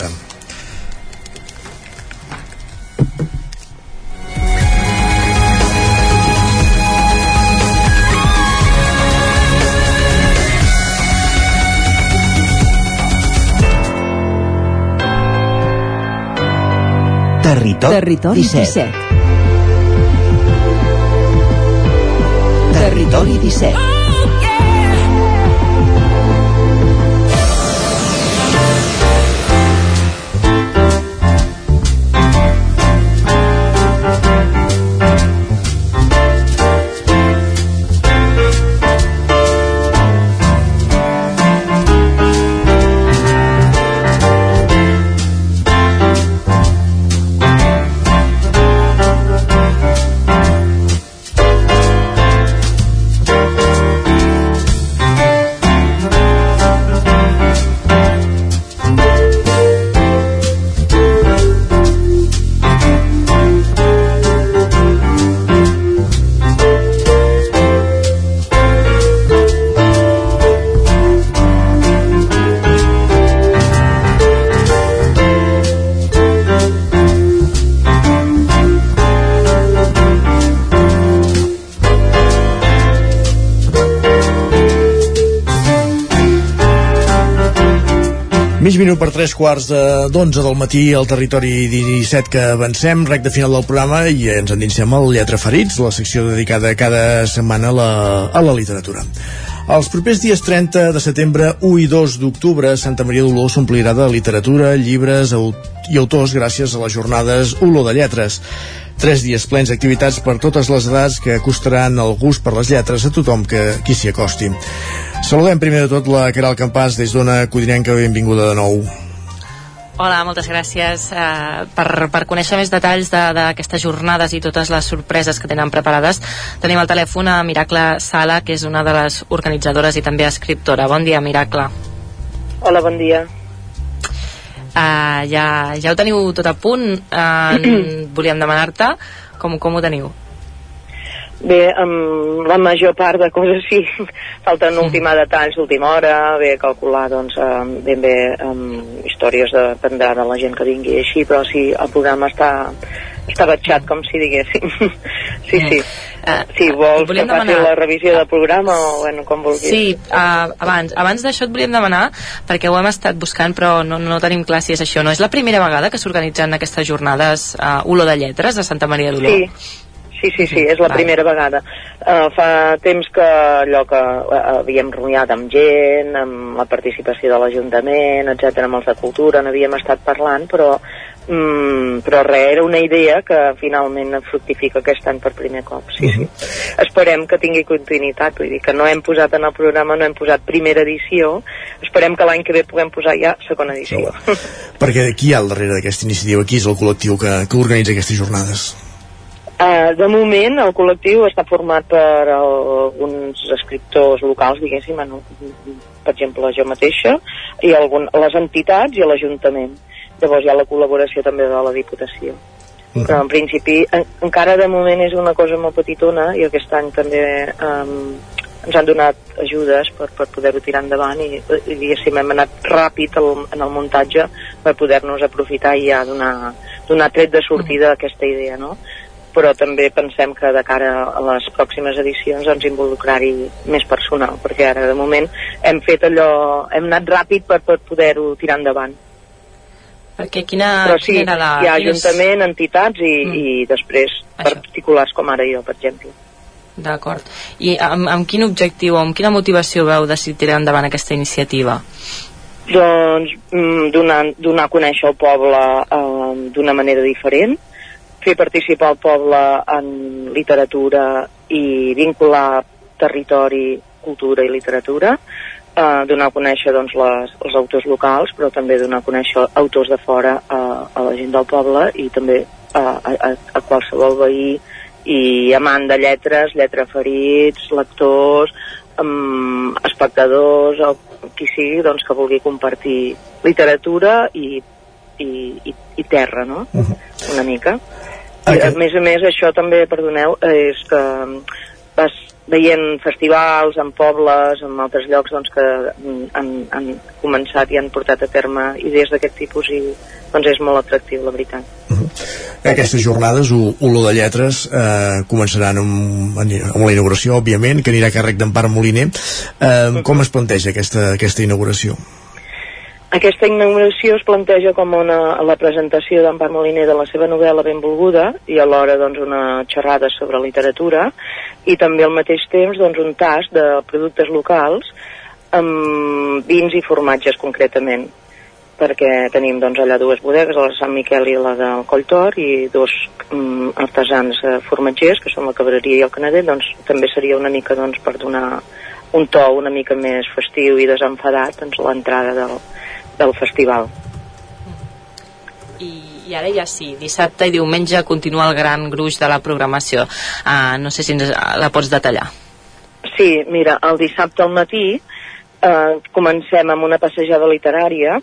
Territori, Territori 17. 17. Territori 17. Mig minut per tres quarts de- d'onze del matí al territori 17 que avancem, rec de final del programa i ens endinsem al Lletra Ferits, la secció dedicada cada setmana a la, a la literatura. Els propers dies 30 de setembre, 1 i 2 d'octubre, Santa Maria d'Oló s'omplirà de literatura, llibres i autors gràcies a les jornades Olor de Lletres. Tres dies plens d'activitats per totes les edats que acostaran el gust per les lletres a tothom que qui s'hi acosti. Saludem primer de tot la Caral Campàs des d'Ona Codinenca, benvinguda de nou. Hola, moltes gràcies eh, per, per conèixer més detalls de- d'aquestes jornades i totes les sorpreses que tenen preparades. Tenim al telèfon a Miracle Sala, que és una de les organitzadores i també escriptora. Bon dia, Miracle. Hola, bon dia. Uh, ja, ja ho teniu tot a punt. Uh, volíem demanar-te com, com ho teniu. Bé, amb la major part de coses sí, falten ultimar detalls d'última hora, bé, calcular doncs, ben bé um, històries de, dependrà de la gent que vingui així, però sí, el programa està, està batxat, com si diguéssim. sí, sí. Si vols que faci demanar- la revisió del programa o, bueno, com vulguis. Sí, uh, abans, abans d'això et volíem demanar, perquè ho hem estat buscant però no, no tenim clar si és això. No és la primera vegada que s'organitzen aquestes jornades uh, Olor de Lletres de Santa Maria d'Oló? Sí, sí, sí, sí, és la primera vegada. Uh, fa temps que allò que uh, havíem reuniat amb gent, amb la participació de l'Ajuntament, etc amb els de Cultura, n'havíem estat parlant, però Mm, però res, era una idea que finalment fructifica aquest any per primer cop, sí, sí. Esperem que tingui continuïtat, vull dir que no hem posat en el programa, no hem posat primera edició, esperem que l'any que ve puguem posar ja segona edició. Perquè qui hi ha al darrere d'aquesta iniciativa? Qui és el col·lectiu que, que organitza aquestes jornades? Uh, de moment el col·lectiu està format per alguns escriptors locals, diguéssim, bueno, per exemple jo mateixa, i algun, les entitats i l'Ajuntament. Llavors hi ha la col·laboració també de la Diputació. Però en principi en, encara de moment és una cosa molt petitona i aquest any també um, ens han donat ajudes per, per poder-ho tirar endavant i, i diguéssim hem anat ràpid el, en el muntatge per poder-nos aprofitar i ja donar, donar tret de sortida a aquesta idea no? però també pensem que de cara a les pròximes edicions doncs involucrar-hi més personal perquè ara de moment hem fet allò hem anat ràpid per, per poder-ho tirar endavant perquè quina, però sí, quina era la... hi ha ajuntament, entitats i, mm. i després particulars com ara jo, per exemple. D'acord. I amb, amb quin objectiu o amb quina motivació veu decidir tirar endavant aquesta iniciativa? Doncs mm, donar, donar a conèixer el poble eh, d'una manera diferent, fer participar el poble en literatura i vincular territori, cultura i literatura, eh, donar a conèixer doncs, les, els autors locals, però també donar a conèixer autors de fora a, a la gent del poble i també a, a, a qualsevol veí i amant de lletres, lletraferits, lectors, um, espectadors o qui sigui doncs, que vulgui compartir literatura i, i, i, i terra, no? Una mica. I, a més a més, això també, perdoneu, és que vas veient festivals en pobles, en altres llocs doncs, que mm, han, han començat i han portat a terme idees d'aquest tipus i doncs és molt atractiu, la veritat. Aquestes jornades, Olor de Lletres, eh, començaran amb, amb la inauguració, òbviament, que anirà a càrrec d'Empar Moliner. Eh, com es planteja aquesta, aquesta inauguració? Aquesta inauguració es planteja com una, la presentació d'Empar Moliner de la seva novel·la Benvolguda i alhora doncs, una xerrada sobre literatura i també al mateix temps doncs, un tast de productes locals amb vins i formatges concretament perquè tenim doncs, allà dues bodegues, la de Sant Miquel i la del Colltor i dos mm, artesans eh, formatgers que són la Cabreria i el Canadell doncs també seria una mica doncs, per donar un to una mica més festiu i desenfadat doncs, l'entrada del, del festival. I, I ara ja sí, dissabte i diumenge continua el gran gruix de la programació. Uh, no sé si ens la pots detallar. Sí, mira, el dissabte al matí eh, comencem amb una passejada literària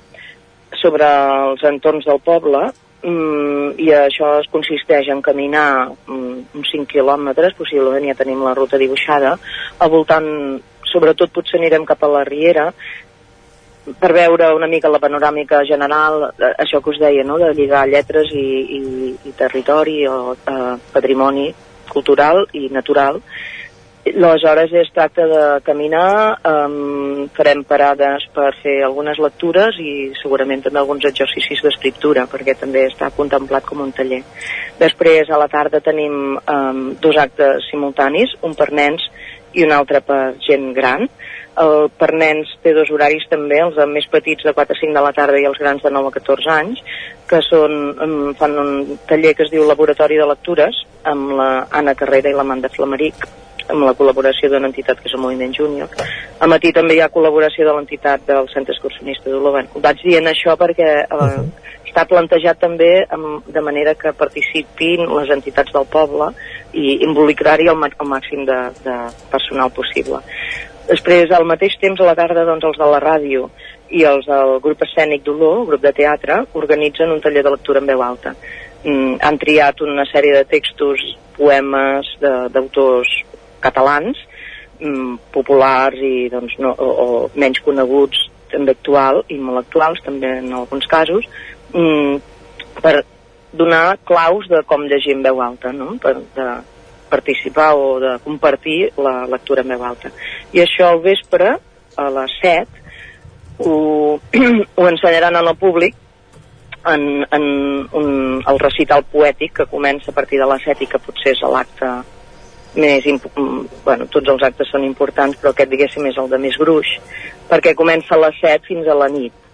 sobre els entorns del poble mm, i això es consisteix en caminar mm, uns 5 quilòmetres, possiblement ja tenim la ruta dibuixada, al voltant, sobretot potser anirem cap a la Riera, per veure una mica la panoràmica general, eh, això que us deia, no?, de lligar lletres i, i, i territori o eh, patrimoni cultural i natural. Aleshores es tracta de caminar, um, farem parades per fer algunes lectures i segurament també alguns exercicis d'escriptura, perquè també està contemplat com un taller. Després, a la tarda, tenim um, dos actes simultanis, un per nens i un altre per gent gran. El per nens té dos horaris també, els més petits de 4 a 5 de la tarda i els grans de 9 a 14 anys, que són, fan un taller que es diu Laboratori de Lectures, amb la Anna Carrera i l'Amanda Flameric, amb la col·laboració d'una entitat que és el Moviment Júnior. A matí també hi ha col·laboració de l'entitat del Centre Excursionista d'Olor. Ho vaig dient això perquè eh, està plantejat també amb, de manera que participin les entitats del poble i involucrar-hi el, el màxim de, de personal possible. Després, al mateix temps, a la tarda, doncs, els de la ràdio i els del grup escènic d'Olor, grup de teatre, organitzen un taller de lectura en veu alta. Mm, han triat una sèrie de textos, poemes d'autors catalans, mm, populars i doncs, no, o, o menys coneguts, també actual i molt actuals, també en alguns casos, mm, per donar claus de com llegir en veu alta, no? per, de participar o de compartir la lectura veu alta. I això al vespre, a les 7, ho, ho ensenyaran al públic en, en un, el recital poètic que comença a partir de les 7 i que potser és l'acte més bueno, tots els actes són importants però aquest diguéssim és el de més gruix perquè comença a les 7 fins a la nit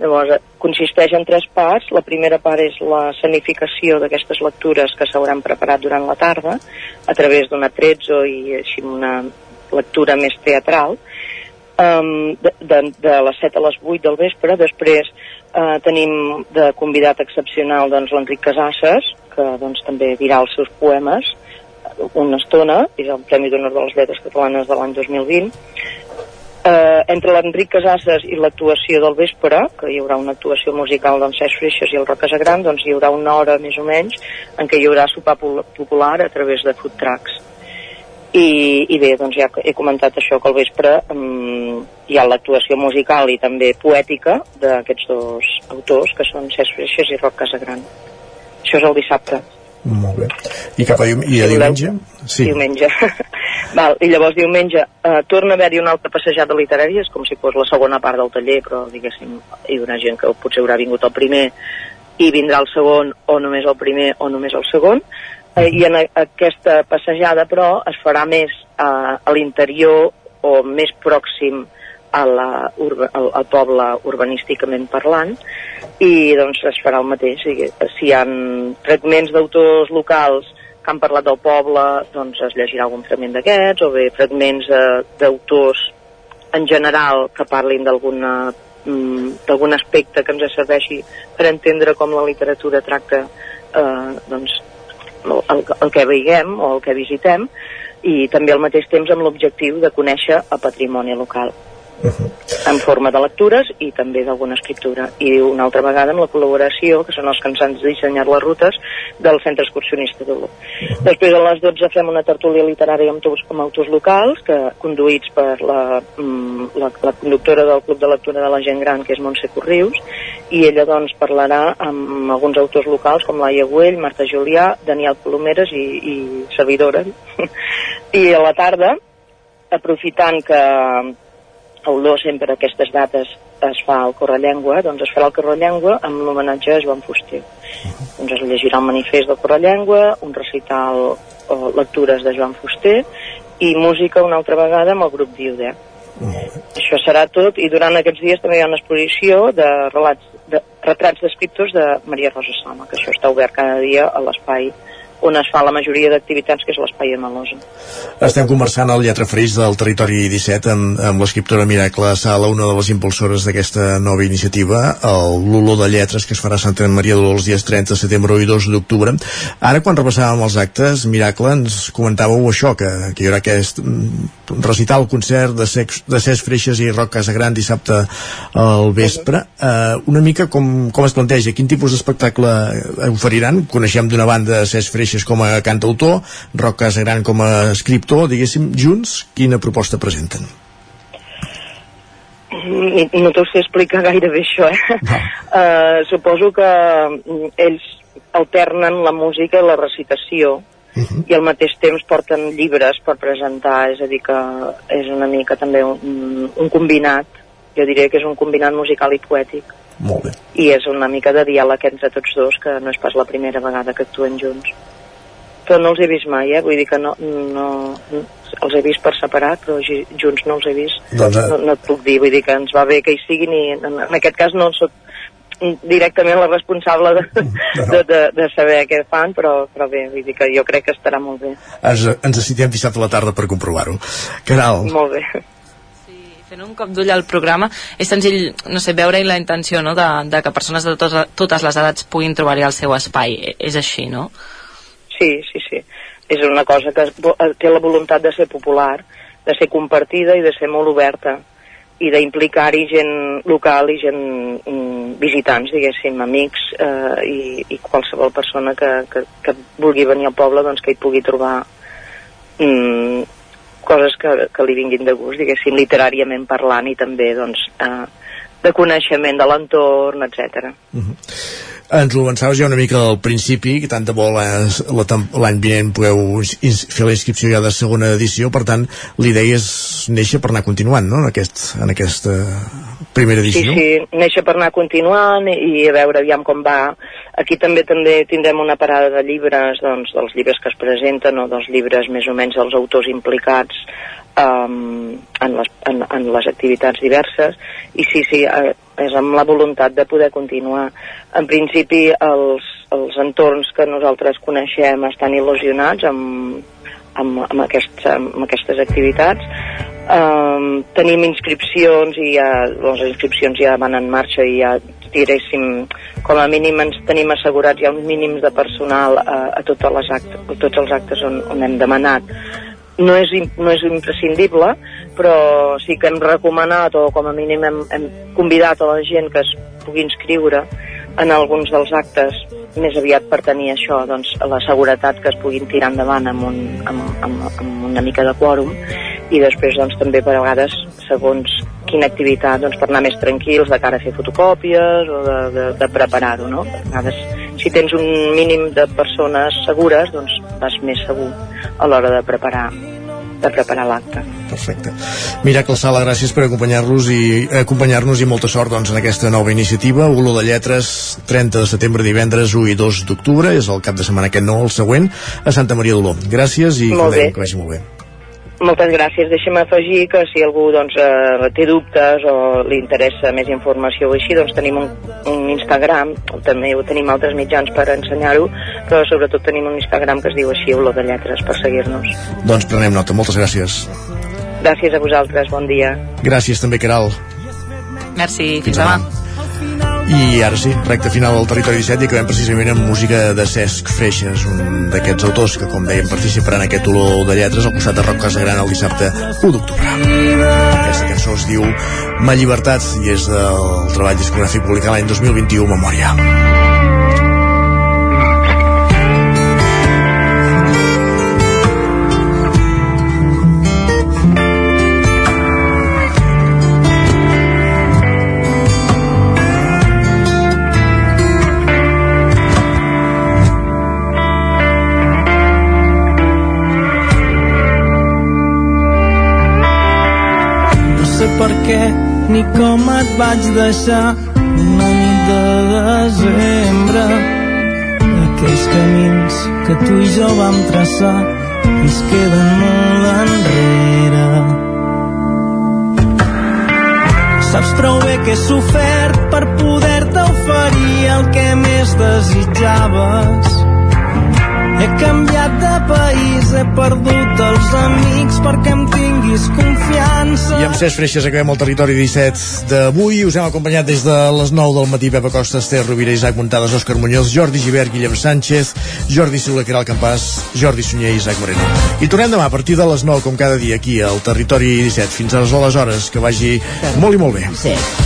llavors eh, consisteix en tres parts la primera part és la sanificació d'aquestes lectures que s'hauran preparat durant la tarda a través d'un atrezzo i així una lectura més teatral um, de, de, de les 7 a les 8 del vespre després eh, tenim de convidat excepcional doncs, l'Enric Casasses que doncs, també dirà els seus poemes una estona, és el Premi d'Honor de les Lletres Catalanes de l'any 2020. Eh, entre l'Enric Casasses i l'actuació del vespre, que hi haurà una actuació musical d'en Cesc Freixes i el Roca Gran, doncs hi haurà una hora més o menys en què hi haurà sopar popular a través de food trucks. I, i bé, doncs ja he comentat això que al vespre um, hi ha l'actuació musical i també poètica d'aquests dos autors que són Cesc Freixes i Roc Casagran això és el dissabte Molt bé. I cap a, dium i a diumenge? Sí. diumenge Val, i llavors diumenge eh, torna a haver-hi una altra passejada literària és com si fos la segona part del taller però diguéssim hi haurà gent que potser haurà vingut el primer i vindrà el segon o només el primer o només el segon eh, i en a, aquesta passejada però es farà més eh, a l'interior o més pròxim a la, urba, al, al poble urbanísticament parlant i doncs es farà el mateix. Si, si hi ha fragments d'autors locals que han parlat del poble doncs es llegirà algun fragment d'aquests o bé fragments eh, d'autors en general que parlin d'alguna mm, d'algun aspecte que ens serveixi per entendre com la literatura tracta eh, doncs, el, el, que veiguem o el que visitem i també al mateix temps amb l'objectiu de conèixer el patrimoni local en forma de lectures i també d'alguna escriptura. I una altra vegada amb la col·laboració que són els que ens han dissenyat les rutes del centre excursionista d'Oló després a les 12 fem una tertúlia literària amb, autors, amb autors locals que conduïts per la, mm, la, la conductora del Club de Lectura de la Gent Gran que és Montse Corrius i ella doncs parlarà amb alguns autors locals com Laia Güell, Marta Julià Daniel Colomeres i, i servidora i a la tarda aprofitant que Olor sempre aquestes dates es fa el Correllengua, doncs es farà el Correllengua amb l'homenatge a Joan Fuster. Doncs es llegirà el manifest del Correllengua, un recital o lectures de Joan Fuster i música una altra vegada amb el grup Diude. Això serà tot i durant aquests dies també hi ha una exposició de, relats, de retrats d'escriptors de Maria Rosa Sama, que això està obert cada dia a l'espai on es fa la majoria d'activitats, que és l'espai de Malosa. Estem conversant al Lletra Freix del Territori 17 amb, amb l'escriptora Miracle Sala, una de les impulsores d'aquesta nova iniciativa, el Lulo de Lletres, que es farà a Santa Maria d'Oló els dies 30 de setembre i 2 d'octubre. Ara, quan repassàvem els actes, Miracle, ens comentàveu això, que, que hi haurà aquest mm, recital, concert de, sex, de Cesc Freixes i Roc Casagran dissabte al vespre. Uh, una mica com, com es planteja, quin tipus d'espectacle oferiran? Coneixem d'una banda Cesc Freixes com a cantautor, Roc Casagran com a escriptor, diguéssim, junts, quina proposta presenten? Mm, no t'ho sé explicar gaire bé això, eh? No. Uh, suposo que mm, ells alternen la música i la recitació uh -huh. i al mateix temps porten llibres per presentar, és a dir que és una mica també un, un combinat, jo diria que és un combinat musical i poètic. Molt bé. I és una mica de diàleg entre tots dos, que no és pas la primera vegada que actuen junts. Però no els he vist mai, eh? Vull dir que no, no, els he vist per separat, però junts no els he vist. Doncs, no, no et puc dir, vull dir que ens va bé que hi siguin i en, en aquest cas no soc directament la responsable de, de, de, de saber què fan, però, però bé, vull dir que jo crec que estarà molt bé. Ens, ens citem dissabte a la tarda per comprovar-ho. Caral, Molt bé. fent un cop d'ull al programa és senzill, no sé, veure la intenció no? de, de que persones de totes, totes les edats puguin trobar-hi el seu espai E- és així, no? Sí, sí, sí. És una cosa que eh, té la voluntat de ser popular, de ser compartida i de ser molt oberta i d'implicar-hi gent local i gent mm, visitants, diguéssim, amics eh, i, i qualsevol persona que, que, que vulgui venir al poble doncs que hi pugui trobar mm, coses que, que li vinguin de gust, diguéssim, literàriament parlant i també doncs, eh, de coneixement de l'entorn, etc. ens ho avançaves ja una mica al principi, que tant de bo l'any vinent ins- fer la inscripció ja de segona edició, per tant, l'idea és néixer per anar continuant, no?, en, aquest, en aquesta primera Sí, edició. sí, néixer per anar continuant i a veure aviam com va. Aquí també també tindrem una parada de llibres, doncs, dels llibres que es presenten o dels llibres més o menys dels autors implicats um, en, les, en, en les activitats diverses i sí, sí, eh, és amb la voluntat de poder continuar. En principi, els, els entorns que nosaltres coneixem estan il·lusionats amb, amb, amb, aquests, amb aquestes activitats. Um, tenim inscripcions i ja, les inscripcions ja van en marxa i ja diréssim, com a mínim ens tenim assegurats ja uns mínims de personal a, a, totes les actes, a tots els actes on, on hem demanat no és, no és imprescindible, però sí que hem recomanat o com a mínim hem, hem convidat a la gent que es pugui inscriure en alguns dels actes més aviat per tenir això, doncs, la seguretat que es puguin tirar endavant amb, un, amb, amb, amb una mica de quòrum i després doncs, també per vegades segons quina activitat doncs, per anar més tranquils de cara a fer fotocòpies o de, de, de preparar-ho no? a vegades si tens un mínim de persones segures doncs vas més segur a l'hora de preparar de preparar l'acte. Perfecte. Miracle Sala, gràcies per acompanyar-nos i acompanyar-nos i molta sort doncs, en aquesta nova iniciativa. Olor de Lletres, 30 de setembre, divendres 1 i 2 d'octubre, és el cap de setmana aquest no, el següent, a Santa Maria d'Olor. Gràcies i Molt que, que vagi molt bé. Moltes gràcies. Deixa'm afegir que si algú doncs, eh, té dubtes o li interessa més informació o així, doncs tenim un, un Instagram, també ho tenim altres mitjans per ensenyar-ho, però sobretot tenim un Instagram que es diu així, Olor de Lletres, per seguir-nos. Doncs prenem nota, moltes gràcies. Gràcies a vosaltres, bon dia. Gràcies també, Caral. Merci, Fins demà. I ara sí, recte final del Territori 17 i acabem precisament amb música de Cesc Freixas, un d'aquests autors que, com dèiem, participaran en aquest olor de lletres al costat de Roc Casagran el dissabte 1 d'octubre. Aquesta cançó es diu Ma llibertat i és del treball discogràfic publicat l'any 2021, Memòria. Ni com et vaig deixar una nit de desembre. Aquells camins que tu i jo vam traçar ens queden molt enrere. Saps prou bé que he sofert per poder-te oferir el que més desitjaves. He canviat de país, he perdut els amics perquè em tinguis confiança. I amb Cesc Freixas acabem el territori 17 d'avui. Us hem acompanyat des de les 9 del matí Pepa Costa, Esther Rovira, Isaac Montades, Òscar Muñoz, Jordi Givert, Guillem Sánchez, Jordi Silva, Caral Campàs, Jordi Sunyer i Isaac Moreno. I tornem demà a partir de les 9, com cada dia, aquí al territori 17. Fins a les hores, que vagi molt i molt bé.